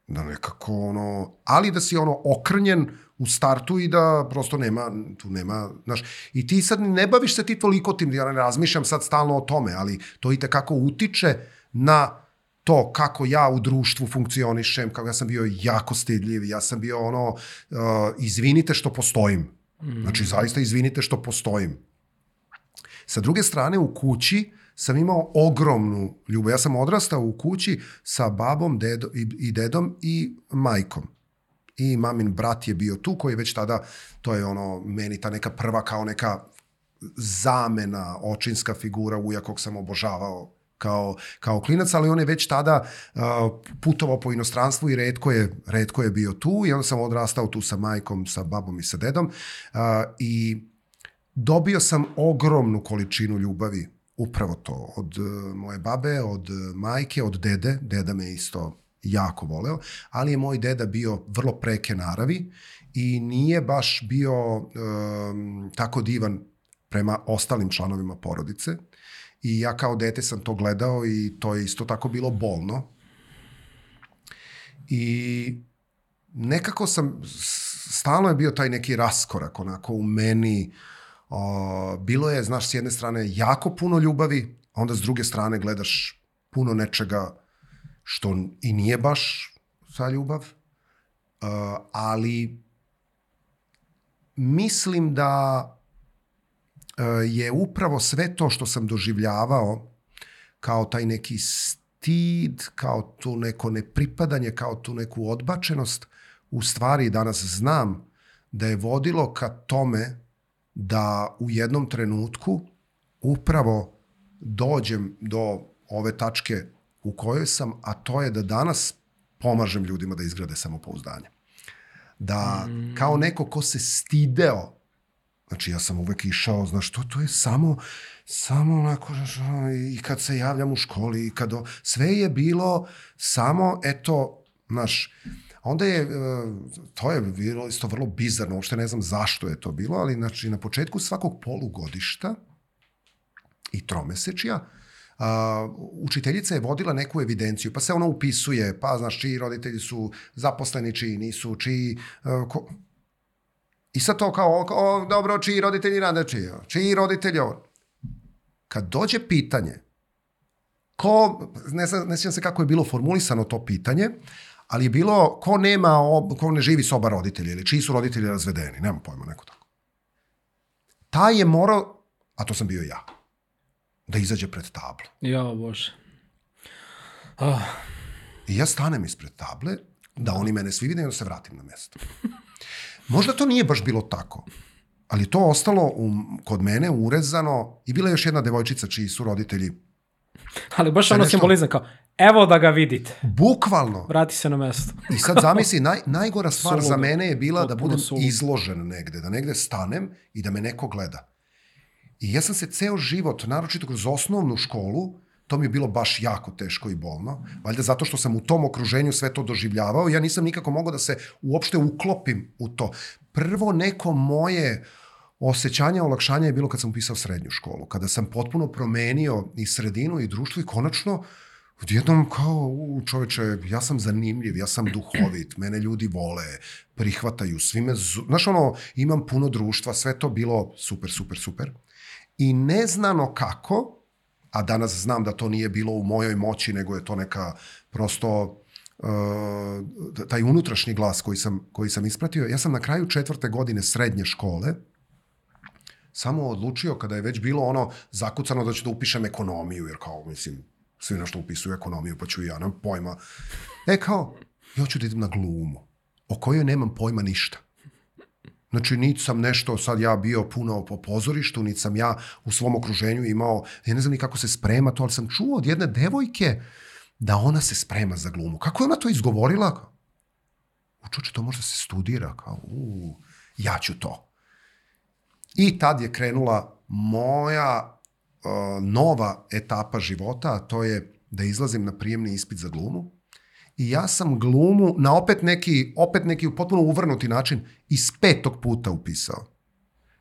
Da nekako ono, ali da si ono okrnjen u startu i da prosto nema, tu nema, znaš, i ti sad ne baviš se ti toliko tim, ja ne razmišljam sad stalno o tome, ali to i tekako utiče na to kako ja u društvu funkcionišem, kako ja sam bio jako stidljiv, ja sam bio ono, uh, izvinite što postojim. Znači, zaista izvinite što postojim. Sa druge strane, u kući sam imao ogromnu ljubav. Ja sam odrastao u kući sa babom dedo, i, i dedom i majkom i mamin brat je bio tu koji već tada, to je ono, meni ta neka prva kao neka zamena, očinska figura uja kog sam obožavao kao, kao klinac, ali on je već tada uh, putovao po inostranstvu i redko je, redko je bio tu i onda sam odrastao tu sa majkom, sa babom i sa dedom uh, i dobio sam ogromnu količinu ljubavi upravo to, od uh, moje babe, od majke, od dede, deda me isto jako voleo, ali je moj deda bio vrlo preke naravi i nije baš bio um, tako divan prema ostalim članovima porodice. I ja kao dete sam to gledao i to je isto tako bilo bolno. I nekako sam, stalno je bio taj neki raskorak onako u meni. O, bilo je, znaš, s jedne strane jako puno ljubavi, a onda s druge strane gledaš puno nečega što i nije baš sa ljubav, uh, ali mislim da uh, je upravo sve to što sam doživljavao kao taj neki stid, kao tu neko nepripadanje, kao tu neku odbačenost, u stvari danas znam da je vodilo ka tome da u jednom trenutku upravo dođem do ove tačke u kojoj sam, a to je da danas pomažem ljudima da izgrade samopouzdanje. Da mm. kao neko ko se stideo, znači ja sam uvek išao, znaš, to, to je samo, samo onako, znaš, i kad se javljam u školi, i kad, o, sve je bilo samo, eto, znaš, onda je, e, to je bilo isto vrlo bizarno, uopšte ne znam zašto je to bilo, ali znači na početku svakog polugodišta i tromesečja, Uh, učiteljica je vodila neku evidenciju, pa se ona upisuje, pa znaš čiji roditelji su zaposleni, čiji nisu, čiji... Uh, ko... I sad to kao, o, dobro, čiji roditelji rade, čiji, čiji roditelji ovo. Kad dođe pitanje, ko, ne, ne sjećam se kako je bilo formulisano to pitanje, ali je bilo ko nema, ko ne živi s oba roditelja ili čiji su roditelji razvedeni, nema pojma, neko tako. Taj je morao, a to sam bio ja, da izađe pred tablu. Ja, bože. Ah. I ja stanem ispred table, da oni mene svi vide i onda se vratim na mesto. Možda to nije baš bilo tako, ali to ostalo u, kod mene urezano i bila je još jedna devojčica čiji su roditelji Ali baš ono nešto... simbolizam kao, evo da ga vidite. Bukvalno. Vrati se na mesto. I sad zamisli, [laughs] naj, najgora stvar Suludo. za mene je bila da budem suludo. izložen negde, da negde stanem i da me neko gleda. I ja sam se ceo život, naročito kroz osnovnu školu, to mi je bilo baš jako teško i bolno, valjda zato što sam u tom okruženju sve to doživljavao, ja nisam nikako mogao da se uopšte uklopim u to. Prvo neko moje osjećanje olakšanja je bilo kad sam upisao srednju školu, kada sam potpuno promenio i sredinu i društvo i konačno odjednom kao, u čoveče, ja sam zanimljiv, ja sam duhovit, mene ljudi vole, prihvataju, svi me, znaš ono, imam puno društva, sve to bilo super, super, super i neznano kako, a danas znam da to nije bilo u mojoj moći, nego je to neka prosto uh, taj unutrašnji glas koji sam, koji sam ispratio. Ja sam na kraju četvrte godine srednje škole samo odlučio kada je već bilo ono zakucano da ću da upišem ekonomiju, jer kao, mislim, svi na što upisuju ekonomiju, pa ću i ja, nemam pojma. E kao, ja ću da idem na glumu, o kojoj nemam pojma ništa. Znači, niti sam nešto, sad ja bio puno po pozorištu, niti sam ja u svom okruženju imao, ja ne znam ni kako se sprema to, ali sam čuo od jedne devojke da ona se sprema za glumu. Kako je ona to izgovorila? Učuče, to možda se studira. Kao, u, ja ću to. I tad je krenula moja nova etapa života, a to je da izlazim na prijemni ispit za glumu. I ja sam glumu na opet neki, opet neki potpuno uvrnuti način iz petog puta upisao.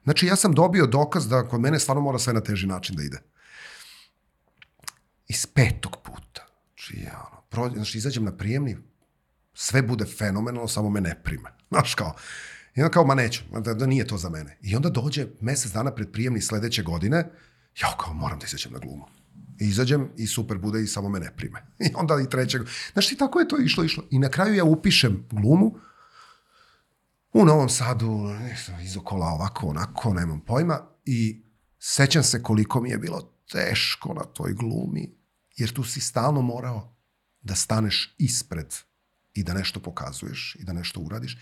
Znači ja sam dobio dokaz da kod mene stvarno mora sve na teži način da ide. Iz petog puta. Znači, ja, ono, prođe, znači izađem na prijemni, sve bude fenomenalno, samo me ne prime. [laughs] Znaš kao, i onda kao, ma neću, da, da nije to za mene. I onda dođe mesec dana pred prijemni sledeće godine, ja kao, moram da izađem na glumu. I izađem i super bude i samo me ne prime. [laughs] I onda i trećeg. Znaš, i tako je to išlo, išlo. I na kraju ja upišem glumu, u Novom Sadu, iz okola ovako, onako, nemam pojma. I sećam se koliko mi je bilo teško na toj glumi, jer tu si stalno morao da staneš ispred i da nešto pokazuješ i da nešto uradiš.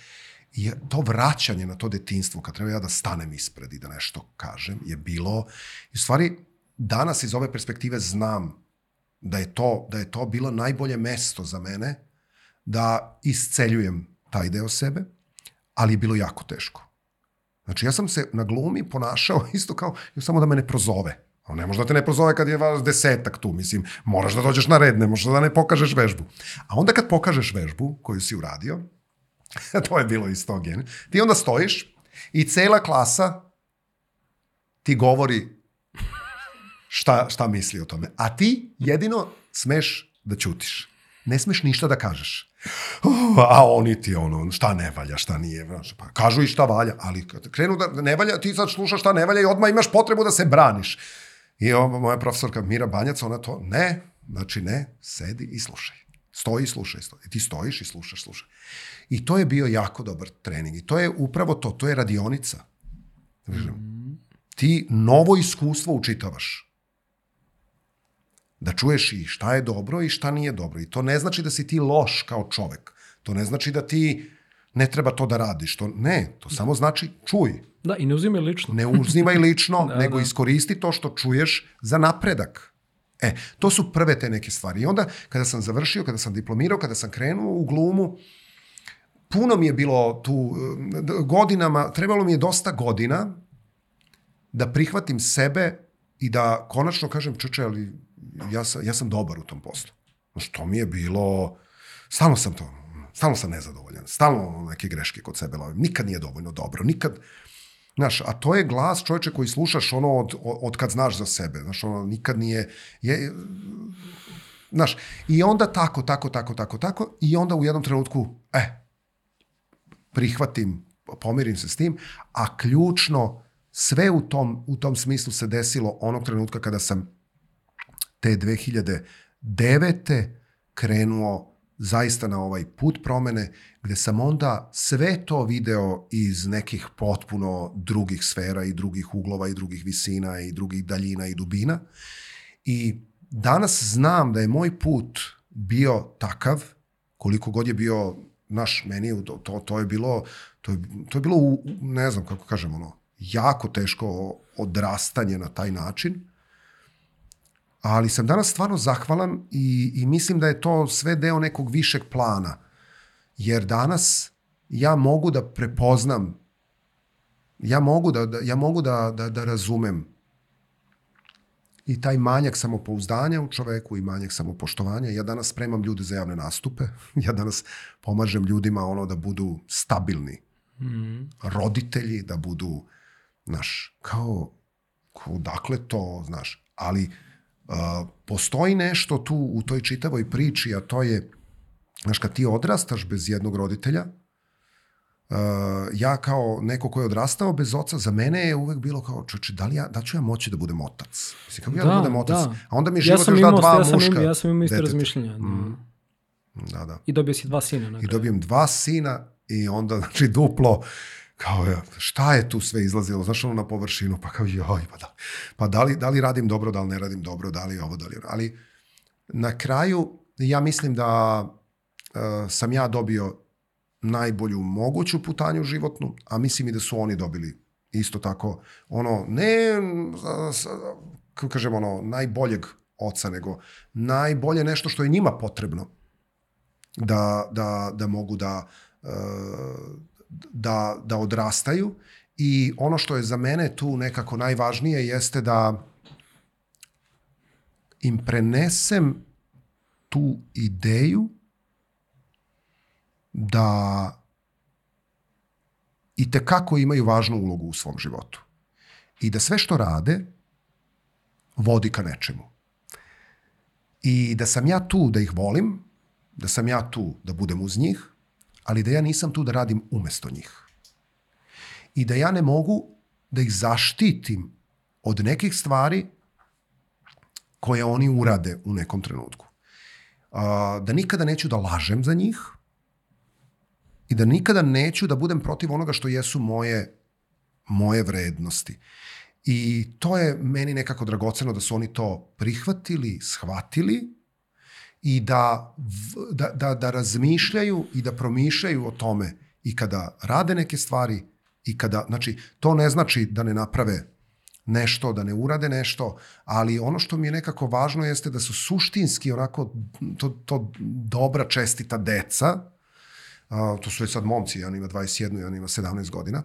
I to vraćanje na to detinstvo, kad treba ja da stanem ispred i da nešto kažem, je bilo, i u stvari, danas iz ove perspektive znam da je to, da je to bilo najbolje mesto za mene da isceljujem taj deo sebe, ali je bilo jako teško. Znači, ja sam se na glumi ponašao [laughs] isto kao, samo da me ne prozove. On ne može da te ne prozove kad je vas desetak tu, mislim, moraš da dođeš na red, ne možeš da ne pokažeš vežbu. A onda kad pokažeš vežbu koju si uradio, [laughs] to je bilo isto gen, ti onda stojiš i cela klasa ti govori šta, šta misli o tome. A ti jedino smeš da ćutiš. Ne smeš ništa da kažeš. a oni ti ono, šta ne valja, šta nije. Pa kažu i šta valja, ali kad krenu da ne valja, ti sad slušaš šta ne valja i odmah imaš potrebu da se braniš. I ova moja profesorka Mira Banjac, ona to, ne, znači ne, sedi i slušaj. Stoji i slušaj. Stoji. I ti stojiš i slušaš, slušaj. I to je bio jako dobar trening. I to je upravo to, to je radionica. Mm. Ti novo iskustvo učitavaš da čuješ i šta je dobro i šta nije dobro. I to ne znači da si ti loš kao čovek. To ne znači da ti ne treba to da radiš. To, ne, to samo znači čuj. Da, i ne uzimaj lično. Ne uzimaj lično, [laughs] da, nego da. iskoristi to što čuješ za napredak. E, to su prve te neke stvari. I onda, kada sam završio, kada sam diplomirao, kada sam krenuo u glumu, puno mi je bilo tu godinama, trebalo mi je dosta godina da prihvatim sebe i da konačno kažem, čuče, ali ja sam, ja sam dobar u tom poslu. Znaš, to mi je bilo, stalno sam to, stalno sam nezadovoljan, stalno neke greške kod sebe lovim, nikad nije dovoljno dobro, nikad, Znaš, a to je glas čovječe koji slušaš ono od, od kad znaš za sebe. Znaš, ono nikad nije... Je, znaš, i onda tako, tako, tako, tako, tako, i onda u jednom trenutku, e, prihvatim, pomirim se s tim, a ključno, sve u tom, u tom smislu se desilo onog trenutka kada sam te 2009. krenuo zaista na ovaj put promene, gde sam onda sve to video iz nekih potpuno drugih sfera i drugih uglova i drugih visina i drugih daljina i dubina. I danas znam da je moj put bio takav, koliko god je bio naš meni, to, to, je bilo, to je, to je bilo, ne znam kako kažem, ono, jako teško odrastanje na taj način, ali sam danas stvarno zahvalan i, i mislim da je to sve deo nekog višeg plana. Jer danas ja mogu da prepoznam, ja mogu da, da, ja mogu da, da, da razumem i taj manjak samopouzdanja u čoveku i manjak samopoštovanja. Ja danas spremam ljude za javne nastupe. [laughs] Ja danas pomažem ljudima ono da budu stabilni. Mm. Roditelji da budu, znaš, kao, kao dakle to, znaš, ali postoji nešto tu u toj čitavoj priči, a to je, znaš, kad ti odrastaš bez jednog roditelja, uh, ja kao neko ko je odrastao bez oca, za mene je uvek bilo kao, čoče, da li ja, da ću ja moći da budem otac? Mislim, kako da, ja da budem otac? Da. A onda mi život ja još da dva ja sam muška. Im, ja sam imao isto razmišljenja. Da. Mm. Da, da. I dobio si dva sina. I dobijem dva sina i onda, znači, duplo, kao ja, šta je tu sve izlazilo, znaš ono na površinu, pa kao joj, pa da, pa da li, da li radim dobro, da li ne radim dobro, da li ovo, da li, ali na kraju ja mislim da uh, sam ja dobio najbolju moguću putanju životnu, a mislim i da su oni dobili isto tako, ono, ne, kako kažem, ono, najboljeg oca, nego najbolje nešto što je njima potrebno da, da, da mogu da uh, da, da odrastaju. I ono što je za mene tu nekako najvažnije jeste da im prenesem tu ideju da i te kako imaju važnu ulogu u svom životu. I da sve što rade vodi ka nečemu. I da sam ja tu da ih volim, da sam ja tu da budem uz njih, ali da ja nisam tu da radim umesto njih. I da ja ne mogu da ih zaštitim od nekih stvari koje oni urade u nekom trenutku. Da nikada neću da lažem za njih i da nikada neću da budem protiv onoga što jesu moje, moje vrednosti. I to je meni nekako dragoceno da su oni to prihvatili, shvatili i da, da, da, da razmišljaju i da promišljaju o tome i kada rade neke stvari i kada, znači, to ne znači da ne naprave nešto, da ne urade nešto, ali ono što mi je nekako važno jeste da su suštinski onako to, to dobra, čestita deca, a, to su već sad momci, on ima 21, on ima 17 godina,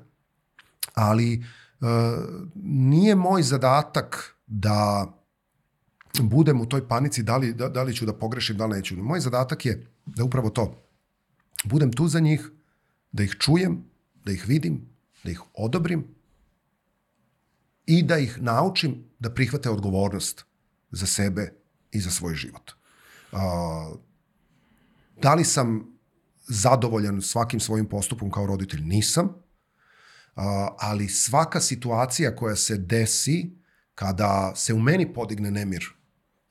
ali a, nije moj zadatak da budem u toj panici da li, da, da li ću da pogrešim, da li neću. Moj zadatak je da upravo to, budem tu za njih, da ih čujem, da ih vidim, da ih odobrim i da ih naučim da prihvate odgovornost za sebe i za svoj život. Uh, da li sam zadovoljan svakim svojim postupom kao roditelj? Nisam. Ali svaka situacija koja se desi kada se u meni podigne nemir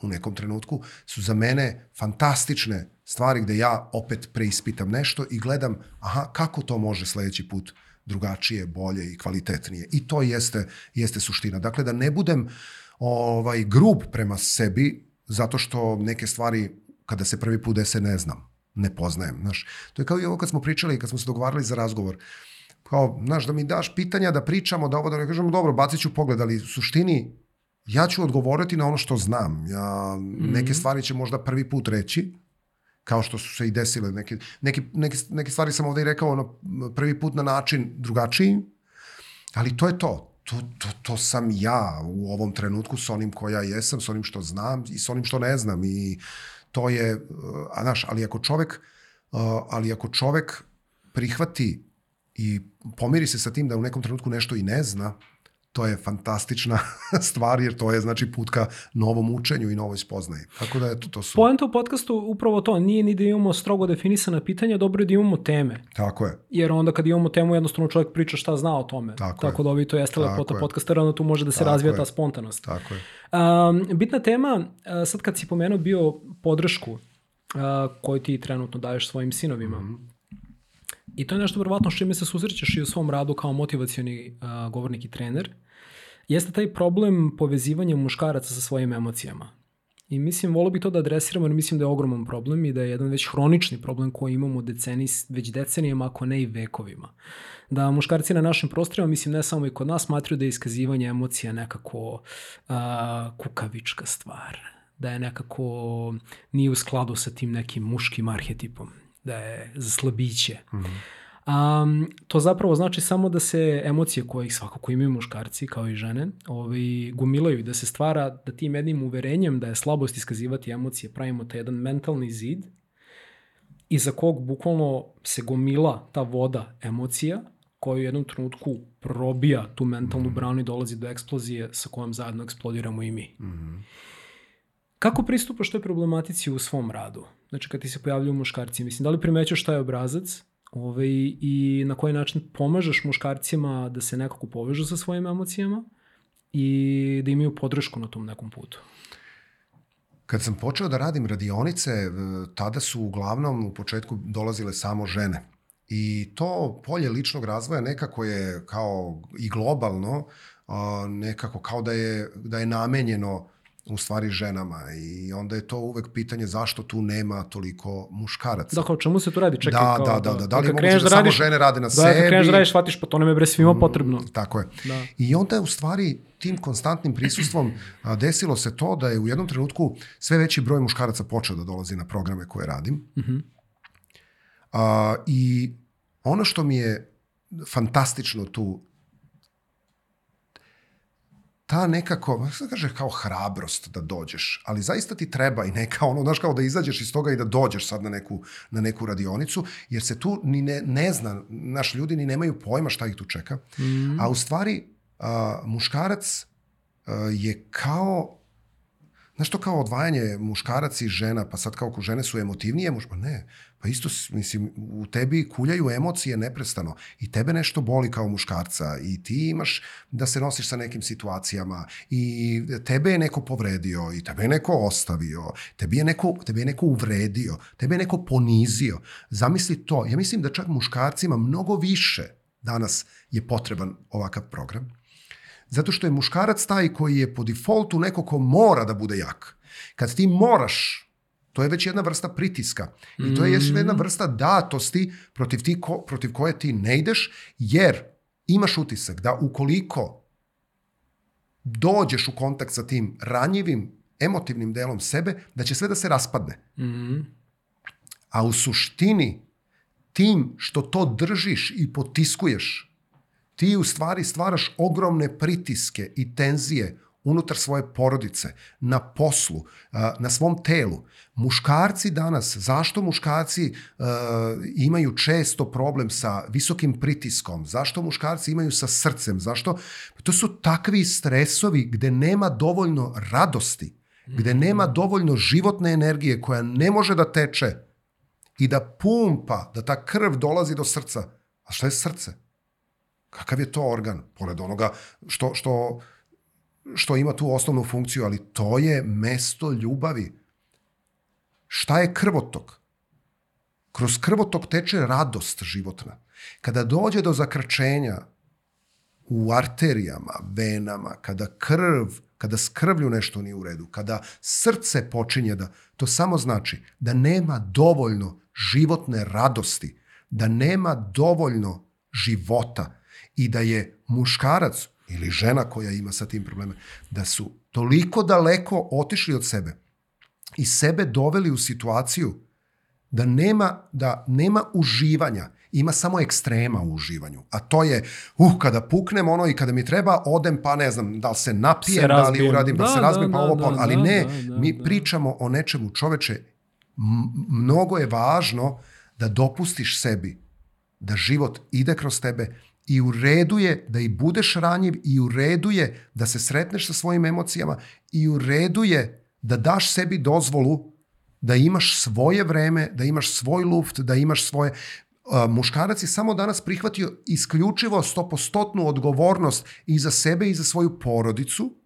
u nekom trenutku su za mene fantastične stvari gde ja opet preispitam nešto i gledam aha, kako to može sledeći put drugačije, bolje i kvalitetnije. I to jeste, jeste suština. Dakle, da ne budem ovaj grub prema sebi zato što neke stvari kada se prvi put dese ne znam, ne poznajem. Znaš, to je kao i ovo kad smo pričali, kad smo se dogovarali za razgovor. Kao, znaš, da mi daš pitanja, da pričamo, da ovo da ne kažemo, dobro, bacit ću pogled, ali u suštini ja ću odgovoriti na ono što znam. Ja, mm -hmm. Neke stvari će možda prvi put reći, kao što su se i desile. Neke, neke, neke, neke stvari sam ovde i rekao ono, prvi put na način drugačiji, ali to je to. To, to, to sam ja u ovom trenutku s onim koja jesam, s onim što znam i s onim što ne znam. I to je, a znaš, ali ako čovek, ali ako čovek prihvati i pomiri se sa tim da u nekom trenutku nešto i ne zna, to je fantastična [laughs] stvar, jer to je znači put ka novom učenju i novoj spoznaji. Tako da eto, to su... Poenta u podcastu upravo to, nije ni da imamo strogo definisana pitanja, dobro je da imamo teme. Tako je. Jer onda kad imamo temu, jednostavno čovjek priča šta zna o tome. Tako, Tako je. da ovi to jeste lepota podcastera, onda tu može da se Tako razvija je. ta spontanost. Tako je. Um, bitna tema, uh, sad kad si pomenuo bio podršku uh, koju ti trenutno daješ svojim sinovima, mm -hmm. I to je nešto verovatno s čime se susrećeš i u svom radu kao motivacioni uh, govornik i trener, jeste taj problem povezivanja muškaraca sa svojim emocijama. I mislim, volio bih to da adresiramo, jer mislim da je ogroman problem i da je jedan već hronični problem koji imamo deceni, već decenijama, ako ne i vekovima. Da muškarci na našim prostorima, mislim ne samo i kod nas, smatruju da je iskazivanje emocija nekako uh, kukavička stvar, da je nekako nije u skladu sa tim nekim muškim arhetipom da je za slabiće. Mm -hmm. Um, to zapravo znači samo da se emocije koje svakako imaju muškarci kao i žene ovaj, gumilaju i da se stvara da tim jednim uverenjem da je slabost iskazivati emocije pravimo taj jedan mentalni zid iza kog bukvalno se gomila ta voda emocija koja u jednom trenutku probija tu mentalnu mm -hmm. branu i dolazi do eksplozije sa kojom zajedno eksplodiramo i mi. Mm -hmm. Kako pristupaš toj problematici u svom radu? Znači kad ti se pojavljaju muškarci, mislim, da li primećaš šta je obrazac ovaj, i na koji način pomažeš muškarcima da se nekako povežu sa svojim emocijama i da imaju podršku na tom nekom putu? Kad sam počeo da radim radionice, tada su uglavnom u početku dolazile samo žene. I to polje ličnog razvoja nekako je kao i globalno, nekako kao da je, da je namenjeno u stvari ženama i onda je to uvek pitanje zašto tu nema toliko muškaraca. Dakle, o čemu se tu radi? Čekaj, da, kao, da, da, da, da li je moguće da, da radiš, samo žene rade na da, sebi? Da, kreneš da radiš, shvatiš, pa to nam je bre svima potrebno. Mm, tako je. Da. I onda je u stvari tim konstantnim prisustvom a, desilo se to da je u jednom trenutku sve veći broj muškaraca počeo da dolazi na programe koje radim. Mm -hmm. a, I ono što mi je fantastično tu ta nekako, sad kaže kao hrabrost da dođeš, ali zaista ti treba i neka ono, znaš kao da izađeš iz toga i da dođeš sad na neku, na neku radionicu, jer se tu ni ne, ne zna, naš ljudi ni nemaju pojma šta ih tu čeka, mm. a u stvari a, muškarac a, je kao Znaš to kao odvajanje muškarac i žena, pa sad kao ko žene su emotivnije, muš, pa ne, pa isto, mislim, u tebi kuljaju emocije neprestano i tebe nešto boli kao muškarca i ti imaš da se nosiš sa nekim situacijama i tebe je neko povredio i tebe je neko ostavio, tebi je neko, tebe je neko uvredio, tebe je neko ponizio. Zamisli to, ja mislim da čak muškarcima mnogo više danas je potreban ovakav program Zato što je muškarac taj koji je po defaultu neko ko mora da bude jak. Kad ti moraš, to je već jedna vrsta pritiska. I to je još jedna vrsta datosti protiv, ti ko, protiv koje ti ne ideš, jer imaš utisak da ukoliko dođeš u kontakt sa tim ranjivim, emotivnim delom sebe, da će sve da se raspadne. Mm. A u suštini, tim što to držiš i potiskuješ, ti u stvari stvaraš ogromne pritiske i tenzije unutar svoje porodice, na poslu, na svom telu. Muškarci danas, zašto muškarci uh, imaju često problem sa visokim pritiskom? Zašto muškarci imaju sa srcem? Zašto? To su takvi stresovi gde nema dovoljno radosti, gde nema dovoljno životne energije koja ne može da teče i da pumpa, da ta krv dolazi do srca. A šta je srce? Kakav je to organ? Pored onoga što, što, što ima tu osnovnu funkciju, ali to je mesto ljubavi. Šta je krvotok? Kroz krvotok teče radost životna. Kada dođe do zakrčenja u arterijama, venama, kada krv, kada s krvlju nešto nije u redu, kada srce počinje da, to samo znači da nema dovoljno životne radosti, da nema dovoljno života, i da je muškarac ili žena koja ima sa tim probleme, da su toliko daleko otišli od sebe i sebe doveli u situaciju da nema, da nema uživanja, ima samo ekstrema u uživanju. A to je, uh, kada puknem ono i kada mi treba, odem pa ne znam, da li se napijem, se da li uradim, da, da se razbijem, da, pa ovo, pa ono. Ali da, ne, da, da, mi da. pričamo o nečemu čoveče, mnogo je važno da dopustiš sebi da život ide kroz tebe i u redu je da i budeš ranjiv i u redu je da se sretneš sa svojim emocijama i u redu je da daš sebi dozvolu da imaš svoje vreme, da imaš svoj luft, da imaš svoje... muškarac je samo danas prihvatio isključivo stopostotnu odgovornost i za sebe i za svoju porodicu,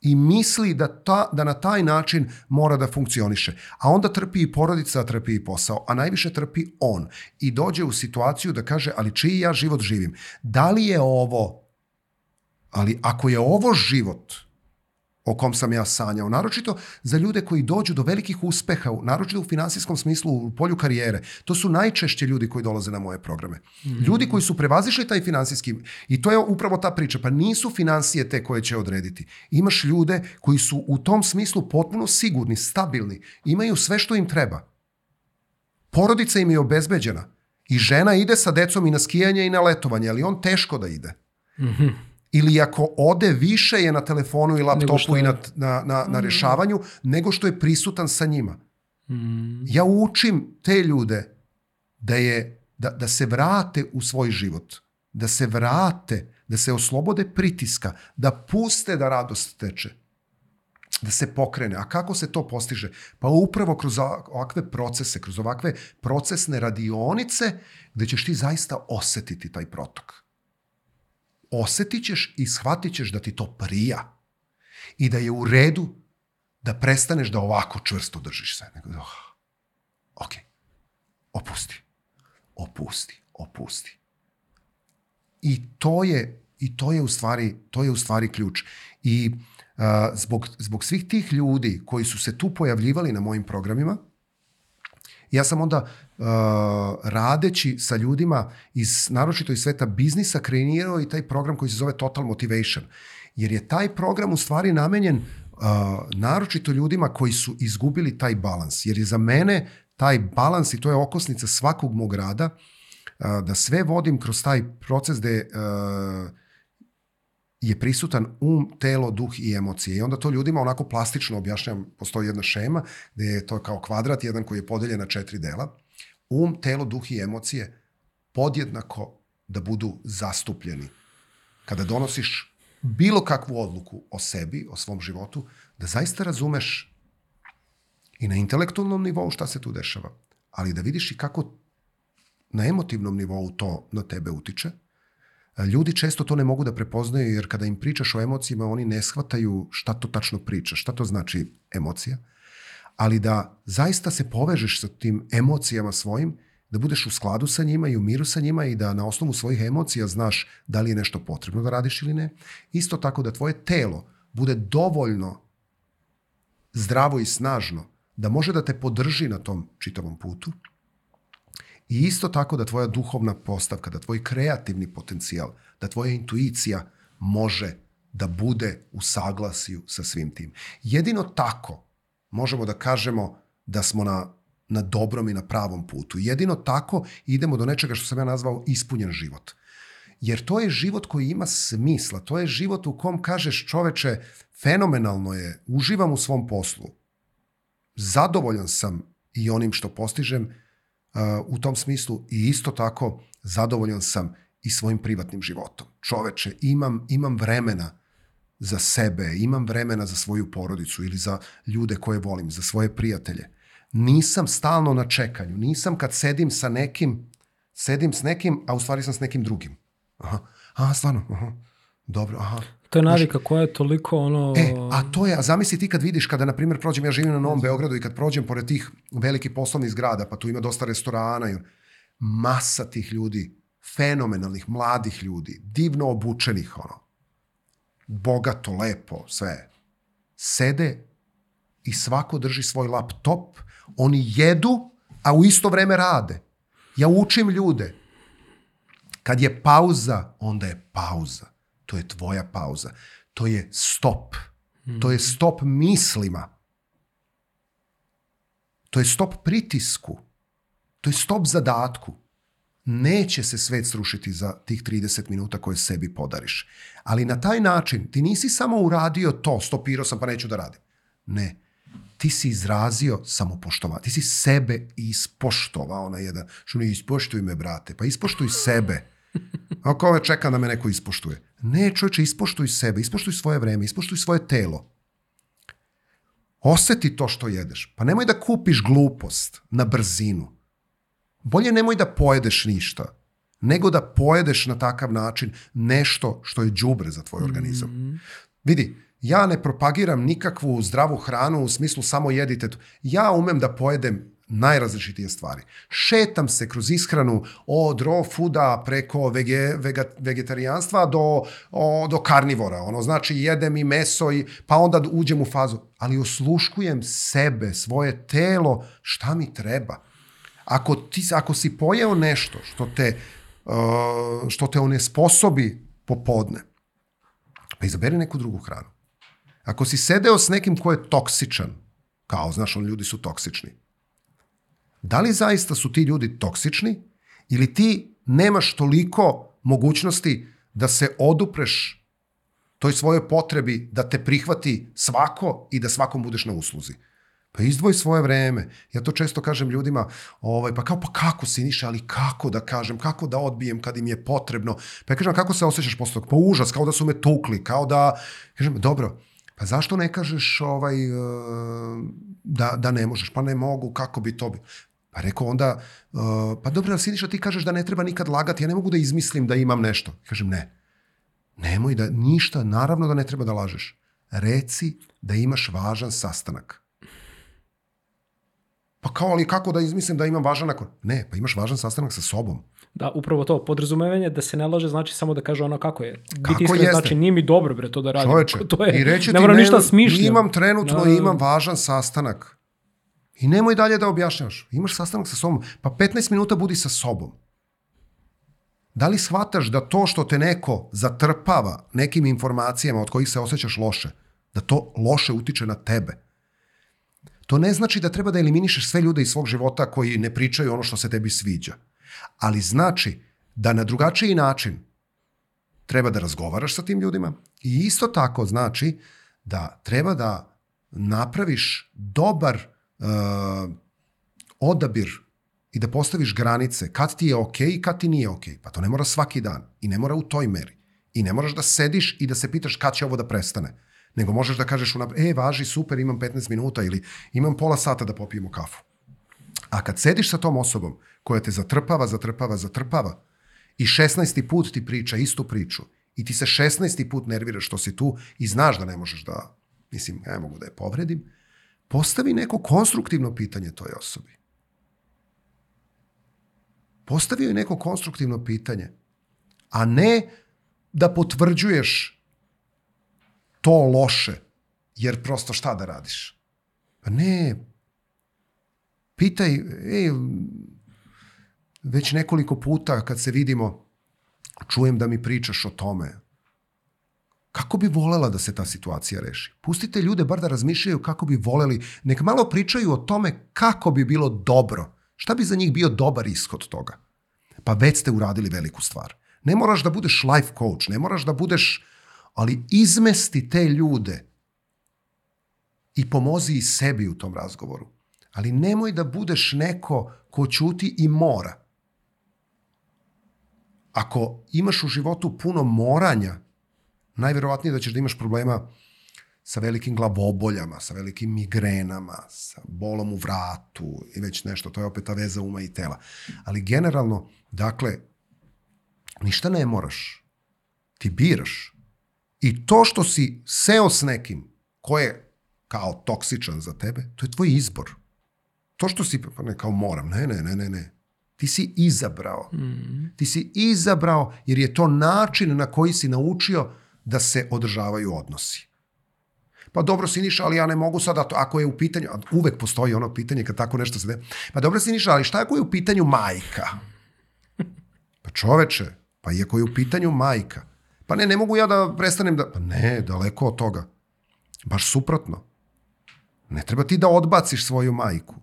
i misli da, ta, da na taj način mora da funkcioniše. A onda trpi i porodica, trpi i posao, a najviše trpi on. I dođe u situaciju da kaže, ali čiji ja život živim? Da li je ovo, ali ako je ovo život, o kom sam ja sanjao. Naročito za ljude koji dođu do velikih uspeha, naročito u finansijskom smislu, u polju karijere. To su najčešće ljudi koji dolaze na moje programe. Mm -hmm. Ljudi koji su prevazišli taj finansijski, i to je upravo ta priča, pa nisu financije te koje će odrediti. Imaš ljude koji su u tom smislu potpuno sigurni, stabilni, imaju sve što im treba. Porodica im je obezbeđena. I žena ide sa decom i na skijanje i na letovanje, ali on teško da ide. Mm -hmm ili ako ode više je na telefonu i laptopu i na, na, na, na mm. rešavanju nego što je prisutan sa njima. Mm. Ja učim te ljude da, je, da, da se vrate u svoj život, da se vrate, da se oslobode pritiska, da puste da radost teče, da se pokrene. A kako se to postiže? Pa upravo kroz ovakve procese, kroz ovakve procesne radionice gde ćeš ti zaista osetiti taj protok osetit ćeš i shvatit ćeš da ti to prija i da je u redu da prestaneš da ovako čvrsto držiš se. Nego, oh, ok, opusti, opusti, opusti. I to je, i to je u stvari, to je u stvari ključ. I uh, zbog, zbog svih tih ljudi koji su se tu pojavljivali na mojim programima, Ja sam onda uh, radeći sa ljudima iz, naročito iz sveta biznisa kreirao i taj program koji se zove Total Motivation. Jer je taj program u stvari namenjen uh, naročito ljudima koji su izgubili taj balans. Jer je za mene taj balans i to je okosnica svakog mog rada, uh, da sve vodim kroz taj proces gde uh, je prisutan um, telo, duh i emocije. I onda to ljudima onako plastično objašnjam, postoji jedna šema gde je to kao kvadrat, jedan koji je podeljen na četiri dela. Um, telo, duh i emocije podjednako da budu zastupljeni. Kada donosiš bilo kakvu odluku o sebi, o svom životu, da zaista razumeš i na intelektualnom nivou šta se tu dešava, ali da vidiš i kako na emotivnom nivou to na tebe utiče, Ljudi često to ne mogu da prepoznaju jer kada im pričaš o emocijama oni ne shvataju šta to tačno priča, šta to znači emocija, ali da zaista se povežeš sa tim emocijama svojim, da budeš u skladu sa njima i u miru sa njima i da na osnovu svojih emocija znaš da li je nešto potrebno da radiš ili ne. Isto tako da tvoje telo bude dovoljno zdravo i snažno da može da te podrži na tom čitavom putu, I isto tako da tvoja duhovna postavka, da tvoj kreativni potencijal, da tvoja intuicija može da bude u saglasiju sa svim tim. Jedino tako možemo da kažemo da smo na, na dobrom i na pravom putu. Jedino tako idemo do nečega što sam ja nazvao ispunjen život. Jer to je život koji ima smisla. To je život u kom kažeš čoveče, fenomenalno je, uživam u svom poslu. Zadovoljan sam i onim što postižem, u tom smislu i isto tako zadovoljan sam i svojim privatnim životom. Čoveče, imam, imam vremena za sebe, imam vremena za svoju porodicu ili za ljude koje volim, za svoje prijatelje. Nisam stalno na čekanju, nisam kad sedim sa nekim, sedim s nekim, a u stvari sam s nekim drugim. Aha, aha stvarno, aha, dobro, aha. To je navika koja je toliko ono... E, a to je, a zamisli ti kad vidiš, kada na primjer prođem, ja živim na Novom Beogradu i kad prođem pored tih velikih poslovnih zgrada, pa tu ima dosta restorana i masa tih ljudi, fenomenalnih, mladih ljudi, divno obučenih, ono, bogato, lepo, sve. Sede i svako drži svoj laptop, oni jedu, a u isto vreme rade. Ja učim ljude. Kad je pauza, onda je pauza to je tvoja pauza. To je stop. To je stop mislima. To je stop pritisku. To je stop zadatku. Neće se svet srušiti za tih 30 minuta koje sebi podariš. Ali na taj način ti nisi samo uradio to, stopirao sam pa neću da radim. Ne. Ti si izrazio samopoštovanje. Ti si sebe ispoštovao na jedan. Što ne ispoštuj me, brate. Pa ispoštuj sebe. Ako ove čeka da me neko ispoštuje. Ne, čovječe, ispoštuj sebe, ispoštuj svoje vreme, ispoštuj svoje telo. Oseti to što jedeš. Pa nemoj da kupiš glupost na brzinu. Bolje nemoj da pojedeš ništa, nego da pojedeš na takav način nešto što je đubre za tvoj organizam. Mm -hmm. Vidi, ja ne propagiram nikakvu zdravu hranu u smislu samo jedite. Ja umem da pojedem najrazličitije stvari. Šetam se kroz ishranu od raw fooda preko vege, vega, vegetarijanstva do, o, do karnivora. Ono, znači jedem i meso i pa onda uđem u fazu. Ali osluškujem sebe, svoje telo, šta mi treba. Ako, ti, ako si pojeo nešto što te, uh, što te onesposobi popodne, pa izaberi neku drugu hranu. Ako si sedeo s nekim ko je toksičan, kao, znaš, on ljudi su toksični, da li zaista su ti ljudi toksični ili ti nemaš toliko mogućnosti da se odupreš toj svojoj potrebi da te prihvati svako i da svakom budeš na usluzi. Pa izdvoj svoje vreme. Ja to često kažem ljudima, ovaj, pa kao, pa kako si niša, ali kako da kažem, kako da odbijem kad im je potrebno. Pa ja kažem, kako se osjećaš posle? Pa užas, kao da su me tukli, kao da, kažem, dobro, pa zašto ne kažeš ovaj, eh, da, da ne možeš? Pa ne mogu, kako bi to bi? Pa rekao onda, uh, pa dobro, Siniša, ti kažeš da ne treba nikad lagati, ja ne mogu da izmislim da imam nešto. Kažem, ne. Nemoj da, ništa, naravno da ne treba da lažeš. Reci da imaš važan sastanak. Pa kao, ali kako da izmislim da imam važan nakon? Ne, pa imaš važan sastanak sa sobom. Da, upravo to, podrazumevanje da se ne laže znači samo da kaže ono kako je. Biti iskren znači nije mi dobro bre to da radim. Čoveče, [laughs] to je, i reći ne moram ništa smišljati. Imam trenutno, no, imam važan sastanak. I nemoj dalje da objašnjavaš. Imaš sastanak sa sobom, pa 15 minuta budi sa sobom. Da li shvataš da to što te neko zatrpava nekim informacijama od kojih se osjećaš loše, da to loše utiče na tebe? To ne znači da treba da eliminišeš sve ljude iz svog života koji ne pričaju ono što se tebi sviđa. Ali znači da na drugačiji način treba da razgovaraš sa tim ljudima, I isto tako znači da treba da napraviš dobar uh, odabir i da postaviš granice kad ti je ok i kad ti nije ok. Pa to ne mora svaki dan i ne mora u toj meri. I ne moraš da sediš i da se pitaš kad će ovo da prestane. Nego možeš da kažeš unapred, e, važi, super, imam 15 minuta ili imam pola sata da popijemo kafu. A kad sediš sa tom osobom koja te zatrpava, zatrpava, zatrpava i 16. put ti priča istu priču i ti se 16. put nerviraš što si tu i znaš da ne možeš da, mislim, ne mogu da je povredim, postavi neko konstruktivno pitanje toj osobi. Postavi joj neko konstruktivno pitanje, a ne da potvrđuješ to loše, jer prosto šta da radiš? Pa ne, pitaj, ej, već nekoliko puta kad se vidimo, čujem da mi pričaš o tome. Kako bi volela da se ta situacija reši? Pustite ljude bar da razmišljaju kako bi voleli. Nek malo pričaju o tome kako bi bilo dobro. Šta bi za njih bio dobar ishod toga? Pa već ste uradili veliku stvar. Ne moraš da budeš life coach, ne moraš da budeš, ali izmesti te ljude i pomozi i sebi u tom razgovoru. Ali nemoj da budeš neko ko ćuti i mora. Ako imaš u životu puno moranja, najverovatnije da ćeš da imaš problema sa velikim glavoboljama, sa velikim migrenama, sa bolom u vratu i već nešto, to je opet ta veza uma i tela. Ali generalno, dakle, ništa ne moraš. Ti biraš. I to što si seo s nekim ko je kao toksičan za tebe, to je tvoj izbor. To što si, pa ne kao moram, ne, ne, ne, ne, ne. Ti si izabrao. Mm. Ti si izabrao jer je to način na koji si naučio da se održavaju odnosi. Pa dobro Siniša, ali ja ne mogu sada, to, ako je u pitanju, uvek postoji ono pitanje kad tako nešto se de. Pa dobro Siniša, ali šta ako je u pitanju majka? Pa čoveče, pa iako je u pitanju majka. Pa ne, ne mogu ja da prestanem da... Pa ne, daleko od toga. Baš suprotno. Ne treba ti da odbaciš svoju majku.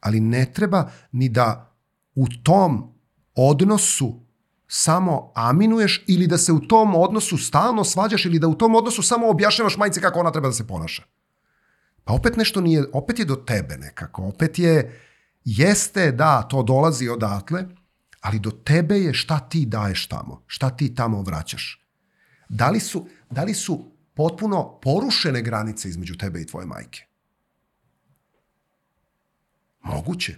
Ali ne treba ni da u tom odnosu samo aminuješ ili da se u tom odnosu stalno svađaš ili da u tom odnosu samo objašnjavaš majice kako ona treba da se ponaša. Pa opet nešto nije, opet je do tebe nekako, opet je, jeste da to dolazi odatle, ali do tebe je šta ti daješ tamo, šta ti tamo vraćaš. Da li su, da li su potpuno porušene granice između tebe i tvoje majke? Moguće.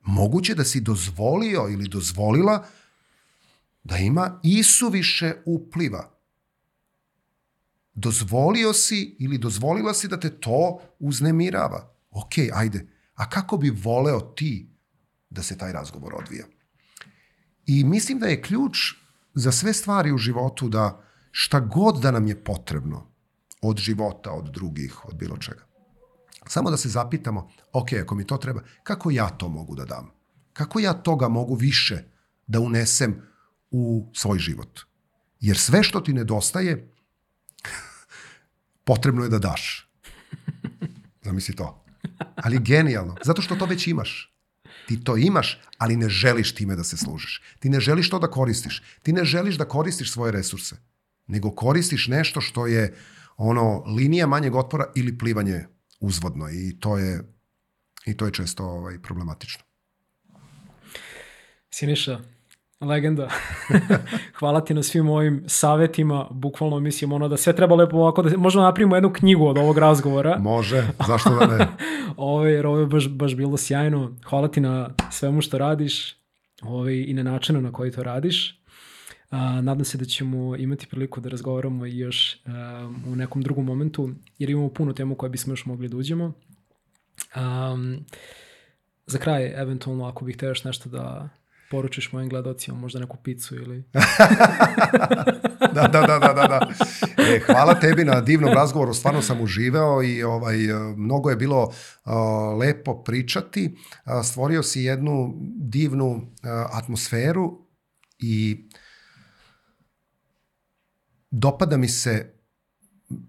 Moguće da si dozvolio ili dozvolila da ima isuviše upliva. Dozvolio si ili dozvolila si da te to uznemirava. Ok, ajde. A kako bi voleo ti da se taj razgovor odvija? I mislim da je ključ za sve stvari u životu da šta god da nam je potrebno od života, od drugih, od bilo čega. Samo da se zapitamo, ok, ako mi to treba, kako ja to mogu da dam? Kako ja toga mogu više da unesem u svoj život. Jer sve što ti nedostaje, [laughs] potrebno je da daš. Zamisli to. Ali genijalno. Zato što to već imaš. Ti to imaš, ali ne želiš time da se služiš. Ti ne želiš to da koristiš. Ti ne želiš da koristiš svoje resurse. Nego koristiš nešto što je ono linija manjeg otpora ili plivanje uzvodno. I to je, i to je često ovaj, problematično. Siniša, Legenda. [laughs] Hvala ti na svim ovim savetima, bukvalno mislim ono da sve treba lepo ovako, da možemo napravimo jednu knjigu od ovog razgovora. [laughs] Može, zašto da ne? [laughs] Ove, jer ovo je baš, baš bilo sjajno. Hvala ti na svemu što radiš ove, i na načinu na koji to radiš. A, nadam se da ćemo imati priliku da razgovaramo i još a, u nekom drugom momentu, jer imamo puno temu koje bismo još mogli da uđemo. Um, za kraj, eventualno, ako bih teo još nešto da poručiš mojim gledocima, možda neku picu ili... [laughs] da, da, da, da, da. da. E, hvala tebi na divnom razgovoru, stvarno sam uživao i ovaj, mnogo je bilo uh, lepo pričati. Uh, stvorio si jednu divnu uh, atmosferu i dopada mi se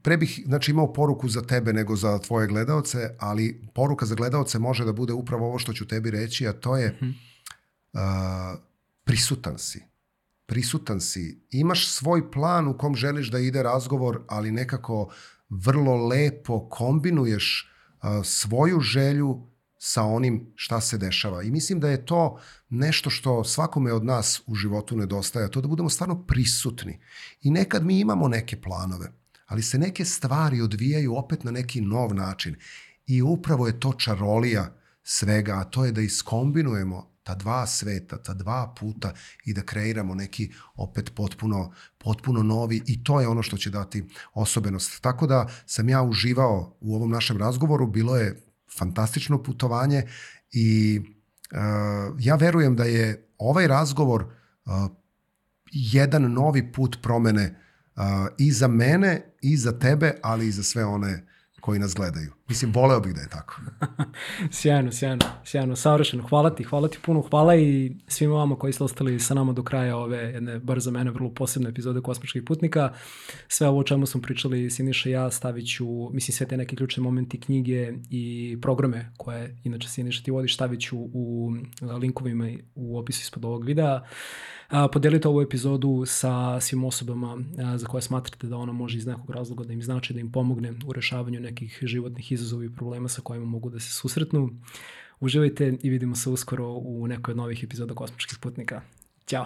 pre bih znači, imao poruku za tebe nego za tvoje gledaoce, ali poruka za gledaoce može da bude upravo ovo što ću tebi reći, a to je mm -hmm prisutan si. prisutan si, imaš svoj plan u kom želiš da ide razgovor, ali nekako vrlo lepo kombinuješ a, svoju želju sa onim šta se dešava. I mislim da je to nešto što svakome od nas u životu nedostaje, to da budemo stvarno prisutni. I nekad mi imamo neke planove, ali se neke stvari odvijaju opet na neki nov način. I upravo je to čarolija svega, a to je da iskombinujemo ta dva sveta, ta dva puta i da kreiramo neki opet potpuno, potpuno novi i to je ono što će dati osobenost. Tako da sam ja uživao u ovom našem razgovoru, bilo je fantastično putovanje i uh, ja verujem da je ovaj razgovor uh, jedan novi put promene uh, i za mene i za tebe, ali i za sve one koji nas gledaju. Mislim, voleo bih da je tako. [laughs] sjajno, sjajno, sjajno, savršeno. Hvala ti, hvala ti puno, hvala i svima vama koji ste ostali sa nama do kraja ove jedne, bar za mene, vrlo posebne epizode Kosmičkih putnika. Sve ovo o čemu smo pričali, Siniša i ja, stavit ću, mislim, sve te neke ključne momenti knjige i programe koje, inače, Siniša ti vodiš, stavit ću u linkovima u opisu ispod ovog videa. A, podelite ovu epizodu sa svim osobama za koje smatrate da ona može iz nekog razloga da im znači, da im pomogne u rešavanju nekih životnih izazova i problema sa kojima mogu da se susretnu. Uživajte i vidimo se uskoro u nekoj od novih epizoda Kosmičkih putnika. Ćao!